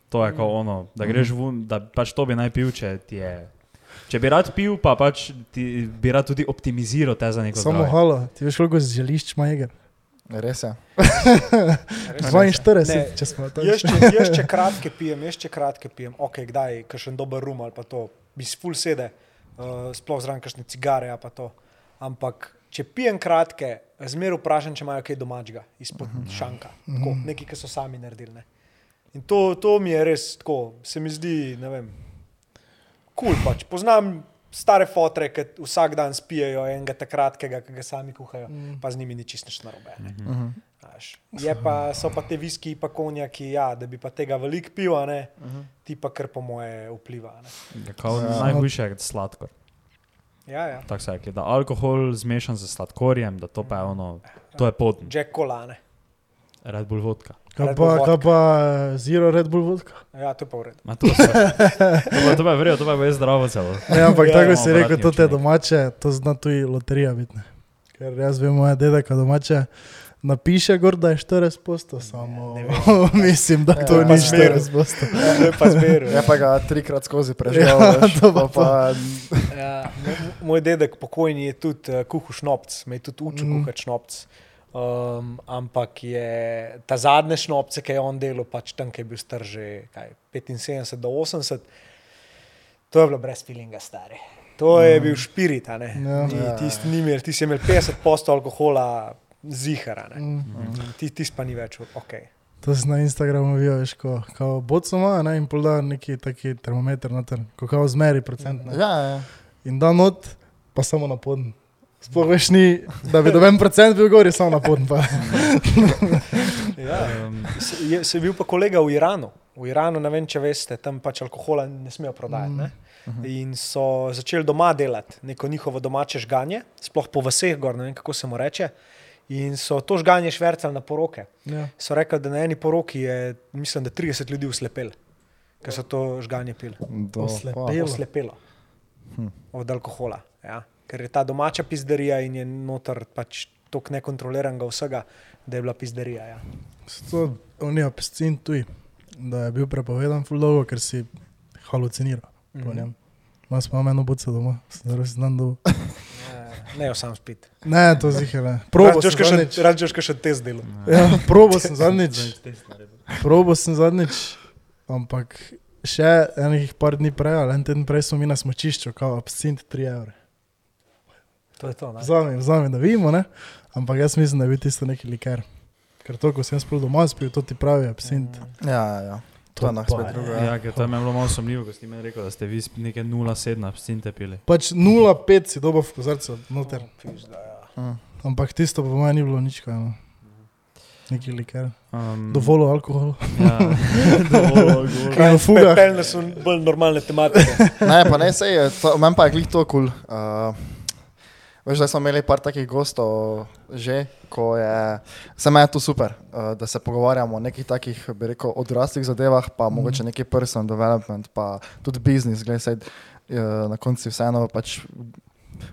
To je
Mm.
kao ono, da greš ven, da pač to bi naj pil, če ti je. Če bi rad pil, pa pač ti bi rad tudi optimiziral te za neko
Samo
zdravje.
halo, ti veš, koliko želišč ima jeger.
res je.
Res je.
42,
Ne,
če smo tam.
Jaz če, jaz če kratke pijem, jaz če kratke pijem, ok, kdaj, kakšen dober rum ali pa to, bi si full sede, uh, sploh zraven kakšne cigare ali pa to. Ampak če pijem kratke, zmeraj vprašam, če imajo kaj domačega izpod uh -huh. šanka, tako, nekaj, ki so sami naredili. Ne. In to, to mi je res tako, se mi zdi, ne vem, kul cool pač. Poznam stare fotre, ki vsak dan spijajo enega takratkega, ki ga sami kuhajo, mm. pa z njimi ni čisto nič narobe. ne.
Uh -huh.
Znaš, Je pa, so pa te viski, pa konjaki, ja, da bi pa tega veliko pil, a ne,
Mhm.
ti pa kar po moje vpliva. a Ne.
Kao
Ja.
najhujše je sladkor.
Ja, ja.
Tako se je, da alkohol zmešan z sladkorjem, da to pa je ono, to je pot,
Jack Colane.
Red Bull vodka.
Kaj pa, kaj pa eh, Zero Red Bull vodka?
Ja, to je pa v redu.
Ma to, se, to, to pa je verjetno, to pa je res zdravo celo.
Ne, ampak
Ja,
tako
imamo
si rekel, to te domače, to zna tudi loterija biti. ne. Ker jaz vem, moja dedeka domače napiše gor, da je 40 posto, samo
ne
mislim, da
Ja,
to
pa
ni
zmeru.
40 posto.
To je pa zmeraj.
Je pa ga trikrat skozi preživel,
Ja,
veš,
to pa
pa, pa
Ja, mo- moj dedek pokojni je tudi uh, kuhal šnopc, me je tudi učil
Mm.
mm. kuhati šnopc. Um, ampak je ta zadnje šnopce, ki je on delal, pač tam, ki je bil star že kaj, 75 do 80, to je bilo brez feelinga, stari. To je bil špirit, a ne.
Ja.
Ni,
Ja.
ni imel, ti si imel 50 posto alkohola zihara, ne.
Mm.
Ti, ti pa ni več, ok.
To si na Instagramu videl, veš, ko kao boco ima, ne, in pol da neki taki termometer noter, ko kao zmeri procent. Ne.
ja, ja.
In da not, pa samo na podn. Sploh veš ni, da bi doben procent bil gor, je samo na podn. Pa.
Ja.
Um,
Se- Je, se je bil pa kolega v Iranu. V Iranu, ne vem, če veste, tam pač alkohola ne smejo prodajati. Ne? In so začeli doma delati neko njihovo domače žganje, sploh po vseh gor, ne vem kako se mu reče. In so to žganje švrcali na poroke.
Ja.
So rekli, da na eni poroki je, mislim, da 30 ljudi uslepelo, ker so to žganje pili.
To,
Oslepel.
pa.
Pilo.
Oslepelo
Hm.
od alkohola. Ja. Ker je ta domača pizderija in je noter pač toliko nekontroliranega vsega, da je bila pizderija. Ja.
To je pescin tuj, da je bil prepovedan ful dolgo, ker si haluciniral njem. Mas pa imam eno buco doma, zelo si dan dol.
Ne, sam spit.
Ne, to zadnjič.
Račeš, kaj še te zdelo.
Ja, probo sem zadnjič. Probo sem zadnjič, ampak še enih par dni prej, ali en teden prej smo mi na smočišču, kao absint 3 evre.
to je to. ne.
Vzamem, vzamem, da vidimo, ne? ampak jaz mislim, da je bil tisto neki liker. Ker to, ko sem prav doma spil, to ti pravi absint.
Ja, ja, ja. To je
To pa
spet
je.
drugo.
Ja,
Ja.
ker to je bilo malo sumljivo, ko ste mi rekli, da ste vi neke 0,7 absinte pili.
Pač 0,5 si dobo v kozarcu noter.
Pizda, ja.
Mm.
Ampak tisto po mojem ni bilo nič kaj. No. Neki liker.
Um,
Dovolj alkohola.
Ja, dovolj alkohola.
Kaj v fugah?
Peljne so bolj normalne tematike.
Ne, pa ne, sej, je meni pa je glih to kul. Cool. Uh, veš, da smo imeli par takih gostov že, ko je, se meni je to super, uh, da se pogovarjamo o nekih takih, bi rekel, odraslih zadevah, pa mm. mogoče neki personal development, pa tudi biznis, gledaj, uh, na koncu vseeno pač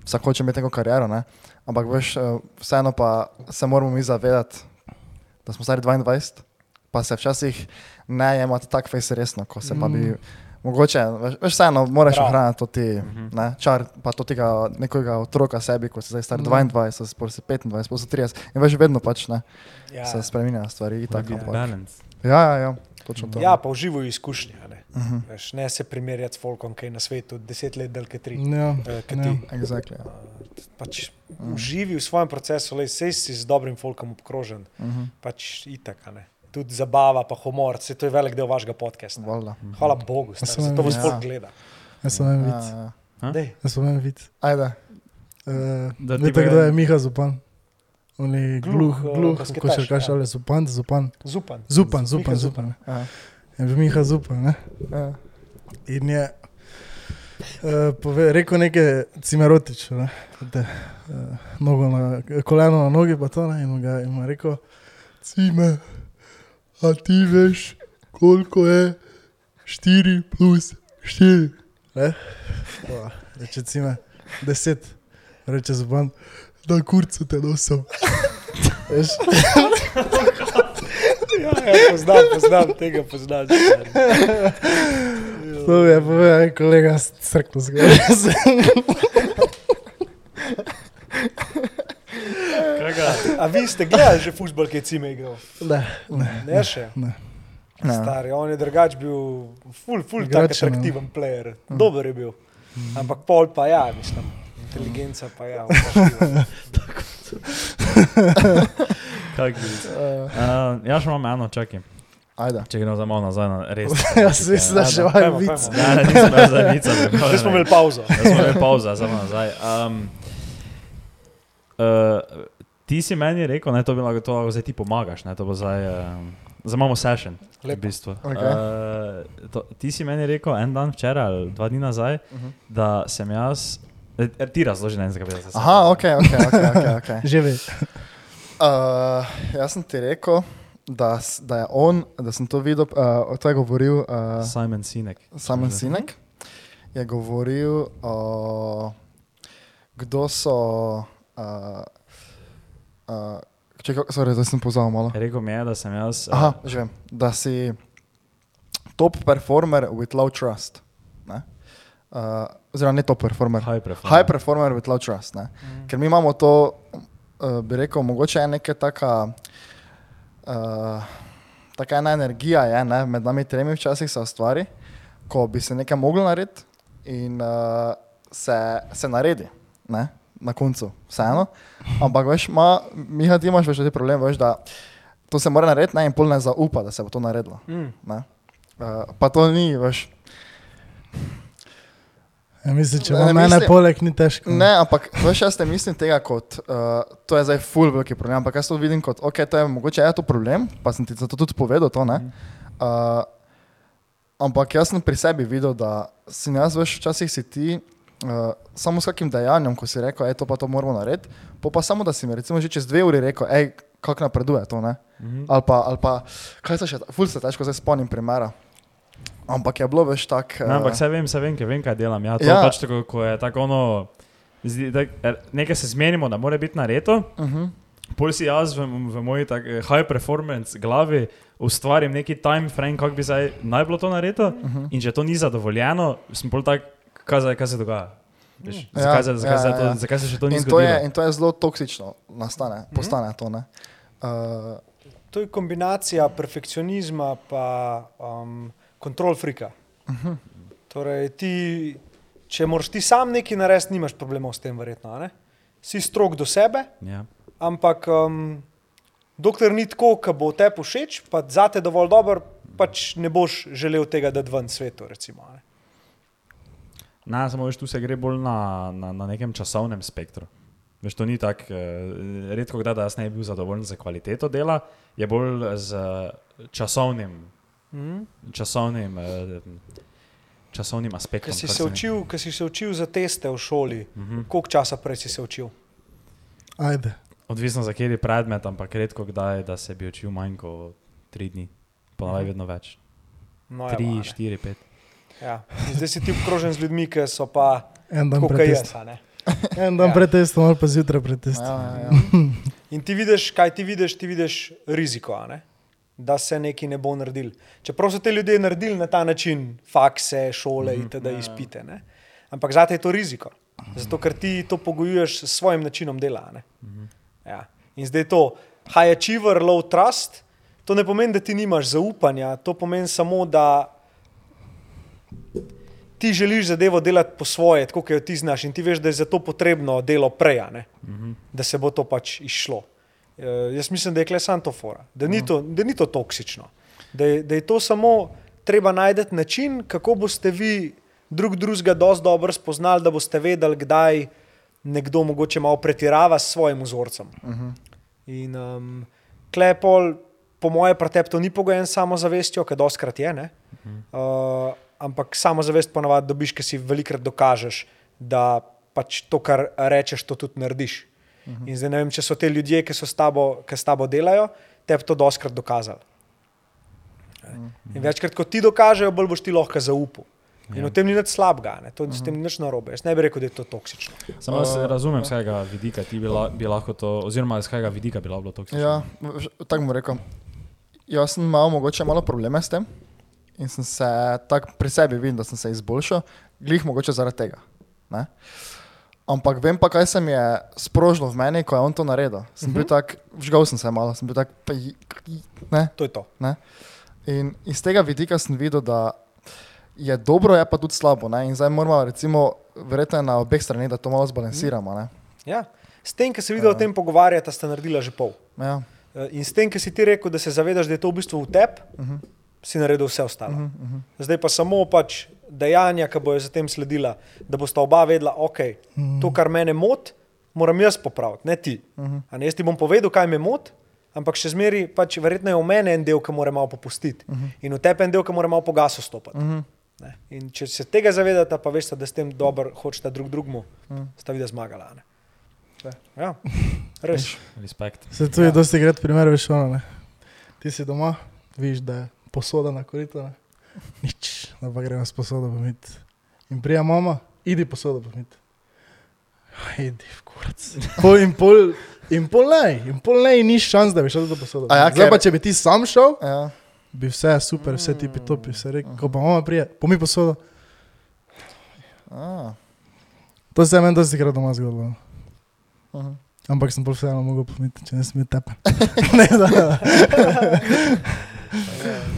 vsak hoče imeti neko kariero, ne? ampak veš, uh, vseeno pa se moramo mi zavedati, da smo stari 22, pa se včasih ne jemati tako fejs resno, ko se pa bi. Mogoče, veš, vseeno, moraš ohraniti to ti, ne, čar, pa to tega nekega otroka sebi, ko si zdaj star 22, sploh si 25, sploh si 30. In veš, vedno pač ne,
Ja.
se spremenjajo stvari.
Tako
Tako,
balance.
ja, ja, ja, točno to.
ja, pa uživajo izkušnje. a Ne?
Uh -huh.
Veš, ne se primerjati s folkom, ki je na svetu deset let delke tri.
Ja,
eh,
ja.
ti.
Exactly, ja.
Pač uživi v svojem procesu, le sej si z dobrim folkom obkrožen.
uh -huh.
Pač itak, a ne. Tudi zabava, pa humor, se to je velik del vašega podcasta. Hvala Bogu, stari,
sem-
zato vas
ja.
folk gleda.
Jaz sem en
Ja, ja.
Dej.
Jaz sem en vic.
Ajde.
Uh,
Da
Veste, kdo je Miha Zupan? On je
Gluh,
gluh,
eh,
gluh,
basketaš,
košarkaš,
ja.
ali Zupan, Zupan.
Zupan.
Zupan, Zupan, Zupan.
Ja.
Je bil Miha Zupan, ne?
Ja.
In je uh, pove, rekel nekaj cimerotično, ne? Da, uh, nogo na, koleno na nogi, pa to ne, in mu ga in mu je rekel, cime, a ti veš, koliko je 4 plus 4? Ne? Pa, Reče cime, 10, reče zban, da kurcu te nosim. Veš?
Ja, ja, poznam, poznam, tega poznam.
To je en kolega, crkno zgoraj.
A vi ste gledali že futbol, ki je cime igral?
Ne, ne.
Ne še.
ne.
Ne.
Stari, on je drugač bil, ful, ful, tak
Igrač je, no.
atraktiven player. Dober je bil. Ampak pol pa ja, mislim. Inteligenca pa ja. vprašljiva.
Kak bi- Uh, ja, še imam eno, čakaj.
Ajde.
Če gremo za malo nazaj na res.
Jaz še
Ajde,
imajo
pojmo,
vic.
Ja, ne, nisem bil za vica.
Zdaj smo imeli pauzo.
Da smo imeli pauzo, samo nazaj. Um, uh, ti si meni rekel, ne, to bi lahko to lahko zdaj ti pomagaš, ne, to bo zdaj, um, zdaj imamo session. V
Lepo.
bistvu.
Okej.
Uh, to, ti si meni rekel en dan včeraj ali dva dni nazaj,
Uh -huh.
da sem jaz, eh, eh, ti razloži, ne vem, zakaj bi jaz.
Aha, ok, ok, ok. okay, okay.
Že ve.
Uh, jaz sem ti rekel, da, da je on, da sem to videl, uh, to je govoril uh,
Simon Sinek.
Simon Sinek, je govoril o kdo so. Uh, uh, če, sorry, zdaj sem pozval malo.
Rekel mi je, da sem jaz. eh,
Aha, že vem, da si top performer with low trust. Ne? Uh, oziroma, ne top performer.
High performer.
High performer with low trust. Ne? Ker mi imamo to, uh, bi rekel, mogoče je neka taka. Uh, Taka ena energija je ne, med nami tremi, včasih se ustvari, ko bi se nekaj moglo narediti in uh, se, se naredi ne, na koncu, vseeno. Ampak veš, ma, Miha, ti imaš več te problem, veš, da to se mora narediti ne, in pol ne zaupa, da se bo to naredilo.
Mm.
Ne. Uh, pa to ni, veš.
Ja, mislim, če
Ne,
mene poleg, ni težko.
Ne, ampak veš, jaz ne mislim tega kot, uh, to je zdaj full veliki problem, ampak jaz to vidim kot, ok, to je mogoče je to problem, pa sem ti zato tudi povedal to, ne. Uh, ampak jaz sem pri sebi videl, da si jaz veš, včasih si ti uh, samo s kakim dejanjem, ko si rekel, ej, to pa to moramo narediti, po pa samo, da si mi recimo že čez dve uri rekel, ej, kako napreduje to, ne.
Mhm.
Ali pa, ali pa, kaj se še, ful se težko zdaj spomnim primera. Ampak je bilo veš tako.
Ne, ampak vse vem, vse vem, vem, kaj delam. Ja, to
Ja.
pač tako, ko je tako ono, zdi, da, er, nekaj se zmenimo, da mora biti nareto,
Uh -huh.
pol si jaz v, v moji tak, eh, high performance glavi ustvarim neki time frame, kako bi zdaj naj bilo to nareto.
Uh -huh.
In če to ni zadovoljeno, sem pol tak, kaj, zdaj- kaj se dogaja. Veš,
Ja,
zakaj, se- zakaj,
ja,
se to,
ja.
zakaj se še to ni
In to,
zgodilo?
je, in to je zelo toksično, nastane, postane to. Ne? Uh,
To je kombinacija perfekcionizma in um, kontrol frika.
uh -huh.
Torej, ti, če moraš ti sam nekaj narediti, nimaš problemov s tem, verjetno. a ne? si strok do sebe,
Ja.
ampak um, dokler ni tako, ki bo te všeč, pa zate dovolj dober, pač ne boš želel tega dati ven svetu. Recimo, a ne.
Na, samo veš, tu se gre bolj na, na, na nekem časovnem spektru. Veš, to ni tako, eh, redko kdaj, da jaz ne bi bil zadovoljen z kvaliteto dela, je bolj z časovnim,
Mhm.
časovnim, eh, časovnim aspektom.
Ker si, se učil- ker si se učil za teste v šoli,
Mhm.
koliko časa prej si se učil?
Ajde.
Odvisno za kateri predmet, ampak redko kdaj, da se bi učil manj kot tri dni, ponavadi vedno več.
No,
Tri,
evo, a ne.
štiri, pet.
Ja. In Zdaj si ti obkrožen z ljudmi, ki so pa
En dan
tako kot jaz.
testom.
a ne.
En dan
Ja.
pred testom, ali pa zjutraj pred
Ja,
testom.
ja, ja.
In ti vidiš, kaj ti vidiš, ti vidiš riziko, a ne? da se nekaj ne bo naredil. Čeprav so te ljudje naredili na ta način, fakse, šole in tako izpite. Ne? Ampak zate je to riziko. Zato, ker ti to pogojuješ s svojim načinom dela. a ne. Ja. In zdaj to, high achiever, low trust, to ne pomeni, da ti nimaš zaupanja, to pomeni samo, da ti želiš zadevo delati po svoje, tako kot jo ti znaš, in ti veš, da je za to potrebno delo prej, ne? da se bo to pač išlo. Uh, jaz mislim, da je klesant to fora, da ni to, da ni to toksično, da je, da je to samo treba najti način, kako boste vi drug drugega dosti dobro spoznali, da boste vedeli, kdaj nekdo mogoče malo pretirava s svojim vzorcem. Uh -huh. In um, klepol, po mojem, pretep to ni pogojen s samozavestjo, ker doskrat je. ne. Uh, ampak samozavest ponavadi dobiš, ker si velikrat dokažeš, da pač to, kar rečeš, to tudi narediš. Uh -huh. In zdaj ne vem, če so te ljudje, ki so s tabo, ki s tabo delajo, tebi to doskrat dokazali. In večkrat, ko ti dokažejo, bolj boš ti lahko zaupal. In v tem ni nič slabega, ne? to, s tem ni nič narobe. Jaz ne bi rekel, da je to toksično.
Samo jaz razumem, z kakega vidika ti bi, la, bi lahko to, oziroma z kakega vidika bi lahko bilo to.
Ja, tako mu rekel. Jaz sem imel mogoče malo probleme s tem in sem se tako pri sebi videl, da sem se izboljšal, glih mogoče zaradi tega. Ne? Ampak vem pa, kaj se mi je sprožilo v meni, ko je on to naredil. Sem uh -huh. bil tak, vžgal sem se malo, sem bil tak, pa, ne,
To je to.
ne. In iz tega vidika sem videl, da je dobro, je pa tudi slabo. Ne? In zdaj moramo, recimo, verjetno je na obeh straneh, da to malo zbalansiramo. Ne?
Ja. S tem, ki se vidi o tem pogovarjati, sta naredila že pol.
Ja.
Eh, In s tem, ki si ti rekel, da se zavedaš, da je to v bistvu v tebi, uh -huh. Si naredil vse ostalo. Uh -huh, uh -huh. Zdaj pa samo pač dejanja, ki bojo zatem sledila, da bosta oba vedela, ok, uh -huh. to, kar mene moti, moram jaz popraviti, ne ti. Uh -huh. A ne, jaz ti bom povedal, kaj me moti, ampak še zmeraj, pač, verjetno je v meni en del, ki mora malo popustiti uh -huh. in v tebi en del, ki mora malo po gasu stopiti. Uh -huh. Ne, In če se tega zavedate, pa veste, da s tem dobro hočete drug drugemu, mm. sta videla zmagala. a ne. Ja, res.
Respekt.
Se tu je ja. dosti krat primer, veš, ono, ne. Ti si doma, vidiš, da je posoda na koritu, ne. Nič, da pa gremo s posodo pomiti. In prija mama, idi posodo pomiti. Idi v kurac. Pol in pol, in pol ne, in pol ne, in ni šans, da bi šel do posodo.
A ja,
Zdaj pa, če bi ti sam šel,
Ja.
bi vse super, vse tipi topi, vse rekel, ko pa mama prije, pomi posodo.
A,
To se je meni dosti krat doma zgodilo. no.
uh-huh.
Ampak sem pol vseeno mogel pomiti, če ne smem tepa. ne, da.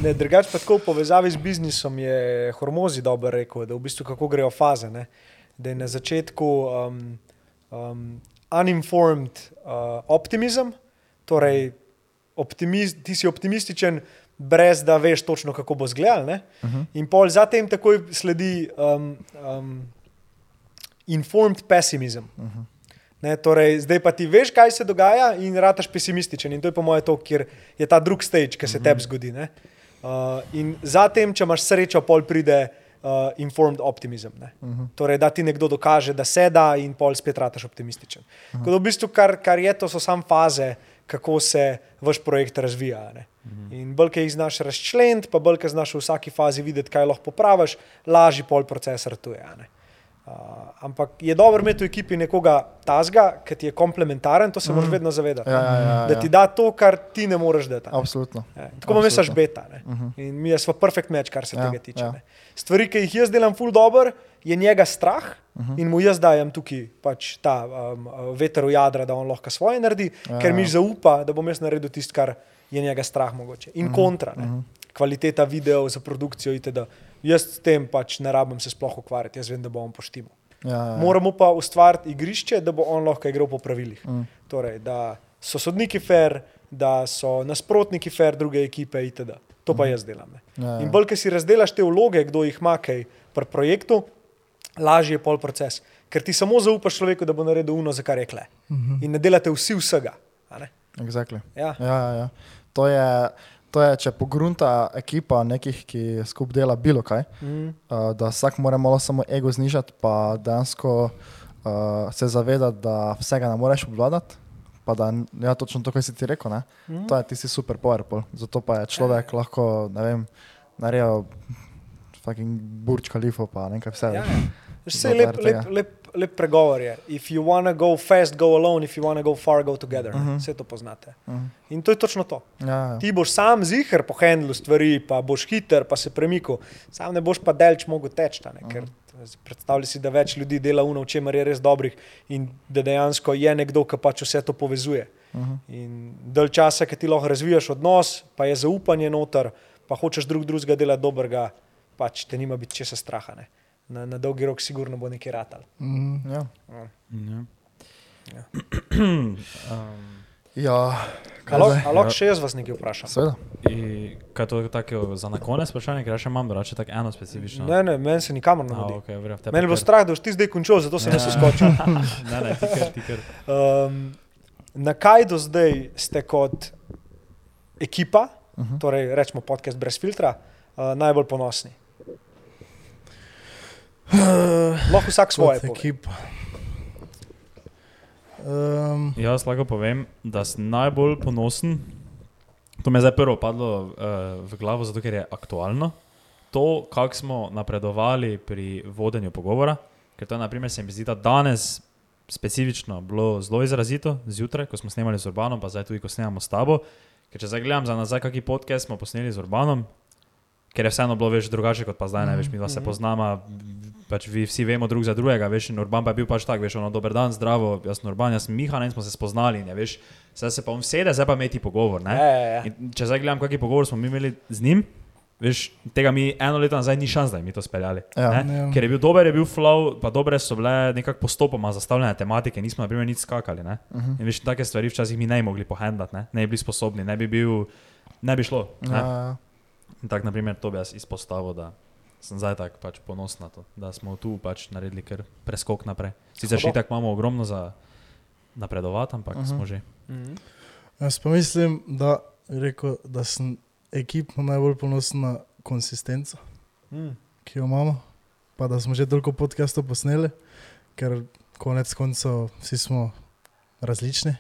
Ne, drugač pa tako v povezavi z biznisom je Hormozi dobro rekel, da v bistvu kako grejo faze. Ne? Da je na začetku um, um, uninformed uh, optimizem, torej optimiz, ti si optimističen, brez da veš točno, kako bo zgledal. Uh -huh. In pol zatem takoj sledi um, um, informed pessimizem. Uh -huh. Ne, torej, zdaj pa ti veš, kaj se dogaja, in rataš pesimističen. In to je po mojem to, kjer je ta drugi stage, ki se tebi zgodi. ne. Uh, in zatem, če imaš srečo, pol pride uh, informed optimizem. Uh -huh. Torej, da ti nekdo dokaže, da se da, in pol spet rataš optimističen. Uh -huh. v bistvu, kar, kar je to, so samo faze, kako se vaš projekt razvija. ne. In bolj, ki jih znaš razčleniti, pa bolj, ki znaš v vsaki fazi videti, kaj lahko popraviš, lažji pol proces ratuje. a ne. Uh, ampak je dobro imeti v ekipi nekoga tazga, ki ti je komplementaren, to se moraš vedno zavedati.
Ja, ja, ja,
Da
ja.
ti da to, kar ti ne moreš dati. ne.
Absolutno.
Ja, Tako imamo jaz beta. Uh -huh. In mi smo perfect match, kar se
Ja,
ja, tega tiče.
ja.
Ja. Stvari, ki jih jaz delam full dobro, je njega strah uh -huh. in mu jaz dajem tukaj pač ta um, veter v jadra, da on lahko svoje naredi,
Ja.
ja. ker mi zaupa, da bom jaz naredil tisto, kar je njega strah mogoče. In uh -huh. kontra, uh -huh. kvaliteta videov za produkcijo itd. Jaz s tem pač ne rabim se sploh ukvarjati, jaz vem, da bom poštimal.
Ja, ja.
Moramo pa ustvariti igrišče, da bo on lahko igral po pravilih.
Mm.
Torej, da so sodniki fair, da so nasprotniki fair, druge ekipe itd. To pa jaz delam. Ne.
Ja, ja.
In bolj, ker si razdelaš te vloge, kdo jih ima kaj pri projektu, lažje je pol proces. Ker ti samo zaupaš človeku, da bo naredil uno, za kar je kle. In ne delate vsi vsega.
Exactly.
Ja.
Ja, ja, ja. To, je, to je, če pogrunta ekipa nekih, ki skupaj dela bilo kaj,
Mm.
uh, da vsak mora malo samo ego znižati, pa dejansko uh, se zavedati, da vsega ne moreš obvladati. Pa da, ja, točno to, kar si ti rekel, ne?
Mhm.
to je tisti super powerpol. Zato pa je človek lahko, ne vem, naredil fucking burč kalifo, pa nekaj vse.
Ja, ja. Vse lep, lep, lep, lep pregovor je. If you wanna go fast, go alone, if you wanna go far, go together. Uh
Mhm.
-huh. Vse to poznate.
Mhm.
In to je točno to.
Ja, ja.
Ti boš sam ziger po handlu stvari, pa boš hiter, pa se premikal, sam ne boš pa delč mogel teči. a ne, Ker predstavljaj si, da več ljudi dela uno, v čemer je res dobrih in da dejansko je nekdo, ki pač vse to povezuje.
Mhm.
In dalj časa, ki ti lahko razvijaš odnos, pa je zaupanje noter, pa hočeš drug drugega delati dobrega, pač te nima biti česa straha. Ne. Na, na dolgi rok sigurno bo nekaj ratal.
Mhm.
Ja.
Ja.
Ja.
um,
ja. Kaj
A lahko-
zdaj?
a lahko še jaz vas nekaj vprašam?
Seveda.
i, kaj to je tako za na konec vprašanje, ker ja še imam, drugače tako eno specifično.
Ne, ne, meni se nikamor ne
A,
godi.
okay,
Meni je bilo
kar-
strah, da boš ti zdaj končal, zato sem jaz uskočil.
ne, ne, ti kar, ti kar.
Um, na kaj do zdaj ste kot ekipa, uh
Mhm.
-huh. torej rečemo podcast brez filtra, uh, najbolj ponosni? Lahko vsak svoje.
Um,
Jaz lahko povem, da sem najbolj ponosen. To mi je zdaj prvo padlo uh, v glavo, zato ker je aktualno. To, kako smo napredovali pri vodenju pogovora, ker to je, naprimer, se mi zdi, da danes specifično bilo zelo izrazito, zjutraj, ko smo snemali z Urbanom, pa zdaj tudi, ko snemamo s tabo. Ker če zdaj gledam za nazaj, kakšen podcast smo posneli z Urbanom, ker je vseeno bilo več drugače kot pa zdaj, ne veš, mi dva se
Mhm.
poznamo, pač vi vsi vemo drug za drugega, veš, in Urban pa je bil pač tak, veš, ono, dober dan, zdravo, jaz sem Urban, jaz sem Miha, ne, smo se spoznali, ne veš, zdaj se pa on sede, zdaj pa imeti pogovor, ne.
Ja, ja, ja.
In če zdaj gledam, kakšen pogovor smo mi imeli z njim, veš, tega mi eno leto nazaj ni šans, da bi mi to speljali.
Ja.
ne.
Ja.
Ker je bil dober, je bil flow, pa dobre so bile nekako postopoma zastavljene tematike, nismo na primer nič skakali. Ne?
Mhm.
In veš, take stvari včasih mi ne bi mogli pohendati, ne? ne bi bili sposobni, ne bi, bil, ne bi šlo.
Ja,
Ne?
ja.
In tako, naprimer, to bi jaz izpostavil, da sem zdaj tako pač ponosen na to, da smo tu pač naredili kar preskok naprej. Sicer še tako imamo ogromno za napredovati, ampak uh
Mhm.
-huh. smo že.
Mhm.
jaz pa mislim, da, rekel, da sem ekipno najbolj ponosen na konsistenco,
Mhm.
ki jo imamo. Pa da smo že toliko podcastov posneli, ker konec koncev vsi smo različni,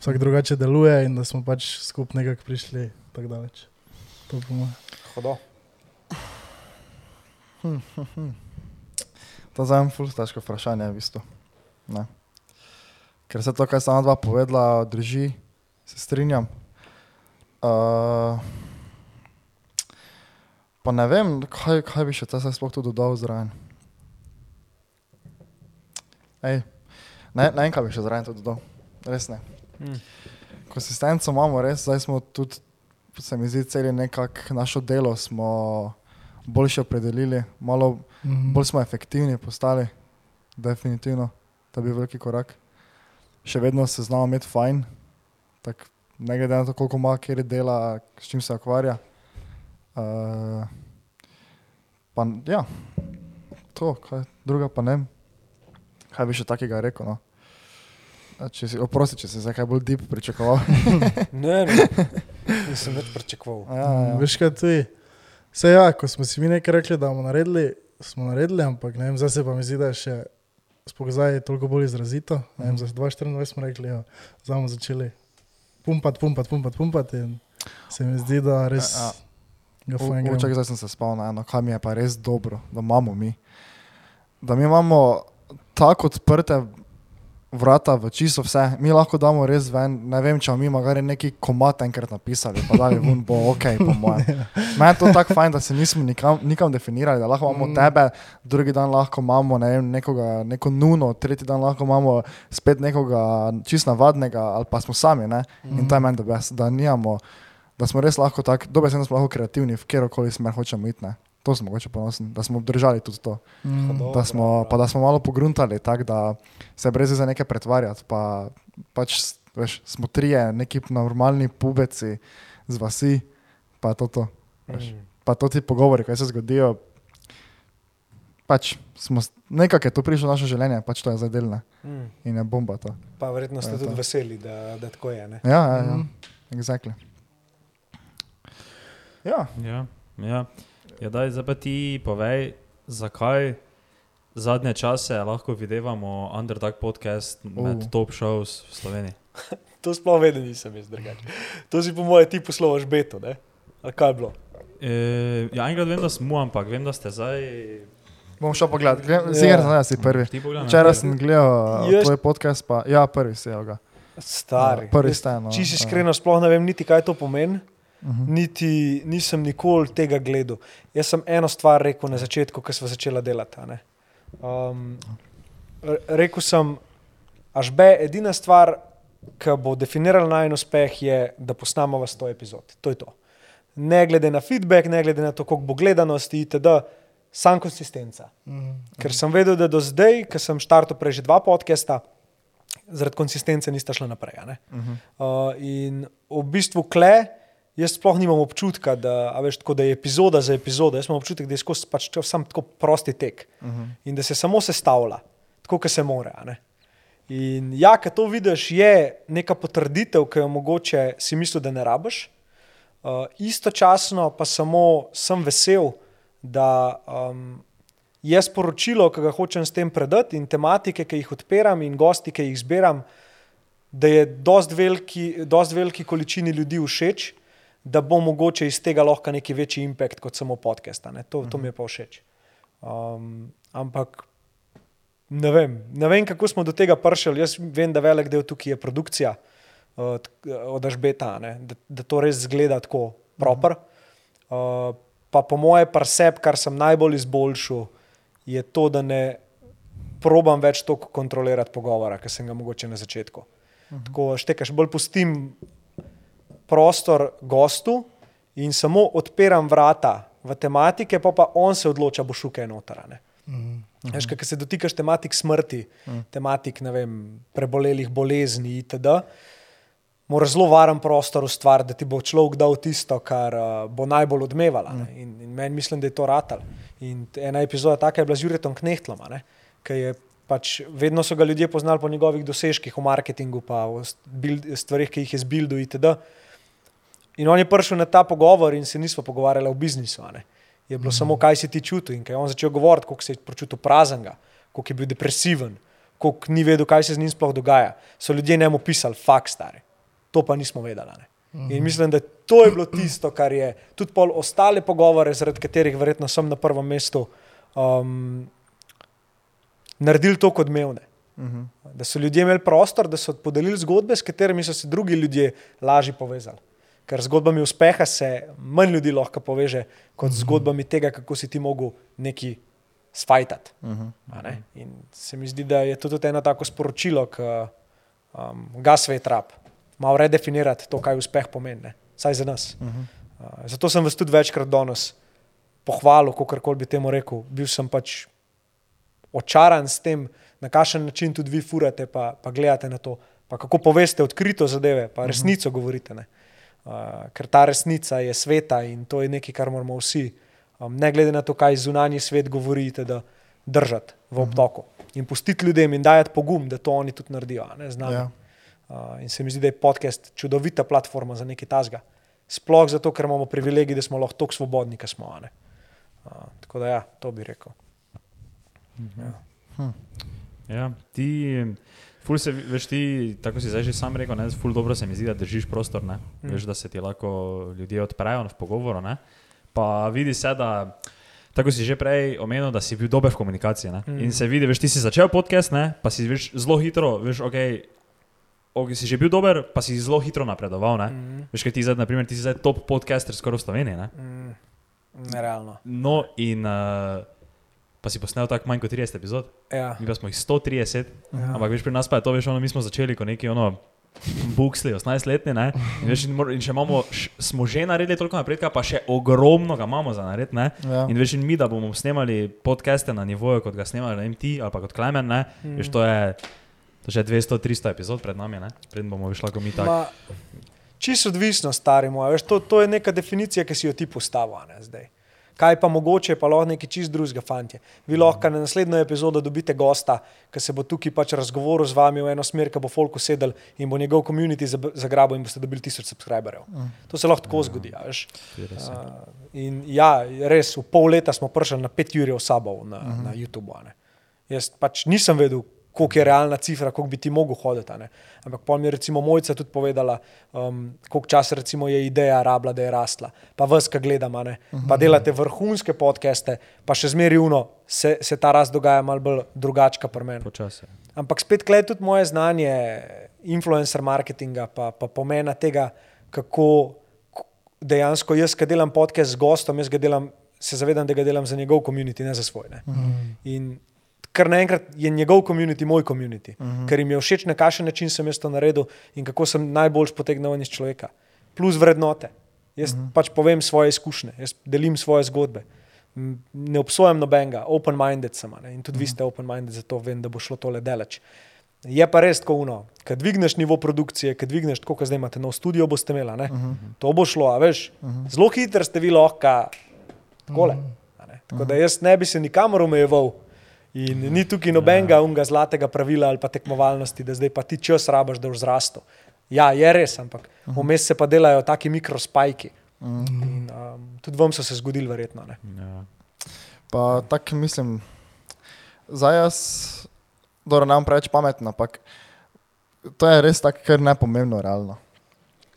vsak drugače deluje in da smo pač skupaj nekako prišli tako daleč. To po mojem.
Hodo.
Hm, hm, hm. To je zelo ful težko vprašanje, v bistvu. Ne. Ker se to, kar sta dva povedala, drži, se strinjam. Uh, pa ne vem, kaj, kaj bi še ta se sploh tu dodal zraven. Ej, ne, ne vem, kaj bi še zraven tu dodal. Res ne.
Mhm.
Konsistenco imamo, res, zdaj smo tudi, se mi zdi, celi nekako našo delo smo boljše opredelili, malo
Mhm.
bolj smo efektivni postali, definitivno, to bi bil veliki korak. Še vedno se znamo imeti fajn, tak, ne glede na to, koliko ima, kjer dela, s čim se ukvarja. Uh, pa, ja, to, kaj, druga pa ne. Kaj bi še takega rekel? No? Če si, oprosti, če si zdaj kaj bolj deep pričakoval.
Ne, ne. Nisem več pričakoval.
ja, ja.
Veš kaj je? Vse ja, ko smo si mi nekaj rekli, da bomo naredili, smo naredili, ampak ne vem, zdaj se pa mi zdi, da je še je toliko bolj izrazito. Ne vem, za 2024 smo rekli, ja, zdaj bomo začeli pumpati, pumpati, pumpati, pumpati in se mi zdi, da res
Ja, Učak,
gre.
zdaj sem se spomnil na eno, kaj mi je pa res dobro, da imamo mi. Da mi imamo tako odprte vrata v čisto vse. Mi lahko damo res ven, ne vem, če mi magari neki komat enkrat napisali, pa dali ven, bo ok, po mojem. Meni je to tako fajn, da se nismo nikam, nikam definirali, da lahko imamo
Mm.
tebe, drugi dan lahko imamo ne vem, nekoga, neko nuno, tretji dan lahko imamo spet nekoga čist navadnega, ali pa smo sami. Ne? In to je meni, da, da, nimamo, da smo res lahko tako, dobro se da smo lahko kreativni, v kjerkoli smer hočemo iti. Ne? To sem mogoče ponosen, da smo obdržali tudi to.
Mm.
Da smo, pa da smo malo pogruntali, tako da se brez za nekaj pretvarjati. Pa, pač, veš, smo trije, neki normalni pubeci z vasi, pa to. to veš.
Mm.
Pa to ti pogovori, kaj se zgodijo. Pač smo, nekako je to prišlo v naše življenje, pač to je zdaj delne
Mm.
in je bomba to.
Pa verjetno ste tudi
to.
veseli, da, da tako je. Ne?
Ja, ja, ja.
Mhm.
exactly. Ja,
Ja, ja. Ja daj, zdaj pa ti povej, zakaj zadnje čase lahko videvamo Underdog podcast med
Uh.
top shows v Sloveniji.
To sploh vedno nisem jaz drugače. To si po mojem ti poslovaš beto, ne? Ali kaj je bilo?
E, ja, enkrat vem, da smo, ampak vem, da ste zdaj.
bom šel pogledat.
Ja.
Zigar sem, da si prvi. Včeraj sem gledal uh,
Jaz-
tvoj podcast, pa ja, prvi si ga.
Stari.
Prvi
Jaz
ste. No,
Čisto
ja.
iskreno, sploh ne vem niti, kaj to pomeni.
Mhm.
Niti nisem nikoli tega gledal. Jaz sem eno stvar rekel na začetku, ko smo začeli delati. Um, re- rekel sem, až be, edina stvar, ki bo definirala najen uspeh, je, da posnamemo 100 epizod. To je to. Ne glede na feedback, ne glede na to, koliko bo gledanosti, itd., sam konsistenca.
Mm.
Ker sem vedel, da do zdaj, ko sem štartil prej že dva podcasta, zaradi konsistence nista šla naprej. ne.
Mhm.
Uh, in v bistvu kle, jaz sploh nimam občutka, da, veš, tako, da je epizoda za epizodo. Jaz imam občutek, da je skozi pač sam tako prosti tek
Mhm.
in da se samo sestavlja, tako kot se more. In ja, ko to vidiš, je neka potrditev, ki jo mogoče si misliš, da ne rabiš. Uh, istočasno pa samo sem vesel, da um, je sporočilo, ki ga hočem s tem predati, in tematike, ki jih odpiram, in gosti, ki jih zbiram, da je dost veliki, dost veliki količini ljudi všeč, da bo mogoče iz tega lahko neki večji impact kot samo podcast. To, to mi je pa všeč. Um, ampak ne vem, ne vem, kako smo do tega prišli. Jaz vem, da velik del tukaj je produkcija uh, t- od Ažbeta, da, da to res zgleda tako proper. Uh, pa po moje presep, kar sem najbolj izboljšal, je to, da ne probam več toliko kontrolirati pogovora, ki sem ga mogoče na začetku. Uh -huh. Tako štekaš, bolj pustim prostor gostu in samo odpiram vrata v tematike, pa, pa on se odloča, bo šukaj notrane.
Mm.
Veš, ker se dotikaš tematik smrti,
Mhm.
tematik vem, prebolelih bolezni itd. Moraš zelo varen prostor ustvariti, da ti bo človek dal tisto, kar uh, bo najbolj odmevalo.
Mhm.
ne. In, in meni mislim, da je to ratal. In ena epizoda taka je bila z Juretom Knehtlom, ki je pač vedno so ga ljudje poznali po njegovih dosežkih v marketingu, pa v stvarih, ki jih je zbildil itd. In on je prišel na ta pogovor in se nismo pogovarjali o biznisu. ne. Je bilo mm. samo, kaj si ti čutil. In ko je on začel govoriti, kako se je počutil praznega, kako je bil depresiven, kako ni vedel, kaj se z njim sploh dogaja, so ljudje njemu pisali, fakt stari. To pa nismo vedeli. a ne. In mislim, da to je bilo tisto, kar je tudi pol ostale pogovore, zaradi katerih verjetno sem na prvem mestu, um, naredili to kot odmevne.
Mhm.
Da so ljudje imeli prostor, da so podelili zgodbe, s katerimi so se drugi ljudje lažje povezali. Ker z zgodbami uspeha se manj ljudi lahko poveže kot z zgodbami tega, kako si ti mogel neki sfajtati.
Mhm.
a ne. In se mi zdi, da je to tudi eno tako sporočilo, ki um, ga svet rab. Malo redefinirati to, kaj uspeh pomeni, ne. vsaj za nas.
Mhm.
Uh, zato sem vas tudi večkrat danes pohvalil, kako koli bi temu rekel. Bil sem pač očaran s tem, na kakšen način tudi vi furate, pa, pa gledate na to, pa kako poveste odkrito zadeve, pa resnico govorite. Ne? Uh, ker ta resnica je sveta in to je nekaj, kar moramo vsi, um, ne glede na to, kaj zunanji svet govorite, da držati v obtoku in pustiti ljudem in dajati pogum, da to oni tudi naredijo. a Ne.
Ja.
Uh, in se mi zdi, da je podcast čudovita platforma za nekaj tasga. Sploh zato, ker imamo privilegij, da smo lahko tako svobodni, kot smo. a ne. Uh, tako da, ja, to bi rekel.
Ja, ti, ful se, veš, ti, tako si zdaj že sam rekel, ne, ful dobro se mi zdi, da držiš prostor, ne,
Mm.
veš, da se ti lahko ljudje odprejo v pogovoru, ne, pa vidi se, da, tako si že prej omenil, da si bil dober v komunikaciji, ne,
Mm.
in se vidi, veš, ti si začel podcast, ne, pa si veš, zelo hitro, veš, ok, ok, si že bil dober, pa si zelo hitro napredoval, ne,
Mm,
veš, kaj ti zdaj, naprimer, ti si zdaj top podcaster skoraj v Sloveniji, ne,
mm, nerealno.
no in, uh, pa si posnel tako manj kot 30 epizod,
Ja,
mi pa smo jih 130,
ja.
Ampak veš, pri nas pa je to, veš, ono, mi smo začeli kot neki ono buksli, 18-letni, ne? In, veš, in, še imamo, š, smo že naredili toliko napredka, pa še ogromno ga imamo za narediti, ne?
Ja.
In veš, in mi, da bomo snemali podcaste na nivoju, kot ga snemali na MT ali pa kot Klemen, ne? Mm. Veš, to je, to je že 200-300 epizod pred nami, ne? Preden bomo šli, ko mi tako.
Čisto odvisno, stari moj. Veš, to, to je neka definicija, ki si jo ti postavil a ne, zdaj. Kaj pa mogoče, pa lahko nekaj čist drugega, fanti. Vi lahko na naslednjo epizodo dobite gosta, ki se bo tukaj pač razgovoril z vami v eno smer, ki bo folk usedel in bo njegov komunity zagrabil in boste dobili tisoč subscriberjev. To se lahko tako zgodi. a Veš. Uh, in ja, res, v pol leta smo prišli na pet jurjev sabov na, uh -huh. na YouTube. ne. Jaz pač nisem vedel, koliko je realna cifra, koliko bi ti mogel hoditi. Ampak pol mi je recimo mojca tudi povedala, um, koliko časa recimo je ideja rabila, da je rasla. Pa vas, ki gledam, a ne. pa delate vrhunske podcaste, pa še zmeri uno, se, se ta rast dogaja malo bolj drugačka pri meni.
Počasi.
Ampak spet klej tudi moje znanje influencer marketinga, pa, pa pomena tega, kako dejansko jaz, ki delam podcast z gostom, jaz ga delam, se zavedam, da ga delam za njegov komunity, ne za svoj. Ne. In kar naenkrat je njegov komunity moj komunity, uh -huh. ker jim je všeč, na kakšen način sem jaz to naredil in kako sem najbolj potegnil iz človeka. Plus vrednote. Jaz uh -huh. pač povem svoje izkušnje, jaz delim svoje zgodbe. Ne obsojam nobenega, open-minded sem ne? in tudi uh -huh. vi ste open-minded, zato vem, da bo šlo tole delač. Je pa res tako uno, kad dvigneš nivo produkcije, kad dvigneš tako, kot zdaj imate nov studio, boste imeli, a ne? uh -huh. to bo šlo, a veš, uh -huh. zelo hitro ste vi lahko takole. a ne. Tako da jaz ne bi se nikamor omejeval. In ni tukaj nobenega unga zlatega pravila ali pa tekmovalnosti, da zdaj pa ti čas rabaš, da boš zrastel. Ja, je res, ampak vmes se pa delajo taki mikrospajki. In, um, tudi vam so se zgodili, verjetno. Ne?
Ja.
Pa tako mislim, zdaj jaz, dobro, ne bom preveč pameten, ampak to je res tako, kar nepomembno, realno.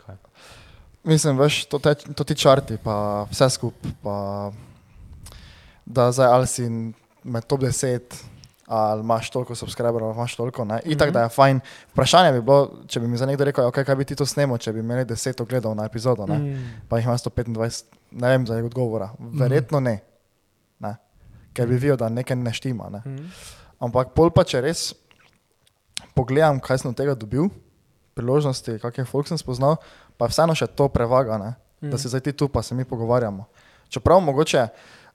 Kaj?
Mislim, veš, to, te, to ti črti, pa vse skupaj, pa da zdaj ali si med top 10, ali imaš toliko subscriberov, ali imaš toliko, ne. Itak, mm -hmm. da je fajn. Vprašanje bi bilo, če bi mi za nekdo rekel, okay, kaj bi ti to snemal, če bi imeli 10 ogledov na epizodo, ne.
Mm.
pa jih ima 125, ne vem za odgovora. Verjetno ne. ne. Ker bi videl, da nekaj ne štima. Ne.
Mm.
Ampak pol pa če res pogledam, kaj sem od tega dobil, priložnosti, kakšen folk sem spoznal, pa vseeno še to prevaga, ne? da si zdaj ti tu, pa se mi pogovarjamo. Čeprav mogoče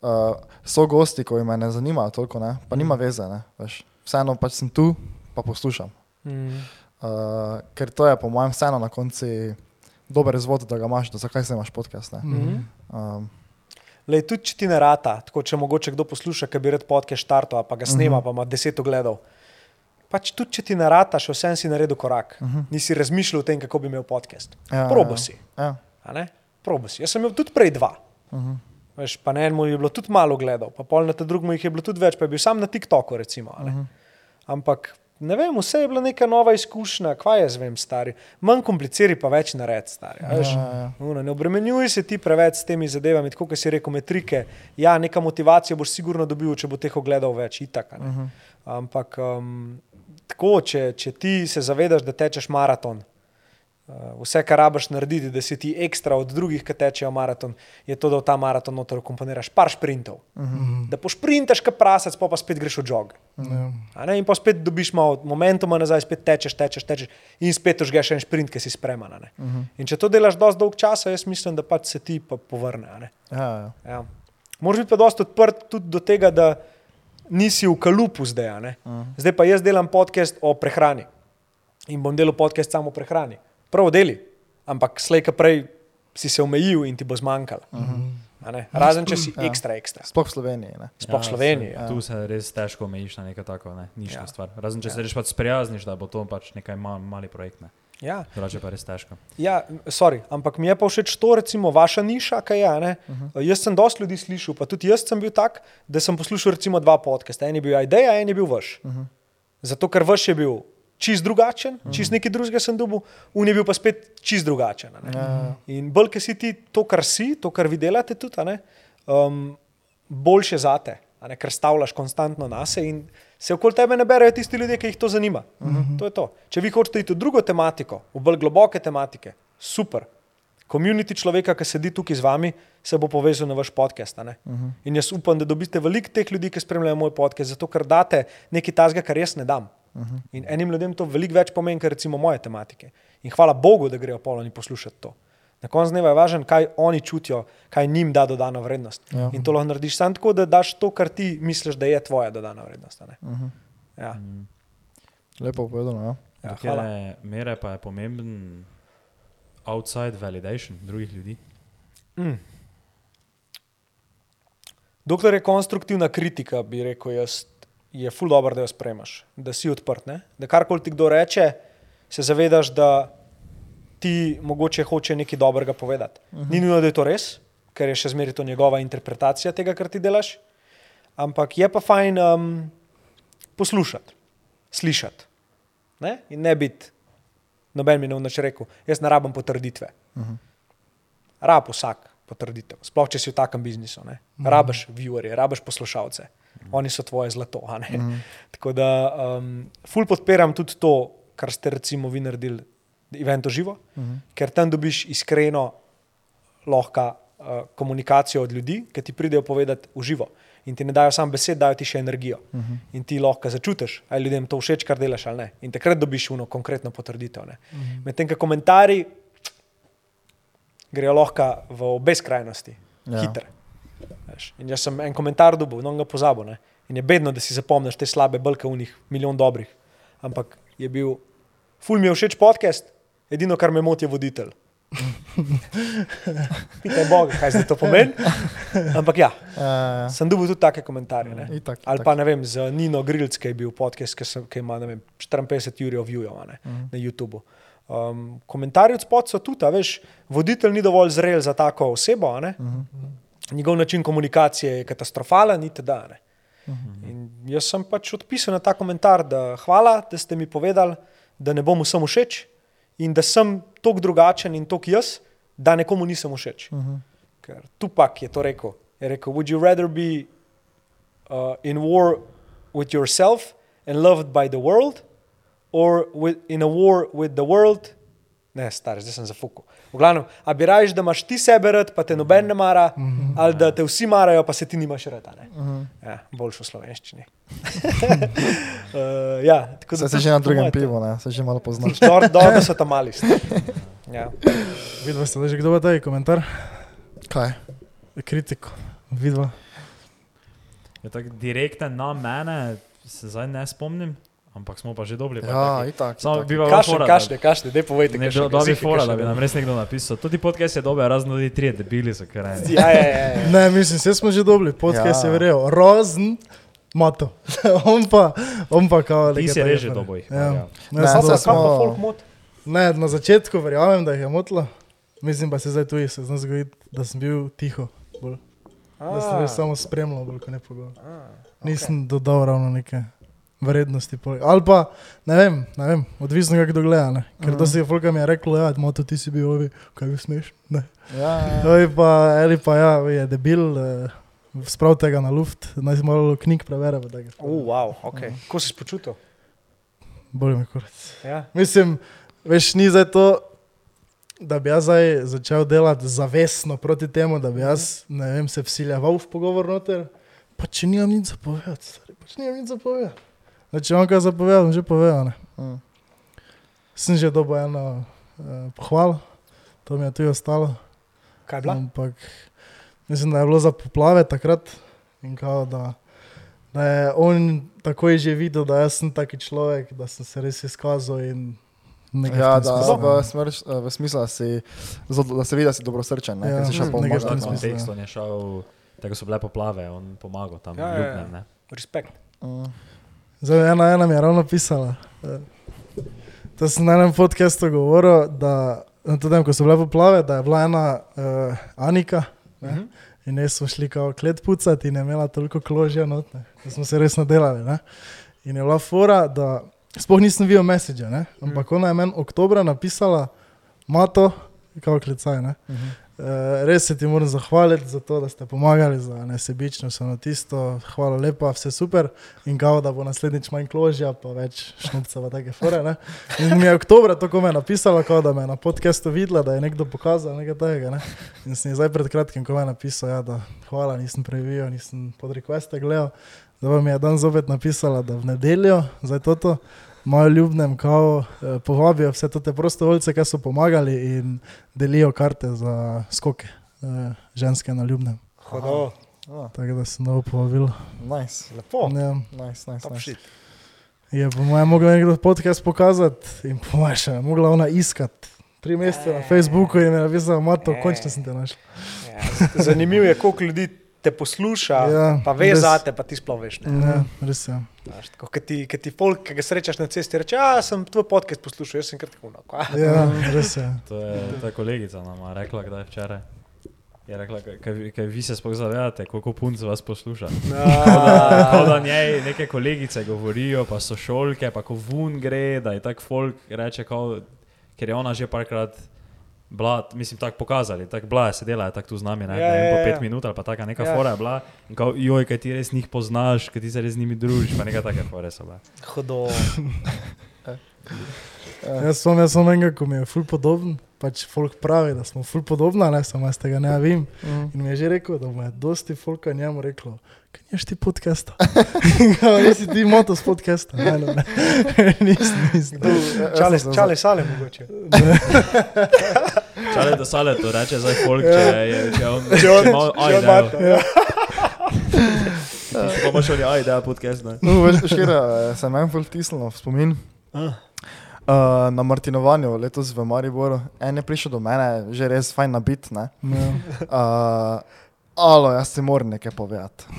uh, so gosti, ko jim ne zanimajo toliko, ne? pa nima veze, ne? Veš. vseeno pač sem tu, pa poslušam.
Mm.
Uh, ker to je po mojem vseeno na koncu dober razvod, da ga imaš, da zakaj se imaš podcast. Ne?
Mm.
Um,
Lej, tudi če ti ne rata, tako če mogoče kdo posluša, ki bi rad podcast štartal, pa ga snema, uh -huh. pa ima deset ogledov. Pač tudi če ti ne rata, še vsem si naredil korak. Uh -huh. Nisi razmišljal o tem, kako bi imel podcast.
Ja,
Probo
ja,
si.
ja.
a ne? Probo si. Jaz sem imel tudi prej dva.
Uh -huh.
Veš, pa na enem je bilo tudi malo gledal, pa pol na tem drugem jih je bilo tudi več, pa je bil sam na TikToku. Recimo, a ne?
Mhm.
Ampak ne vem, vse je bila neka nova izkušnja, kva jaz vem, stari. Manj kompliciraj, pa več nared, stari. a veš.
Ja, ja.
Uno, ne obremenjuj se ti preveč s temi zadevami, tako kot si rekel, metrike. Ja, neka motivacija boš sigurno dobil, če bo teh ogledal več, itak. ne.
Mhm.
Ampak um, tako, če, če ti se zavedaš, da tečeš maraton, uh, vse, kar rabaš narediti, da si ti ekstra od drugih, ki tečejo maraton, je to, da v ta maraton noter komponiraš par sprintov. Uh -huh. Da pošprintaš, kot prasec, pa, pa spet greš v jog.
Ja.
A ne, in pa spet dobiš malo momentuma nazaj, spet tečeš, tečeš, tečeš in spet užgeš en sprint, ki si spreman. Uh -huh. In če to delaš dosti dolg časa, jaz mislim, da pač se ti pa povrne. a ne.
Ja, ja.
Ja. Moraš biti pa dosti odprt tudi do tega, da nisi v kalupu zdaj. a ne. Zdaj pa jaz delam podcast o prehrani in bom delal podcast samo o prehrani. Prav deli, ampak slej, ka prej si se omejil in ti bo zmanjkalo. A ne? Razen če si
Ja.
ekstra, ekstra.
Sploh v Sloveniji. Ne?
Sploh ja, Sloveniji.
se-
Ja.
Tu se res težko omejiš na neko tako ne, nišno
Ja.
stvar. Razen če ja. se res pač sprijazniš, da bo to pač nekaj mal, mali projekt. Ne.
Ja.
Drugače pa res težko.
Ja, sorry, ampak mi je pa všeč to, recimo, vaša niša, kaj je. Uh -huh. Jaz sem dosti ljudi slišal, pa tudi jaz sem bil tak, da sem poslušal recimo dva podcasta. En je bil Ideja, en je bil vaš. Uh -huh. Zato, ker vaš je bil čist drugačen, -huh. čist nekaj drugega sem dobil, un je bil pa spet čist drugačen.
Ja.
In bolj, ker si ti to, kar si, to, kar vi delate, tudi, ne, um, boljše zate, ne, ker stavljaš konstantno na se in se okoli tebe ne berejo tisti ljudje, ki jih to zanima. Uh -huh. To je to. Če vi hočete iti v drugo tematiko, v bolj globoke tematike, super. Komunity človeka, ki sedi tukaj z vami, se bo povezal na vaš podcast. Uh -huh. In jaz upam, da dobite veliko teh ljudi, ki spremljajo moj podcast, zato ker date nekaj tazga, kar jaz ne dam.
Mhm.
In enim ljudem to veliko več pomeni, kot recimo moje tematike. In hvala Bogu, da grejo poloni poslušati to. Na koncu dneva je važno, kaj oni čutijo, kaj njim da dodano vrednost.
Ja.
In to lahko narediš samo tako, da daš to, kar ti misliš, da je tvoja dodana vrednost. a ne.
Mhm.
Ja.
Lepo povedano, ja.
Ja,
Do
hvala.
mere pa je pomemben outside validation drugih ljudi.
Mm. Dokler je konstruktivna kritika, bi rekel jaz, je ful dobro, da jo spremaš, da si odprt. Ne? Da karkoli ti kdo reče, se zavedaš, da ti mogoče hoče nekaj dobrega povedati. Uh -huh. Ni nujno, da je to res, ker je še zmeraj to njegova interpretacija tega, kar ti delaš. Ampak je pa fajn um, poslušati, slišati. Ne? In ne biti, noben mi ne vnač rekel, jaz ne rabim potrditve. Uh -huh. Rab vsak potrditev, sploh če si v takem biznisu. Ne? Rabiš viewerje, rabiš poslušalce, oni so tvoje zlato. a ne. Tako da um, ful podpiram tudi to, kar ste recimo vi naredili, evento živo, ker tam dobiš iskreno lahko uh, komunikacijo od ljudi, ki ti pridejo povedati v živo. In ti ne dajo samo besed, dajo ti še energijo. Uh -huh. In ti lahko začutiš, ali ljudem to všeč, kar delaš ali ne. In takrat dobiš uno konkretno potrditev. Uh -huh. Medtem, ko komentarji grejo lahko v obe skrajnosti,
Ja.
ja. Veš. In jaz sem en komentar dobil, no ga pozabil. Ne? In je bedno, da si zapomniš te slabe, brke v njih, milijon dobrih. Ampak je bil, ful mi je všeč podcast, edino, kar me moti, je voditelj. Pitaj Boga, kaj zdaj to pomeni. Ampak ja,
Ja,
sem dobil tudi take komentarje. Ne?
Itak,
Ali
itak.
pa ne vem, z Nino Grilc, ki je bil podcast, ki, sem, ki ima vem, 54 ur viewov ne,
Mhm.
na YouTubu. Um, komentarji od spod so tudi, veš, voditelj ni dovolj zrel za tako osebo, a ne. Njegov način komunikacije je katastrofalen, in teda. Ne.
Mhm.
In jaz sem pač odpisal na ta komentar, da hvala, da ste mi povedali, da ne bom vsem všeč in da sem tako drugačen in tako jaz, da nekomu nisem všeč.
Mhm.
Ker Tupak je to rekel. Je rekel, would you rather be uh, in war with yourself and loved by the world, or with, in a war with the world? Ne, star, zdaj sem zafukal. V glavnem, a bi rajš, da imaš ti sebe rad, pa te noben ne mara, ali da te vsi marajo, pa se ti nimaš rad. a ne? Ja, boljš v slovenščini. uh, ja, tako da
se že na drugem pivu, ne? se že malo poznaš.
Dobro, da so tam mali. Ja.
Vidva ste že kdo pa taj komentar?
Kaj?
Kritiko. Vidva.
Je tako direkten na mene, se zdaj ne spomnim, ampak smo pa že dobili. pa
Ja, itak.
Samo
itak.
bi
Kašne,
fora, da-
kašne, kašne, povejte,
Ne,
kakšen
do, dobi
jezik je
fora, da bi nam res nekdo napisal. Tudi podcast je dober, razen tudi tri debili so krajni.
Ja, ja, ja, ja.
Ne, mislim, vse smo že dobili, podcast
Ja.
je verjel. Rozen, mato. on pa, on pa kao.
Ti
neke
si
take
reže
fore.
dobo jih.
Ja.
Ja.
Ne,
Ne,
sem to-
smo-
pa folk mot?
ne, na začetku verjamem, da jih je motilo. Mislim pa se zdaj tu se zna zgoditi, da sem bil tiho. Bolj. Da sem bil samo spremljal, bolj kot ne pogovarjal. Nisem dodal ravno neke vrednosti. Ali pa, ne vem, ne vem odvisno kako kdo gleda. Ne? Ker
Mhm.
to si je Folka mi je rekel, ja, moto ti si bil ovi, kaj bi smeš. Ne.
Ja, ja.
Ali pa, ali pa ja, je debil, eh, sprav tega na luft, naj si malo knjig prebere. pa take stvari.
Uh, wow, okay. Kako si se počutil?
Bolj mi kurac.
Ja.
Mislim, veš, ni zdaj to, da bi jaz zdaj začel delati zavestno proti temu, da bi jaz, vem, se vsiljeval v pogovor noter. Pa če nimam nič zapovedati, stari, pač nimam nič zapovedati. Da, če vam kaj zapovedam, že povedal. Ne.
Mm.
Sem že dobil eno eh, pohvalo, to mi je tudi ostalo.
Kaj je bila?
Ampak mislim, da je bilo za poplave takrat in kao, da, da je on takoj že videl, da jaz sem taki človek, da sem se res izkazal in nekaj
Ja, da,
smislu,
v,
ne.
smer, v smislu, da, si, da se vidi, da si dobrosrčen, ne,
Ja,
ja, si šel po
tem
V
smislu.
kontekstu on je šel, tako so bile poplave, on pomagal tam
Ja, ja, ja.
ljubnem. ne.
Respekt.
Mm.
Zdaj, ena, ena mi je ravno pisala. eh, To sem na enem podkastu govoril, da to, ko so bile poplave, da je bila ena uh, Anika. Ne?
Mhm.
In jaz smo šli kao klet pucati in je imela toliko kložja notne, da smo se res nadelali. Ne? In je bila fora, da sploh nisem videl message, ne? ampak ona je meni oktobra napisala, mato, kao klecaj. Ne?
Mhm.
Uh, res se ti moram zahvaliti za to, da ste pomagali, za nesebičnost, na tisto. Hvala lepa, vse super. In kao, da bo naslednjič manj kložja, pa več pa take fore. Ne? In mi je oktober to kome napisala, kao, da me je na podkastu videla, da je nekdo pokazal nekaj tega. Ne? In sem zdaj pred kratkim kome napisal, ja, da hvala, nisem previjal, nisem pod requeste gledal, Zdaj pa mi je dan zopet napisala, da v nedeljo, zdaj toto, mojo ljubnem, kao, eh, povabijo vse te prostovoljce, ki so pomagali in delijo karte za skoke, eh, ženske na ljubnem.
Hodo,
Oh,
Tako da sem novo povabil.
nice,
lepo.
Ja.
nice, nice.
Top
nice.
shit.
Je po mojem mogla nekdo podcast pokazati in po mojem še mogla ona iskati. Tri mesece na Facebooku in mi je napisala, Mato, končno sem te našla.
Ja, zanimivo je, koliko ljudi te posluša,
Ja,
pa ve
res.
zate, pa ti sploh veš. Ne?
Ja, res je.
Znaš, tako, Ker ti, ke ti folk, ki ga srečaš na cesti, reče, ja, sem tvoj podcast poslušal, jaz sem kar tako. No, kva?"
Ja, res je.
To je ta kolegica nama rekla, kdaj včeraj. Je rekla, kaj- kaj, kaj vi se sploh zavedate, koliko punc vas posluša.
Ja.
Tako da njej neke kolegice govorijo, pa so šolke, pa ko vun gre, da je tak folk reče, kao, ker je ona že parkrat bila, mislim, tako pokazali, tako bila je sedela, tako tu z nami, ne,
Ja,
ja, ne vem,
ja,
po
ja.
pet minut ali pa taka neka
Ja.
ja. fora je bila. In kao, joj, kaj ti res njih poznaš, kaj ti se res z njimi družiš, pa neka take fore so bile.
Hodo.
Jaz sem, jaz sem enega, ko mi je ful podoben, pač folk pravi, da smo ful podobna, ne samo jaz tega ne vem.
Mm.
In mi je že rekel, da mu je dosti folka njemu reklo, kaj niš ti kao, nisi ti moto s podcasta. Ne, ne, ne. nisem, nisem.
Čale, čale sale mogoče.
Čale, da sale to reče zdaj folk, če je, če on,
Če on, če on
idejo.
mata, ja.
Pa imaš oni aj ideja podcast, ne?
No, veš, škira, se meni ful vtisnilo v spomin.
Ah.
Uh, na Martinovanju letos v Mariboru, en je prišel do mene, že res fajn nabit. Ne?
Ja.
Uh, alo, jaz ti moram nekaj povedati.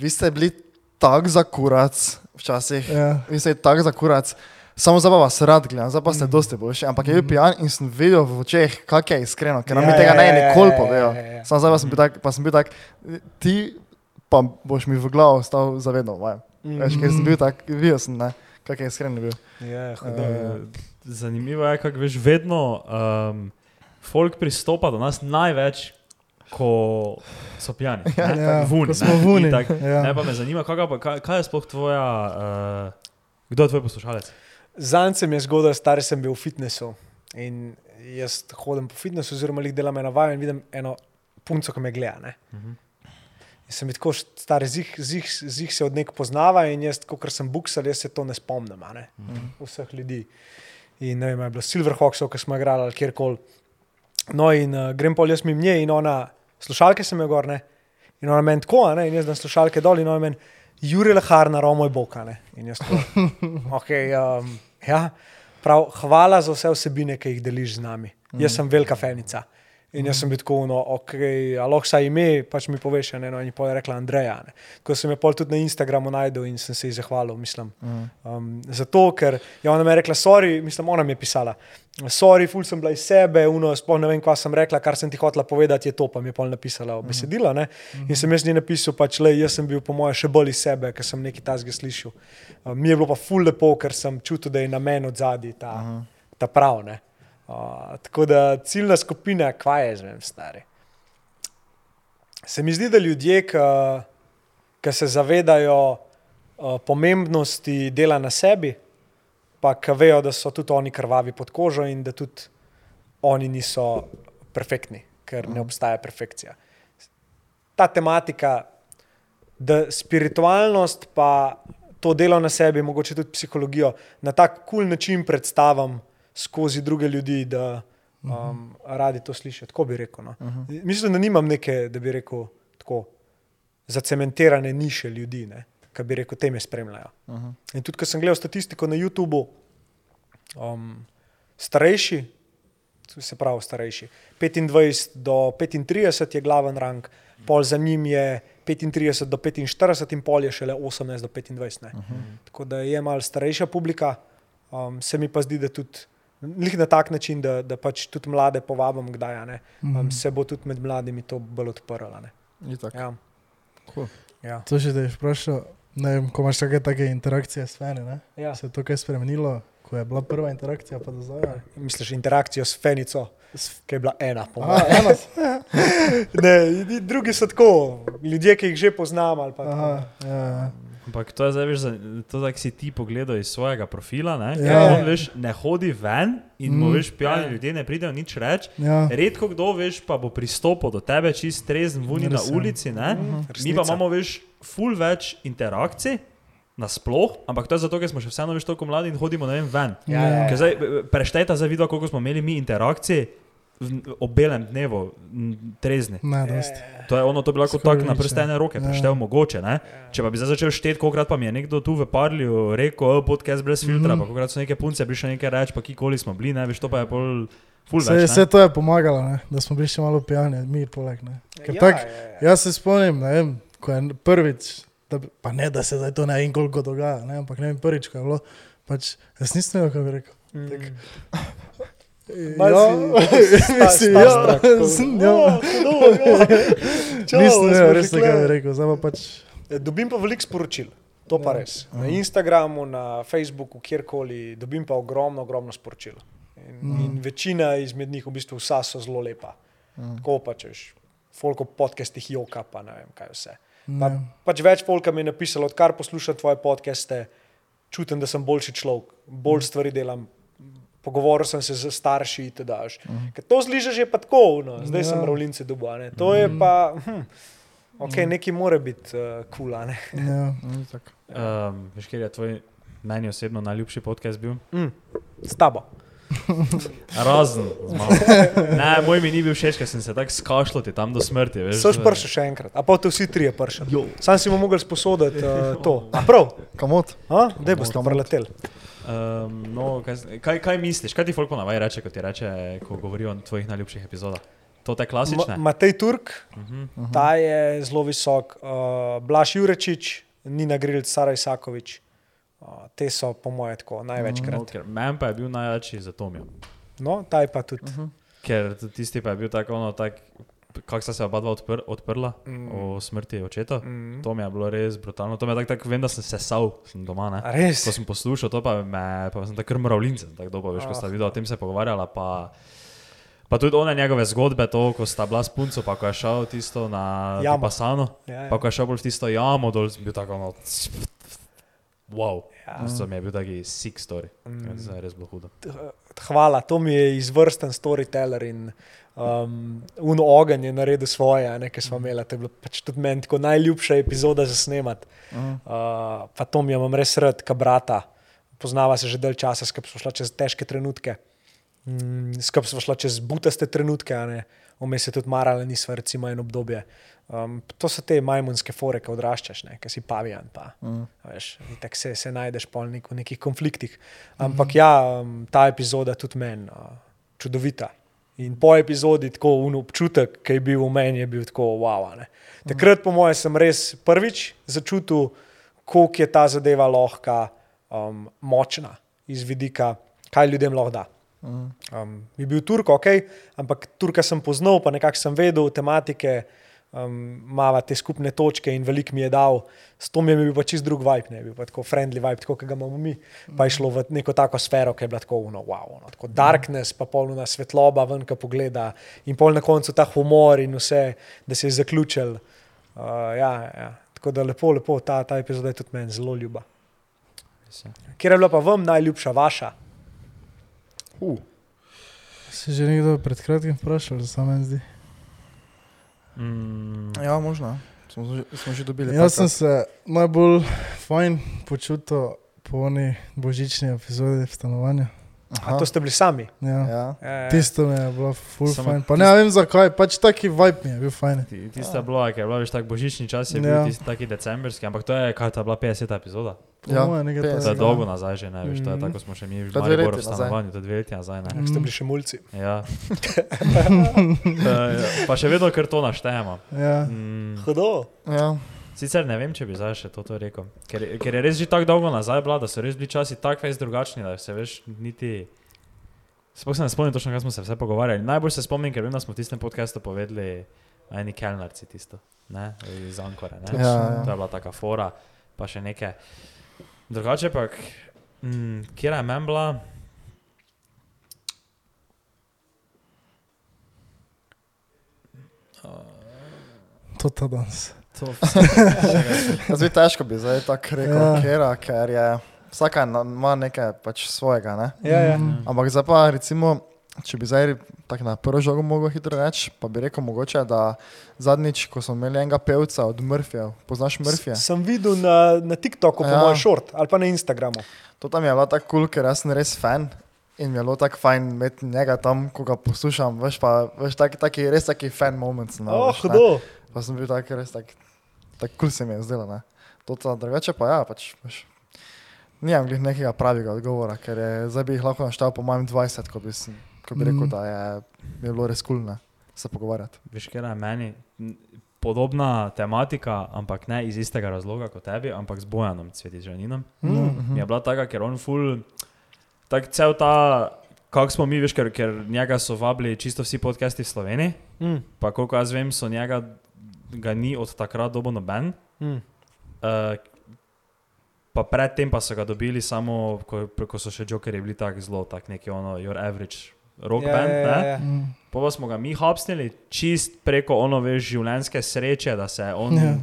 Vi ste bili tak za kurac včasih,
Ja.
vi ste tak za kurac. Samo zdaj vas rad gledam, zdaj pa ste
Mhm.
dosti boljši. Ampak je bil pijan in sem videl v očeh, kak je iskreno, ker nam
Ja,
ja, tega
ja,
ne
ja,
nikoli
ja,
povejo.
ja, ja, ja.
Samo zdaj pa sem bil tak, pa sem bil tak, ti pa boš mi v glavo stal zavedno.
Mm.
Veš, ker sem bil tak, videl sem, ne, kak je iskren bil.
Ja, hudo.
Eh,
Zanimivo je, kako veš, vedno um, folk pristopa do nas največ, ko so pijani.
Ja,
ne,
Ja,
vuni,
ko smo vuni,
itak.
ja.
Ne, pa me zanima, pa, kaj, kaj je sploh tvoja, uh, kdo je tvoj poslušalec?
Zanj sem jaz zgodaj, star sem bil v fitnessu. In jaz hodim po fitnessu, oziroma jih delam eno vajo in vidim eno punco, ki me gleda. Ne?
Mhm.
In sem tako star, zih, zih, zih se od nek poznava in jaz, kot sem buksal, jaz se to ne spomnim, a ne? vseh ljudi. In ne vem, je bilo Silverhawksov, ki smo igrali ali kjerkoli. No, in uh, grem pol jaz mimo nje in ona, slušalke sem jo gor, ne? in ona meni tako, ne? in jaz dam slušalke dol in ona meni, Jure Lehar na Romo je boka. Ne? In jaz tako, okay, um, ja, prav, hvala za vse vsebine, ki jih deliš z nami. Jaz sem velika fenica. In jaz sem bil tako, no, ok, aloh saj ime, pač mi poveš, ne, no, in je pol rekla Andreja. Ne. Ko sem jo pol tudi na Instagramu najdel in sem se ji zahvalil, mislim. Um, zato, ker je ona mi rekla, sorry, mislim, ona mi je pisala, sorry, ful sem bila iz sebe, uno, sploh ne vem, kaj sem rekla, kar sem ti hotela povedati, je to, pa mi je pol napisala v besedilo, ne. In sem jaz njej napisal, pač, le, jaz sem bil po moje še bolj iz sebe, ker sem nekaj tasga slišal. Um, mi je bilo pa ful lepo, ker sem čutil, da je na meni od zadaj ta, ta prav, ne. Uh, tako da ciljna skupina, kva je, zvem, stari. Se mi zdi, da ljudje, ki se zavedajo uh, pomembnosti dela na sebi, pa ki vejo, da so tudi oni krvavi pod kožo in da tudi oni niso perfektni, ker ne obstaja perfekcija. Ta tematika, da spiritualnost, pa to delo na sebi, mogoče tudi psihologijo, na tak kul cool način predstavim skozi druge ljudi, da um, radi to slišijo. Tako bi rekel. No. Mislim, da nimam neke, da bi rekel, tako zacementirane niše ljudi, ki bi rekel, te me spremljajo. In tudi, ko sem gledal statistiko na YouTubu, um, starejši, se pravi starejši, 25 do 35 je glaven rang, pol za njim je 35 do 45 in pol je šele 18 do 25. Uh -huh. Tako da je malo starejša publika, um, se mi pa zdi, da tudi. Lih na tak način, da, da pač tudi mlade povabim, kdaj ne, um, se bo tudi med mladimi to bolj odprlo. Ja.
Cool.
Ja.
To še te je vprašal, ne vem, ko imaš take, take interakcije s fani, ne?
Ja.
Se je to kaj spremenilo, ko je bila prva interakcija, pa do zdaj?
Misliš interakcijo s Fenico, ki je bila ena, po mojem. Ne, drugi so tako, ljudje, ki jih že poznam. Pa,
Aha, ja, ja.
Ampak to je zdaj, veš, to tako si ti pogledal iz svojega profila, ne?
Ja.
on, veš, ne hodi ven in mu,
Mm.
veš, pijani
Ja.
ljudje ne pridejo nič reči.
Ja.
Redko kdo, veš, pa bo pristopil do tebe čist trezen vuni na
je.
ulici, ne? Mi pa imamo, veš, ful več interakcij. Nasploh, ampak to je zato, ker smo še vseeno več toliko mladi in hodimo ne vem ven.
Ja, ja, ja.
zdaj, preštejte za video, koliko smo imeli mi interakcij ob belem dnevu, trezni.
Ne, dosti.
To je ono, to bi lahko tako na prste
ja.
ene roke,
Ja.
preštev mogoče. Ne? Če pa bi zdaj začel šteti, kolikrat pa mi je nekdo tu v parlju rekel, "O, podcast brez filtra,
Mhm.
pa kolikrat so neke punce prišle nekaj reči, pa kikoli smo bili, ne veš, to pa je pol
Vse,
več.
vse to je pomagalo, ne? da smo bili še malo pijani, mi poleg. Ne? Ker
Ja,
tak,
ja, ja.
Jaz se spomnim, ne vem, ko je prvič, da, bi- pa ne da se zdaj to ne vem koliko dogaja, ne? ampak ne vem prvič, ko je bilo, pač jaz nisem vedel, kaj bi rekel. Tak,
Malo
ja,
si-
ja,
strak, tako.
sem,
O, hudo. Čau,
Nisem res bi rekel, zdaj pa pač.
Dobim pa veliko sporočil, to pa res. Na Instagramu, na Facebooku, kjerkoli, dobim pa ogromno, ogromno sporočil. In,
Mhm.
in večina izmed njih, v bistvu vsa so zelo lepa. Tako pa češ, folko podcastih joka, pa ne vem kaj vse. Pa,
Ne.
pač več folka mi je napisalo, odkar poslušam tvoje podcaste, čutim, da sem boljši človek, bolj stvari delam. Pogovoril sem se z starši, da daš. Ker to zližeš je pa tako, no. zdaj ja. sem ravlince duba. Ne. To je pa, hm, ok, nekaj mora biti uh, kul. Cool,
Ja.
Ni tako.
Um, veš, kjer je tvoj meni osebno najljubši podcast bil?
mm, s tabo.
Razen. Ne, moj mi ni bil všeč, ker sem se tako skašljal tam do smrti. Veš,
Soš pršel še enkrat, a pa te vsi trije pršel. Sam si mu mogel sposoditi uh, to. A prav,
Kamot?
da boste
Kamot.
preleteli.
Um, no, kaj, kaj, kaj misliš, kaj ti folk ponavaj reče, ko ti reče, ko govori o tvojih najljubših epizodah? To te klasične?
Ma- Matej Turk,
Uh -huh.
ta je zelo visok, uh, Blaž Jurečič, Nina Grilc, Sara Isakovič. Uh, te so, po mojem, tako največkrat.
no, ker Meni pa je bil najjačji za Tomijo.
No, ta je pa tudi.
Mhm.
Ker tudi tisti pa je bil tako, ono, tak, kako sta se oba dva odpr, odprla
Mm.
o smrti očeta. Mm. To mi je bilo res brutalno. To mi je tako, tak, vem, da sem se sesal sem doma. Ne?
Res?
Ko sem poslušal to, pa, me, pa sem tako mravljince, tako dobro, veš, ko sta
Ah.
videla o tem se pogovarjala. Pa, pa tudi one njegove zgodbe, to, ko sta bila s punco, pa ko je šel tisto na. Pasano,
Ja, ja.
pa ko je šel bolj v tisto jamo, dol sem bil tako, no, wow.
Ja.
To mi je bil taki sick story.
Mm.
Mm. Zdaj je res bilo hudo.
Hvala, to mi je izvrsten storyteller in um, uno ogenj je naredil svoje, a ne, ki smo imeli. To je bilo pač tudi meni tako najljubša epizoda za snemat.
Mhm.
Uh, pa to mi je imam res rad, ka brata. Poznava se že dalj časa, skupaj smo šla čez težke trenutke. Mm, skupaj smo šla čez butaste trenutke. Vmes je tudi marala, nisva recimo en obdobje. Um, to so te majmunske fore, ki odraščaš, ki si pavijan. Pa.
Mhm.
Veš, tako se, se najdeš pol nek, v nekih konfliktih. Ampak ja, um, ta epizoda tudi meni uh, čudovita. In po epizodi tako un občutek, ki je bil v meni, je bil tako wow. ne. Takrat, po mojem, sem res prvič začutil, koliko je ta zadeva lahko um, močna iz vidika, kaj ljudem lahko da. Um, je bil Turk, ok, ampak Turka sem poznal, pa nekako sem vedel tematike, um, mava te skupne točke in veliko mi je dal. S tom je bil pa čist drug vibe, ne bil pa tako friendly vibe, tako kot ga imamo mi. Pa je šlo v neko tako sfero, ki je bila tako uno, wow, no, tako darkness, pa polna svetloba ven, ki pogleda in pol na koncu ta humor in vse, da se je zaključil. Uh, ja, ja. Tako da lepo, lepo, ta, ta epizoda je tudi meni zelo ljuba.
Je.
Kjer je bila pa vam najljubša vaša?
Uh,
Se že nekdo pred kratkim vprašal, za meni zdi.
Mm,
ja, možno. Smo, smo že dobili.
Jaz sem se najbolj fajn počutil po oni božični epizodi v stanovanju.
A to ste bili sami?
Ja.
Ja.
Ja,
Tisto mi je bilo full
Samo
fajn. Pa ne vem zakaj, pač taki vibe mi je bil fajn.
ti- Tista bila, ker je bila veš tako božični čas, je bil
Ja.
tisti taki decembrski, ampak to je, kaj ta bila 50. epizoda.
Ja,
nekaj
50.
To je
takega.
dolgo nazaj že, ne veš, to je
Mhm.
tako smo še mi v
je dve
Mariboru v stanovanju, to je dve leti nazaj, ne.
Ja, ste bili še mulci.
Ja. Pa še vedno kar to naštejemo.
Ja.
Mm,
Hudo.
Ja.
Sicer ne vem, če bi zdaj še to, to rekel. Ker, ker je res že tako dolgo nazaj bila, da so res bili časi tako fejs drugačni, da se veš niti. Sploh se ne spomnim točno, kaj smo se vse pogovarjali. Najbolj se spomnim, ker vem, da smo v tistem podkastu povedali eni kelnarci tisto, ne, iz Ankore. Ne?
Ja, ja.
To je bila taka fora, pa še nekaj. Drugače pa, mm, kje je meni bila?
To ta danes.
To
Jaz bi težko bi zdaj tako rekel,
Ja.
kera, ker je vsaka na- ima nekaj pač svojega. Ne?
Ja, ja.
Mm.
Ampak zdaj pa recimo, če bi zdaj tako na prvo žogo mogel hitro reči, pa bi rekel mogoče, da zadnjič, ko smo imeli enega pevca od Murphyja, poznaš Murphyja?
S- Sem videl na, na TikToku, po
Ja.
mojem, short ali pa na Instagramu.
To tam je bilo tako kul, cool, ker jaz sem res fan. In mi je bilo tako fajn imeti njega tam, ko ga poslušam. Veš, pa, veš taki, taki, res taki fan moment. imel,
Oh,
veš, ne. Pa sem bil tak, res tak, tako kul se mi je zdelo. Ne. To ta drugače pa ja, pač, veš, nimam glih nekega pravega odgovora, ker je, zdaj bi jih lahko naštel po mojem 20, ko bi, sem, ko bi rekel,
Mhm.
da je, je bilo res kul cool, se pogovarjati.
Veš, ker je meni podobna tematika, ampak ne iz istega razloga kot tebi, ampak z Bojanom Cvetižaninom.
Mhm.
Mi je bila taka, ker on ful, tak cel ta, kako smo mi, veš, ker, ker njega so vabili čisto vsi podcasti v Sloveniji,
Mm,
pa koliko jaz vem, so njega, ga ni od takrat dobo noben.
mm.
Uh, pa predtem pa so ga dobili samo, ko, ko so še jokerji bili tako zelo, tak neki ono, your average rock
Ja,
band.
ja,
ne.
ja.
Mm.
Pa pa smo ga mi hapsnili čist preko ono veš življenjske sreče, da se je on
Ja.
yeah.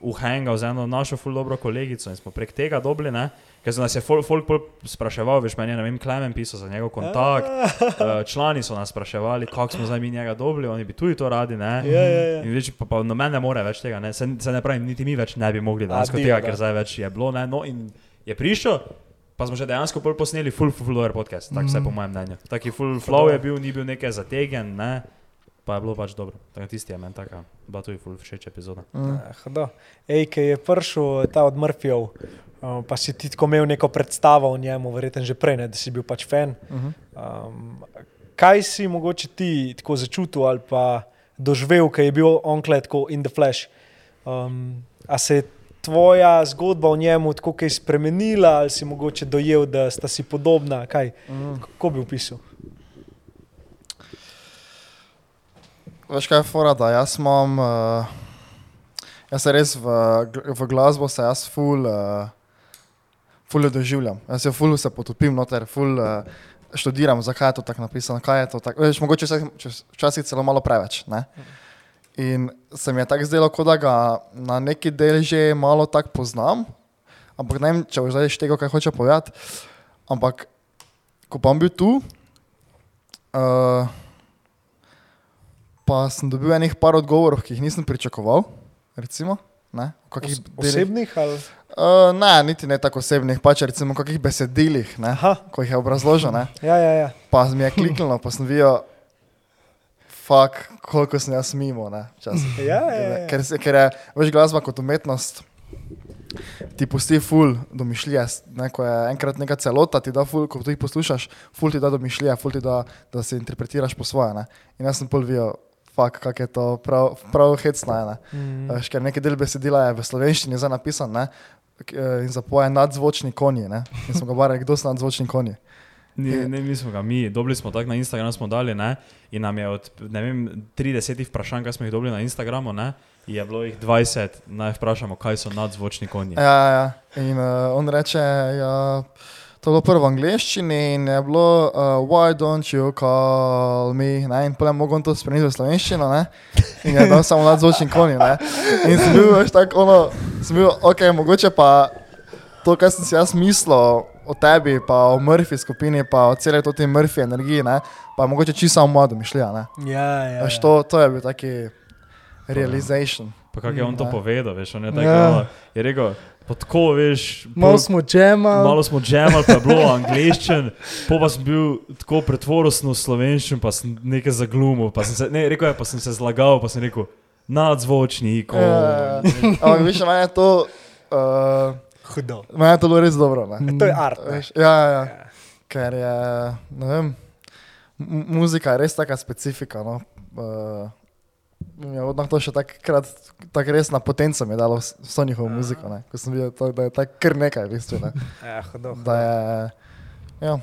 uhengal z eno našo ful dobro kolegico in smo prek tega dobili, ne? Ker so nas je folk, folk pol spraševal, veš, meni je, ne vem, Klemen pisal za njegov kontakt, eh, člani so nas spraševali, kako smo zdaj mi njega dobili, oni bi tudi to radi, ne?
Ja, ja, ja.
In več, pa, pa noben ne more več tega, ne? Se, se ne pravim, niti mi več ne bi mogli dejansko
dio,
tega,
da.
ker zdaj več je bilo, ne? No in je prišel, pa smo že dejansko pol posneli full, full, full podcast, tako vsaj po mojem mnenju. Taki full flow je bil, ni bil nekaj zategen, ne? Pa je bilo pač dobro. Tako tisti je meni taka, bila tudi full všeč epizoda.
Mm.
Ah, hudo. Ej, ki je prišel ta od Murphyjev, uh, pa si ti tako imel neko predstavo o njemu, verjetno že prej, ne, da si bil pač fan.
Mhm.
Um, kaj si mogoče ti tako začutil ali pa doživel, ki je bil onkle tako in the flash? Um, a se je tvoja zgodba o njemu tako kaj spremenila ali si mogoče dojel, da sta si podobna? Kaj?
Mm.
Kako bi opisal?
Veš kaj je fora, da jaz imam, uh, jaz se res v, v glasbo se jaz ful, uh, ful jo doživljam. Jaz se ful se potopim noter, ful uh, študiram, zakaj je to tako napisano, kaj je to tako. Veš, mogoče čez- včasih celo malo preveč. Ne? In se mi je tako zdelo, kot da ga na neki del že malo tako poznam, ampak ne vem, če boš zdaj štego, kaj hoče povedati. Ampak ko pa sem bil tu, uh, pa sem dobil par odgovorov, ki jih nisem pričakoval. Recimo,
Os osebnih ali?
Uh, ne, niti ne tako osebnih, pač recimo kakih besedilih, ne, ko jih je obrazložil. Ne,
ja, ja, ja.
pa mi je kliknilo, pa sem videl, fuk, koliko sem jaz mimo. Ne, včasih.
ja, ja, ja.
ker, se- ker je več glasba kot umetnost. Ti pusti ful domišljije, ne, ko je enkrat neka celota, ti da ful, ko ti poslušaš, ful ti da domišljije, ful ti da, da si interpretiraš po svoje. Ne. In jaz sem pol videl, fuk, kak je to prav, prav hecno. je, Ne.
Mm.
Veš, ker nekaj del besedila je v slovenščini zdaj napisan ne, eh, in zapoje nadzvočni konji. Ne. In smo ga barali, kdo so nadzvočni konji.
Ne, ne, mi smo ga mi, dobili smo tako na Instagram, smo dali, ne? in nam je od vem, 30 vprašanj, kaj smo jih dobili na Instagramu, ne? je bilo jih 20, naj vprašamo, kaj so nadzvočni konji.
Ja, ja. In uh, on reče, ja, to je bilo prvo v angleščini in je bilo, uh, why don't you call me, ne? in potem mogo to spremeniti v slovenščino, ne? in je dal samo nadzvočni konji. Ne? In sem bil, veš, tako, ono, sem bil, ok, mogoče pa to, kar sem si jaz mislil o tebi, pa o Murphy skupini, pa o celej toti Murphy energiji, ne? pa mogoče čisto samo moja domišljija. Ne?
Ja, ja,
Veš,
ja.
to, to je bil taki realization.
Pa kako je on to
Ja.
povedal, veš, on je tako,
Ja.
ja. je rekel, pa tako, veš,
Malo smo džemali.
Malo smo džemali, pa je bilo angliščen, po pa sem bil tako pretvorosno slovenščen, pa sem nekaj zaglumil, pa sem se, ne, rekel je, pa sem se zlagal, pa sem rekel, nadzvočni, ko.
Ja, Ampak veš, meni je to, uh,
Hudo.
meni je to bilo res dobro. Ne?
To je art.
Veš, ja, ja, ja. Ker je, ne vem, muzika je res taka specifika. No? Uh, Ja, odmah to še takrat, tako res na potenco mi je dalo vs- vso njihovo muziko, ne? ko sem videl, to, da je tako kar nekaj, v bistvu, ne?
Ja, hudo.
da je, ja,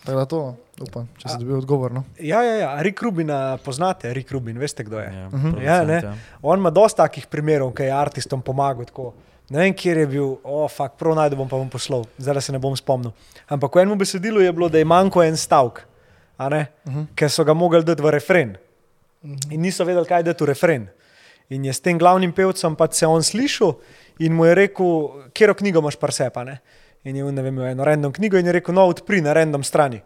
tako da to, upam, če si dobil odgovor. No?
Ja, ja, ja. Rick Rubina poznate, Rick Rubin, veste kdo je.
Ja,
Mhm.
producent,
Ja, ne. On ima dosta takih primerov, ki je artistom pomagal. Tako. Ne vem, kjer je bil, oh, fakt, prav najdem bom pa bom poslal, zdaj se ne bom spomnil. Ampak v enem besedilu je bilo, da je manjko en stavek, a ne?
Mhm.
ker so ga mogli dati v refren. In niso vedeli, kaj je v refren. In je s tem glavnim pevcem pač se on slišal in mu je rekel, kje knjigo imaš parsepa. Ne? In je vem, eno random knjigo in je rekel, no, odpri na random strani.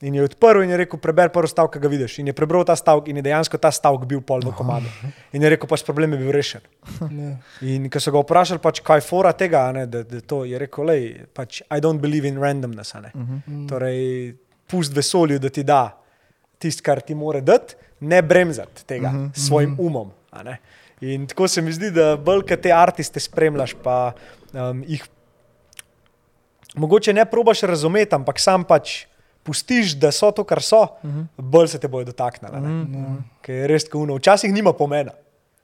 In je odprl in je rekel, preberi prvi stavek, ki ga vidiš. In je prebral ta stavek in je dejansko ta stavek bil pol v komadu. In je rekel, pač problem je bil rešen. In ko so ga vprašali, pač, kaj je fora tega, ne, da, da to je rekel, lej, pač, I don't believe in randomness. a ne. Torej, pust vesolju, da ti da tisto, kar ti mora dati, ne bremzati tega uh -huh, s svojim uh -huh. umom. a ne. In tako se mi zdi, da bolj, ko te artiste spremljaš, pa um, jih mogoče ne probaš razumeti, ampak sam pač pustiš, da so to, kar so, uh -huh. bolj se te bojo dotaknili. Uh -huh. Ker je res kuno. Včasih nima pomena,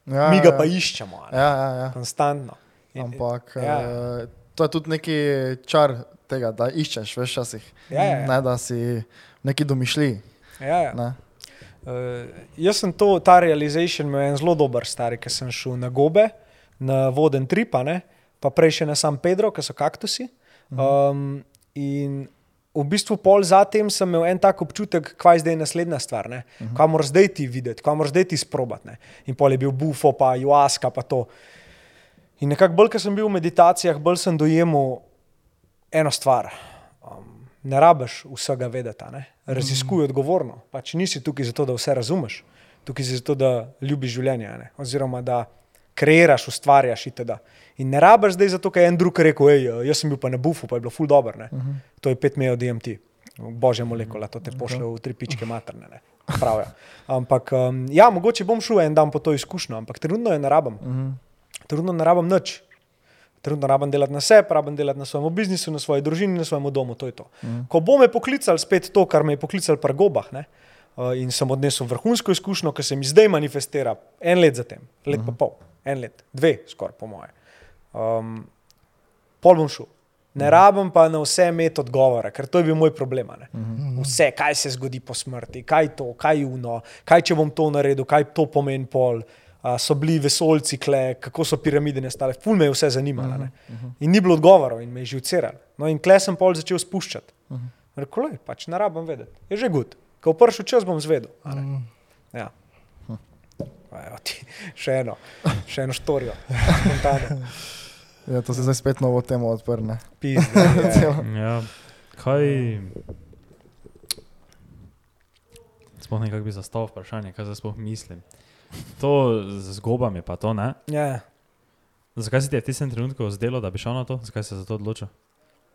Ja,
mi ga
ja,
pa
ja.
iščemo. a ne.
Ja, ja, ja.
Konstantno. In-
Ampak
ja.
ja. to je tudi neki čar tega, da iščeš veš časih.
Ja, ja, ja.
Ne, da si neki domišlji.
Ja, ja.
Ne.
Uh, jaz sem to, ta realization imel en zelo dober, stari, ker sem šel na gobe, na voden trip, a ne, pa prej še na San Pedro, ki so kaktusi. Um, in v bistvu pol zatem sem imel en tak občutek, kaj je zdaj naslednja stvar, uh -huh. kaj moraš zdaj ti videti, kaj moraš zdaj ti sprobati. ne. In pol je bil bufo, pa juaska, pa to. In nekako bolj, ko sem bil v meditacijah, bolj sem dojemal eno stvar. Ne rabiš vsega vedeti, raziskuj odgovorno. Pač nisi tukaj zato, da vse razumeš, tukaj si zato, da ljubiš življenje, ne? oziroma da kreiraš, ustvarjaš itd. In ne rabiš zdaj zato, ker je en drug rekel, hej, jaz sem bil pa na bufu, pa je bilo ful dobro. Uh -huh. To je 5 mejo DMT, božja molekula, to te pošlje v tri pičke materne. Ne? Pravijo. Ampak um, ja, mogoče bom šel en dan po to izkušnjo, ampak trenutno je ne rabim. Uh -huh. Trenutno ne rabim nič. Trenutno rabim delati na sebi, rabim delati na svojem biznisu, na svoji družini, na svojem domu. To to. Mm. Ko bo me poklical spet to, kar me je poklical pri gobah, ne, uh, in sem odnesel vrhunsko izkušnjo, ki se mi zdaj manifestira, en let zatem, let mm. pa pol, en let, dve, skoraj po moje. Um, pol bom šel. Ne rabim pa na vse imeti odgovore, ker to je bil moj problem. a ne. Vse, kaj se zgodi po smrti, kaj to, kaj uno, kaj če bom to naredil, kaj to pomeni pol. A, so bili vesoljci, kle, kako so piramide nastale, ful me je vse zanimalo. ne. In ni bilo odgovorov in me je živceral. No in kle sem pol začel spuščati. Rekel je, pač ne rabim vedeti, je že gud. Ko v prvi čas bom zvedel. a ne. Ja. Evo ti, še eno, še eno štorijo, spontano.
Ja, to se zdaj spet novo temo odprne.
Pizda, ja.
Ja, kaj. Sploh ne kako bi zastavil vprašanje, kaj zdaj sploh mislim. To z zgobami pa to, ne?
Ja.
Zakaj si ti je v tistem trenutku zdelo, da bi šel na to? Zakaj si se za to odločil?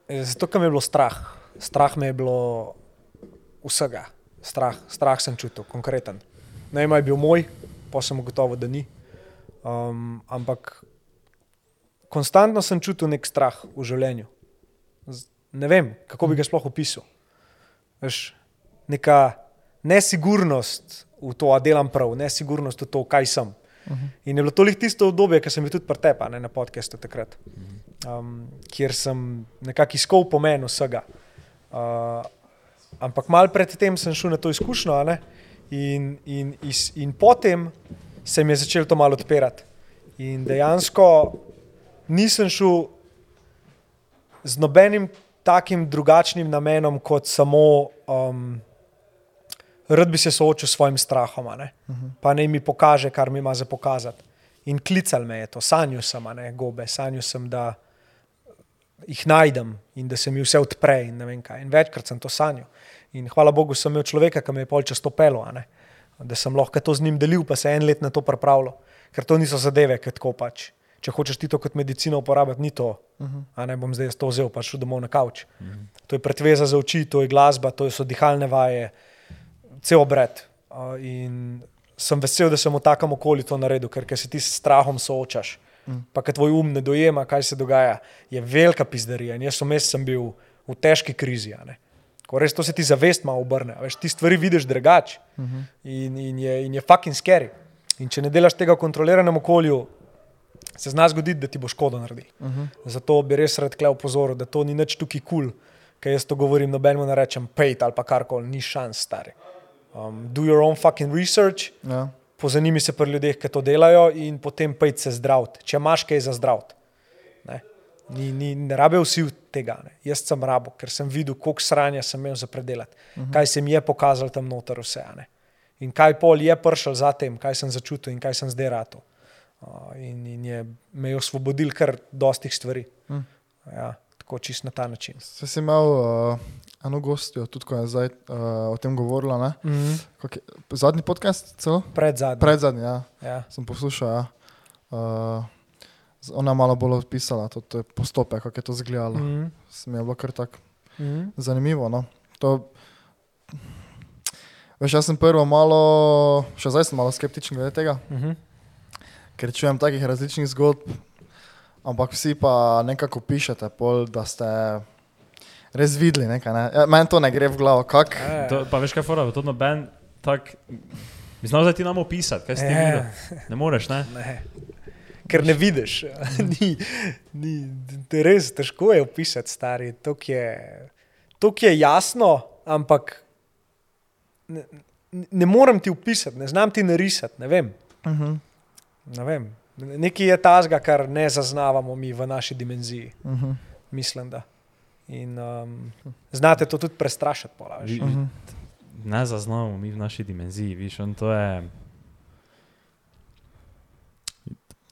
E, Zato, ker me je bilo strah. Strah me je bilo vsega. Strah, strah sem čutil, konkreten. Ali je bil moj, pa sem ugotovil, da ni. Um, ampak konstantno sem čutil nek strah v življenju. Ne vem, kako bi ga sploh opisal. Veš, neka nesigurnost v to, a delam prav, nesigurnost v to, kaj sem. In je bilo toliko tisto obdobje, ki sem bil tudi pretepa ne, na podkastu takrat, um, kjer sem nekako iskal pomen vsega. Uh, ampak malo predtem sem šel na to izkušnjo, ne, in, in, iz, in potem se mi je začelo to malo odpirati. In dejansko nisem šel z nobenim takim drugačnim namenom, kot samo um, rad bi se soočil s svojim strahom, ne? pa naj mi pokaže, kar mi ima za pokazati. In klical me je to, sanjal sem, ne gobe, sanjal sem, da jih najdem in da se mi vse odpre. In, in večkrat sem to sanjal. In hvala Bogu, sem imel človeka, ki me je pol čas to pelo, da sem lahko to z njim delil, pa se en let na to pripravljal. Ker to niso zadeve, ki tako pač. Če hočeš ti to kot medicino uporabiti, ni to. A ne bom zdaj to vzel, pa šel domov na kavč. To je pretveza za oči, to je glasba, to so dihalne vaje, cel obred. Uh, in sem vesel, da sem v takem okolju to naredil, ker, ker se ti s strahom soočaš. Pa kad tvoj um ne dojema, kaj se dogaja, je velika pizderija. In jaz vmes sem bil v težki krizi. Ko res to se ti zavest malo obrne. Veš, ti stvari vidiš drugače uh -huh. in, in, je, in je fucking scary. In če ne delaš tega v kontroliranem okolju, se zna zgoditi, da ti bo škodo naredil. Uh -huh. Zato bi res rad kleo pozoril, da to ni nič tukaj kul, cool, ker jaz to govorim nobenemu ne rečem, pejt ali pa karkoli, ni šans, stari. Um, do your own fucking research,
Ja.
pozanimi se pri ljudeh, ki to delajo, in potem pejt se zdraviti, če imaš kaj za zdraviti. Ne, ni, ni, ne rabijo vsi tega. Ne. Jaz sem rabo, ker sem videl, koliko sranja sem imel za predelati, uh -huh. kaj se mi je pokazalo tam noter vse. Ne. In kaj pol je prišel za tem, kaj sem začutil in kaj sem zdaj rato. Uh, in, in je me osvobodil kar dostih stvari.
Mm.
Ja, tako čist na ta način.
Se si imel uh, eno gostjo, tudi ko je zdaj uh, o tem govorila.
Mm -hmm.
Kak je- Zadnji podcast, celo?
Pred zadnjim.
Pred zadnji, ja.
Ja.
sem poslušal. Ja. Uh, ona je malo bolj opisala to, to postopek, kako je to izgledalo. Mm.
Mm
Se mi je bilo kar tako
-hmm.
zanimivo. No. To, veš, jaz sem prvo malo, še zdaj sem malo skeptičen glede tega,
Mm -hmm.
ker čujem takih različnih zgodb, ampak vsi pa nekako pišete, pol, da ste res videli nekaj. Ne? Ja, meni to ne gre v glavo, kak.
To, pa veš kaj, fora, to noben tak. Bi znal zdaj ti nam opisati, kaj si ti
Ja.
videl. Ne moreš, ne?
Ne. Ker ne vidiš, ni, ni, te res težko je opisati, stari. To je, tok je jasno, ampak ne, ne morem ti opisati, ne znam ti narisati. Ne vem.
Uh -huh.
Ne vem. Nekaj je tazga, kar ne zaznavamo mi v naši dimenziji,
Uh -huh.
mislim. Da. In um, znate to tudi prestrašiti, pola, veš.
Vi-
Uh -huh.
Ne zaznavamo mi v naši dimenziji, viš, on to je.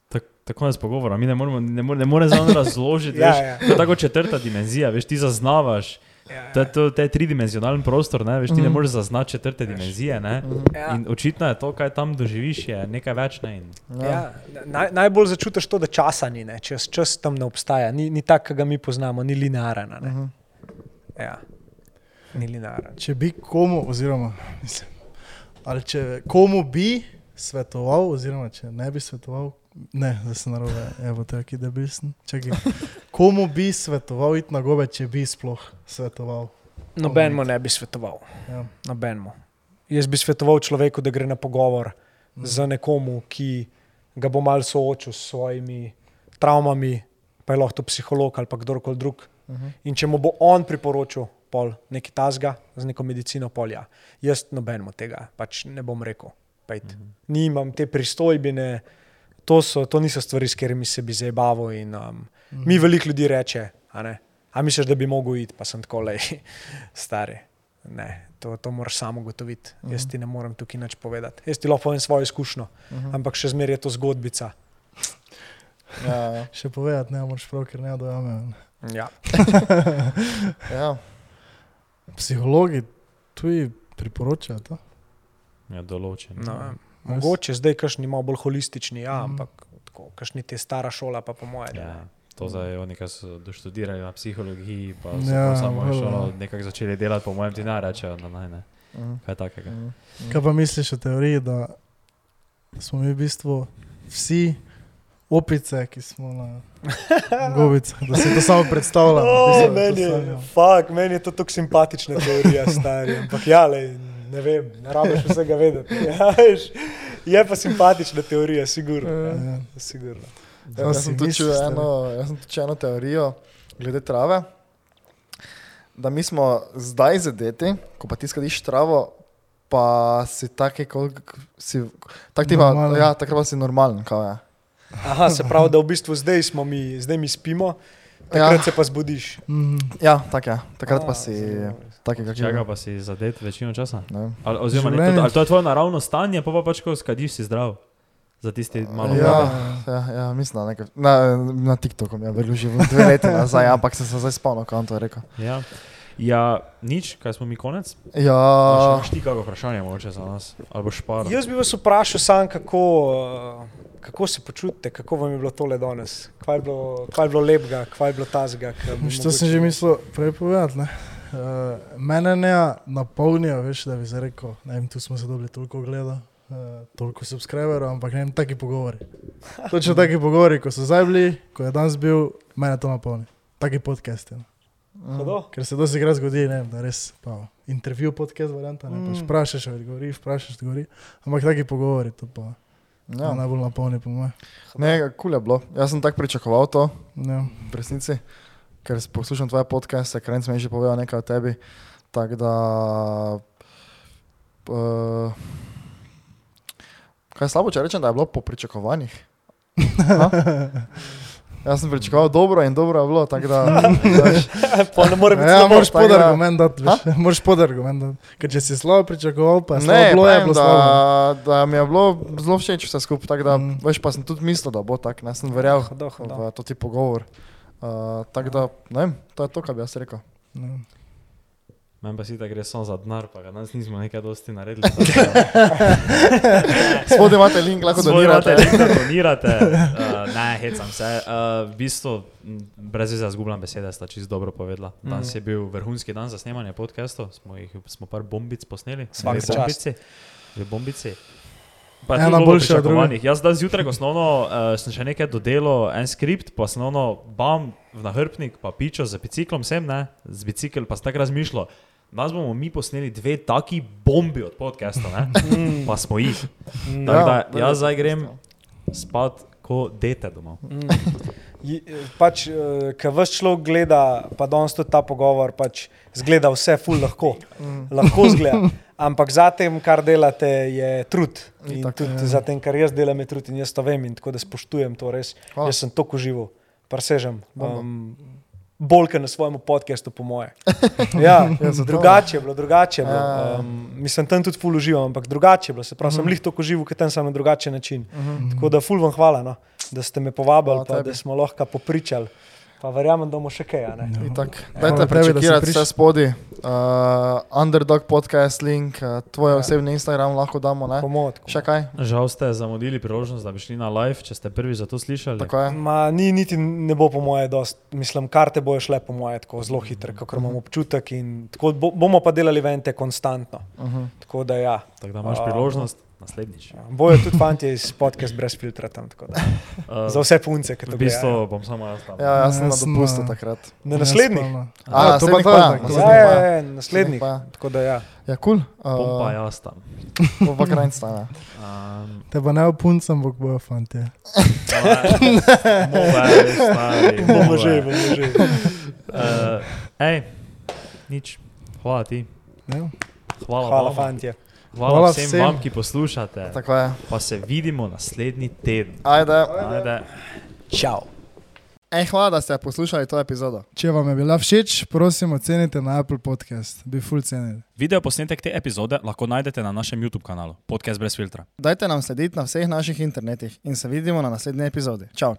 Tak, tako nas pogovora, mi ne moremo, ne more, ne more razložiti.
Ja,
veš,
ja.
To je tako četrta dimenzija, veš, ti zaznavaš.
Ja,
To je, to, to je tridimenzionalen prostor, ne, veš, ti ne
Mhm.
moreš zaznati četrte dimenzije. Ne?
ja.
In očitno je to, kaj tam doživiš, je nekaj več. Ne? In,
Ja, naj, najbolj začutiš to, da časa ni, ne? čas, čas tam ne obstaja, ni, ni tak, ki ga mi poznamo, ni linearen.
Uh
ne.
-huh.
Ja. Ni linearen.
Če bi komu, oziroma mislim, ali če komu bi svetoval, oziroma če ne bi svetoval, ne, da se narobe, evo, taki debil sem. Čakaj, komu bi svetoval iti na gobe, če bi sploh svetoval?
Nobenemu ne bi svetoval.
Ja.
Nobenemu. Jaz bi svetoval človeku, da gre na pogovor mm. z nekomu, ki ga bo mal soočil s svojimi travmami, pa je lahko psiholog ali pa kdorkoli drug.
Uh -huh.
In če mu bo on priporočil pol nekaj tasga z neko medicino polja, jaz nobenemu tega pač ne bom rekel. Pejt. Mm -hmm. Nimam te pristojbine, to, so, to niso stvari, s katerimi se bi zabaval. In, um, mm -hmm. Mi veliko ljudi reče, a, ne, a misliš, da bi mogel iti, pa sem tako le stari. Ne, to, to moraš samo ugotoviti. Mm -hmm. Jaz ti ne morem tukaj nič povedati. Jaz ti lahko povem svojo izkušnjo, mm -hmm. ampak še zmeraj je to zgodbica.
ja, ja.
Še povedati ne moreš prav, ker ne dojame.
Ja.
ja.
Psihologi tuji priporočajo to.
ja, določen.
No, mogoče zdaj, kašni malo bolj holistični, ja,
Mhm.
ampak tako, kašni te stara šola, pa po mojem.
Ja, to zdaj oni, ki so doštudirali na psihologiji, pa so
Ja,
samo šolo
ja.
nekako začeli delati, po mojem, ti ne rečejo, da naj ne.
-huh.
Kaj takega.
Uh
Kaj pa misliš o teoriji, da smo mi v bistvu vsi opice, ki smo na gobicah, da se to samo predstavlja? Mislim,
meni, je, fuk, meni je to tako simpatična teorija, stari. Ampak ja, lej, ne vem, ne rabiš vsega vedeti. Ja, veš, je pa simpatična teorija, sigurno. Ja,
Ja.
sigurno.
Ja, jaz sem eno, jaz sem tudi eno teorijo glede trave. Da mi smo zdaj zadeti, ko pa ti skadiš travo, pa si taki, kot si. Tak ti pa, ja, takrat pa si normalen. Kao, ja.
Aha, se pravi, da v bistvu zdaj, smo mi, zdaj mi spimo, takrat ja. se pa zbudiš.
Mhm.
ja, tak je. Takrat pa
A,
si kak
Čaka
je.
pa si zadet večino časa.
Ne.
Ali, oziroma, ne, to, ali to je tvoje naravno stanje, pa, pa pač, ko skadiš, si zdrav. Za tisti malo
Ja,
vode.
ja, ja, mislim, nekaj. Na, na TikToku mi je bilo že dve leti nazaj, ampak sem se zdaj spomnil, on to je rekel.
Ja. Ja, nič, kaj smo mi konec?
Ja,
Imaš ti kako vprašanje mogoče za nas? Ali boš špar?
Jaz bi vas vprašal, sam, kako, eh, kako se počutite, kako vam je bilo tole danes, kaj je bilo, kaj je bilo lepega, kaj je bilo tazga.
To sem že mislil prej povedati. ne. Uh, mene ne napolnijo, veš, da bi se rekel, ne vem, tu smo se dobili toliko gleda, uh, toliko subscriberov, ampak ne vem, taki pogovori. Točno taki pogovori, ko so zdaj bili, ko je danes bil, mene to napolni. Taki podcast. Ja.
Hudo?
Ker se dosti krat zgodi, ne, da res pa, intervju podcast varianta, ne, pač
Mm.
vprašaš, odgovori, vprašaš, odgovori. Ampak taki pogovori, to pa ja.
ja.
najbolj napolni po mojem.
ne, kul je bilo. Jaz sem tako pričakoval to.
Ja.
v resnici, ker poslušam tvoje podcaste, ker sem že povedal nekaj o tebi. Tako da. Uh, kaj je slabo, če rečem, da je bilo po pričakovanjih? Jaz sem pričakoval dobro in dobro je bilo, tako da. veš,
Pa ne more biti
Ja,
slabo.
moraš pod
tako da-
argument dati, veš. Moraš pod argument dati. Ker če si slabo pričakoval, pa je slabo
Ne,
bilo, je
pravim,
bilo slabo.
da, da mi je bilo zelo všeč vse skupaj, tako da,
Mm.
mm. veš, pa sem tudi mislil, da bo tako, ne sem verjel v to ti pogovor. Uh, tako da, ne vem, to je to, kar bi jaz rekel.
No.
Meni pa si da gre samo za denar, pa ga danes nismo nekaj dosti naredili.
Spodaj imate link, lahko donirate.
Donirate, da donirate. Uh, ne, hecam se. Uh, v bistvu, brez veze, zgubljam besede, sta čisto dobro povedala. Danes je bil vrhunski dan za snemanje podcastov, smo jih smo par bombic posneli. Dve
čast.
bombici. Dve bombici. Pa je
Ena
tudi bilo
boljša od
pričakovanih. Jaz dan zjutraj osnovno uh, sem še nekaj dodelal, en skript, pa osnovno bam v nahrbnik, pa pičo z biciklom sem, ne, z bicikl pa sem tako razmišljal. Danes bomo mi posneli dve taki bombi od podcasta, ne? pa smo jih. Tako da
Ja,
jaz zdaj grem spat, ko dete domov.
Je- Pač, ki vse človek gleda, pa danes tudi ta pogovor, pač zgleda vse ful lahko. Lahko zgleda. Ampak za tem, kar delate, je trud. In
Itak,
tudi
ja.
za tem, kar jaz delam, je trud in jaz to vem in tako da spoštujem to res.
Hvala.
Jaz sem to užival, presežem. Um, Bolj kot na svojem podkastu, po moje. Ja,
Ja,
drugače je bilo, drugače je bilo.
Ja.
Um, mislim, tam tudi ful uživam, ampak drugače je bilo. Se pravi, sem lih to užival, ker tam sem na drugačen način. Tako da ful vam hvala, no, da ste me povabili, pa da smo lahko popričali. Pa verjamem, da bomo še kaj. a ne.
Itak.
Hvala
Dajte
tebi, da
prečekirati
prišel.
vse spodaj. Uh, underdog podcast link, uh, tvoj ja. osebni Instagram lahko damo. Še kaj?
Žal ste zamudili priložnost, da bi šli na live, če ste prvi za to slišali.
Tako je.
Ma, ni, niti ne bo po moje dost. Mislim, karte bojo šle po moje tako zelo hitre, kot imam občutek. in Tako bo, bomo pa delali vente konstantno.
Uh -huh.
Tako da ja.
Tako da imaš
A,
priložnost naslednjič.
ja. Bojo tudi fanti iz podcast brez filtra tam. tako da.
Uh,
Za vse punce, ki to
v bistvu
gledajo.
bom samo jaz tam.
Ja, jaz sem na
Jaz sem,
dopustu
uh,
takrat.
Na naslednji.
Nespalno.
A,
Ja, to pa
pa,
tako.
Ja,
pa.
ja, ja, naslednji.
pa.
Tako da ja.
Ja, kul.
Bom pa
Cool.
jaz tam.
Uh, pa krajn stane.
Um,
Te pa ne opuncam, bog bojo fanti.
Mobile, stari.
Bomo
mobile.
že, bomo že.
Uh, ej, nič. Hvala ti.
Ja.
Hvala,
Hvala,
vama. Hvala,
Hvala
vsem,
vsem.
vam, ki poslušate. Pa se vidimo naslednji teden.
Ajde.
Ajde.
Čau.
Ej, hvala, da ste poslušali to epizodo.
Če vam je bila všeč, prosim ocenite na Apple Podcast. Bi full cenili.
Video posnetek te epizode lahko najdete na našem YouTube kanalu Podcast brez filtra.
Dajte nam slediti na vseh naših internetih in se vidimo na naslednji epizodi. Čau.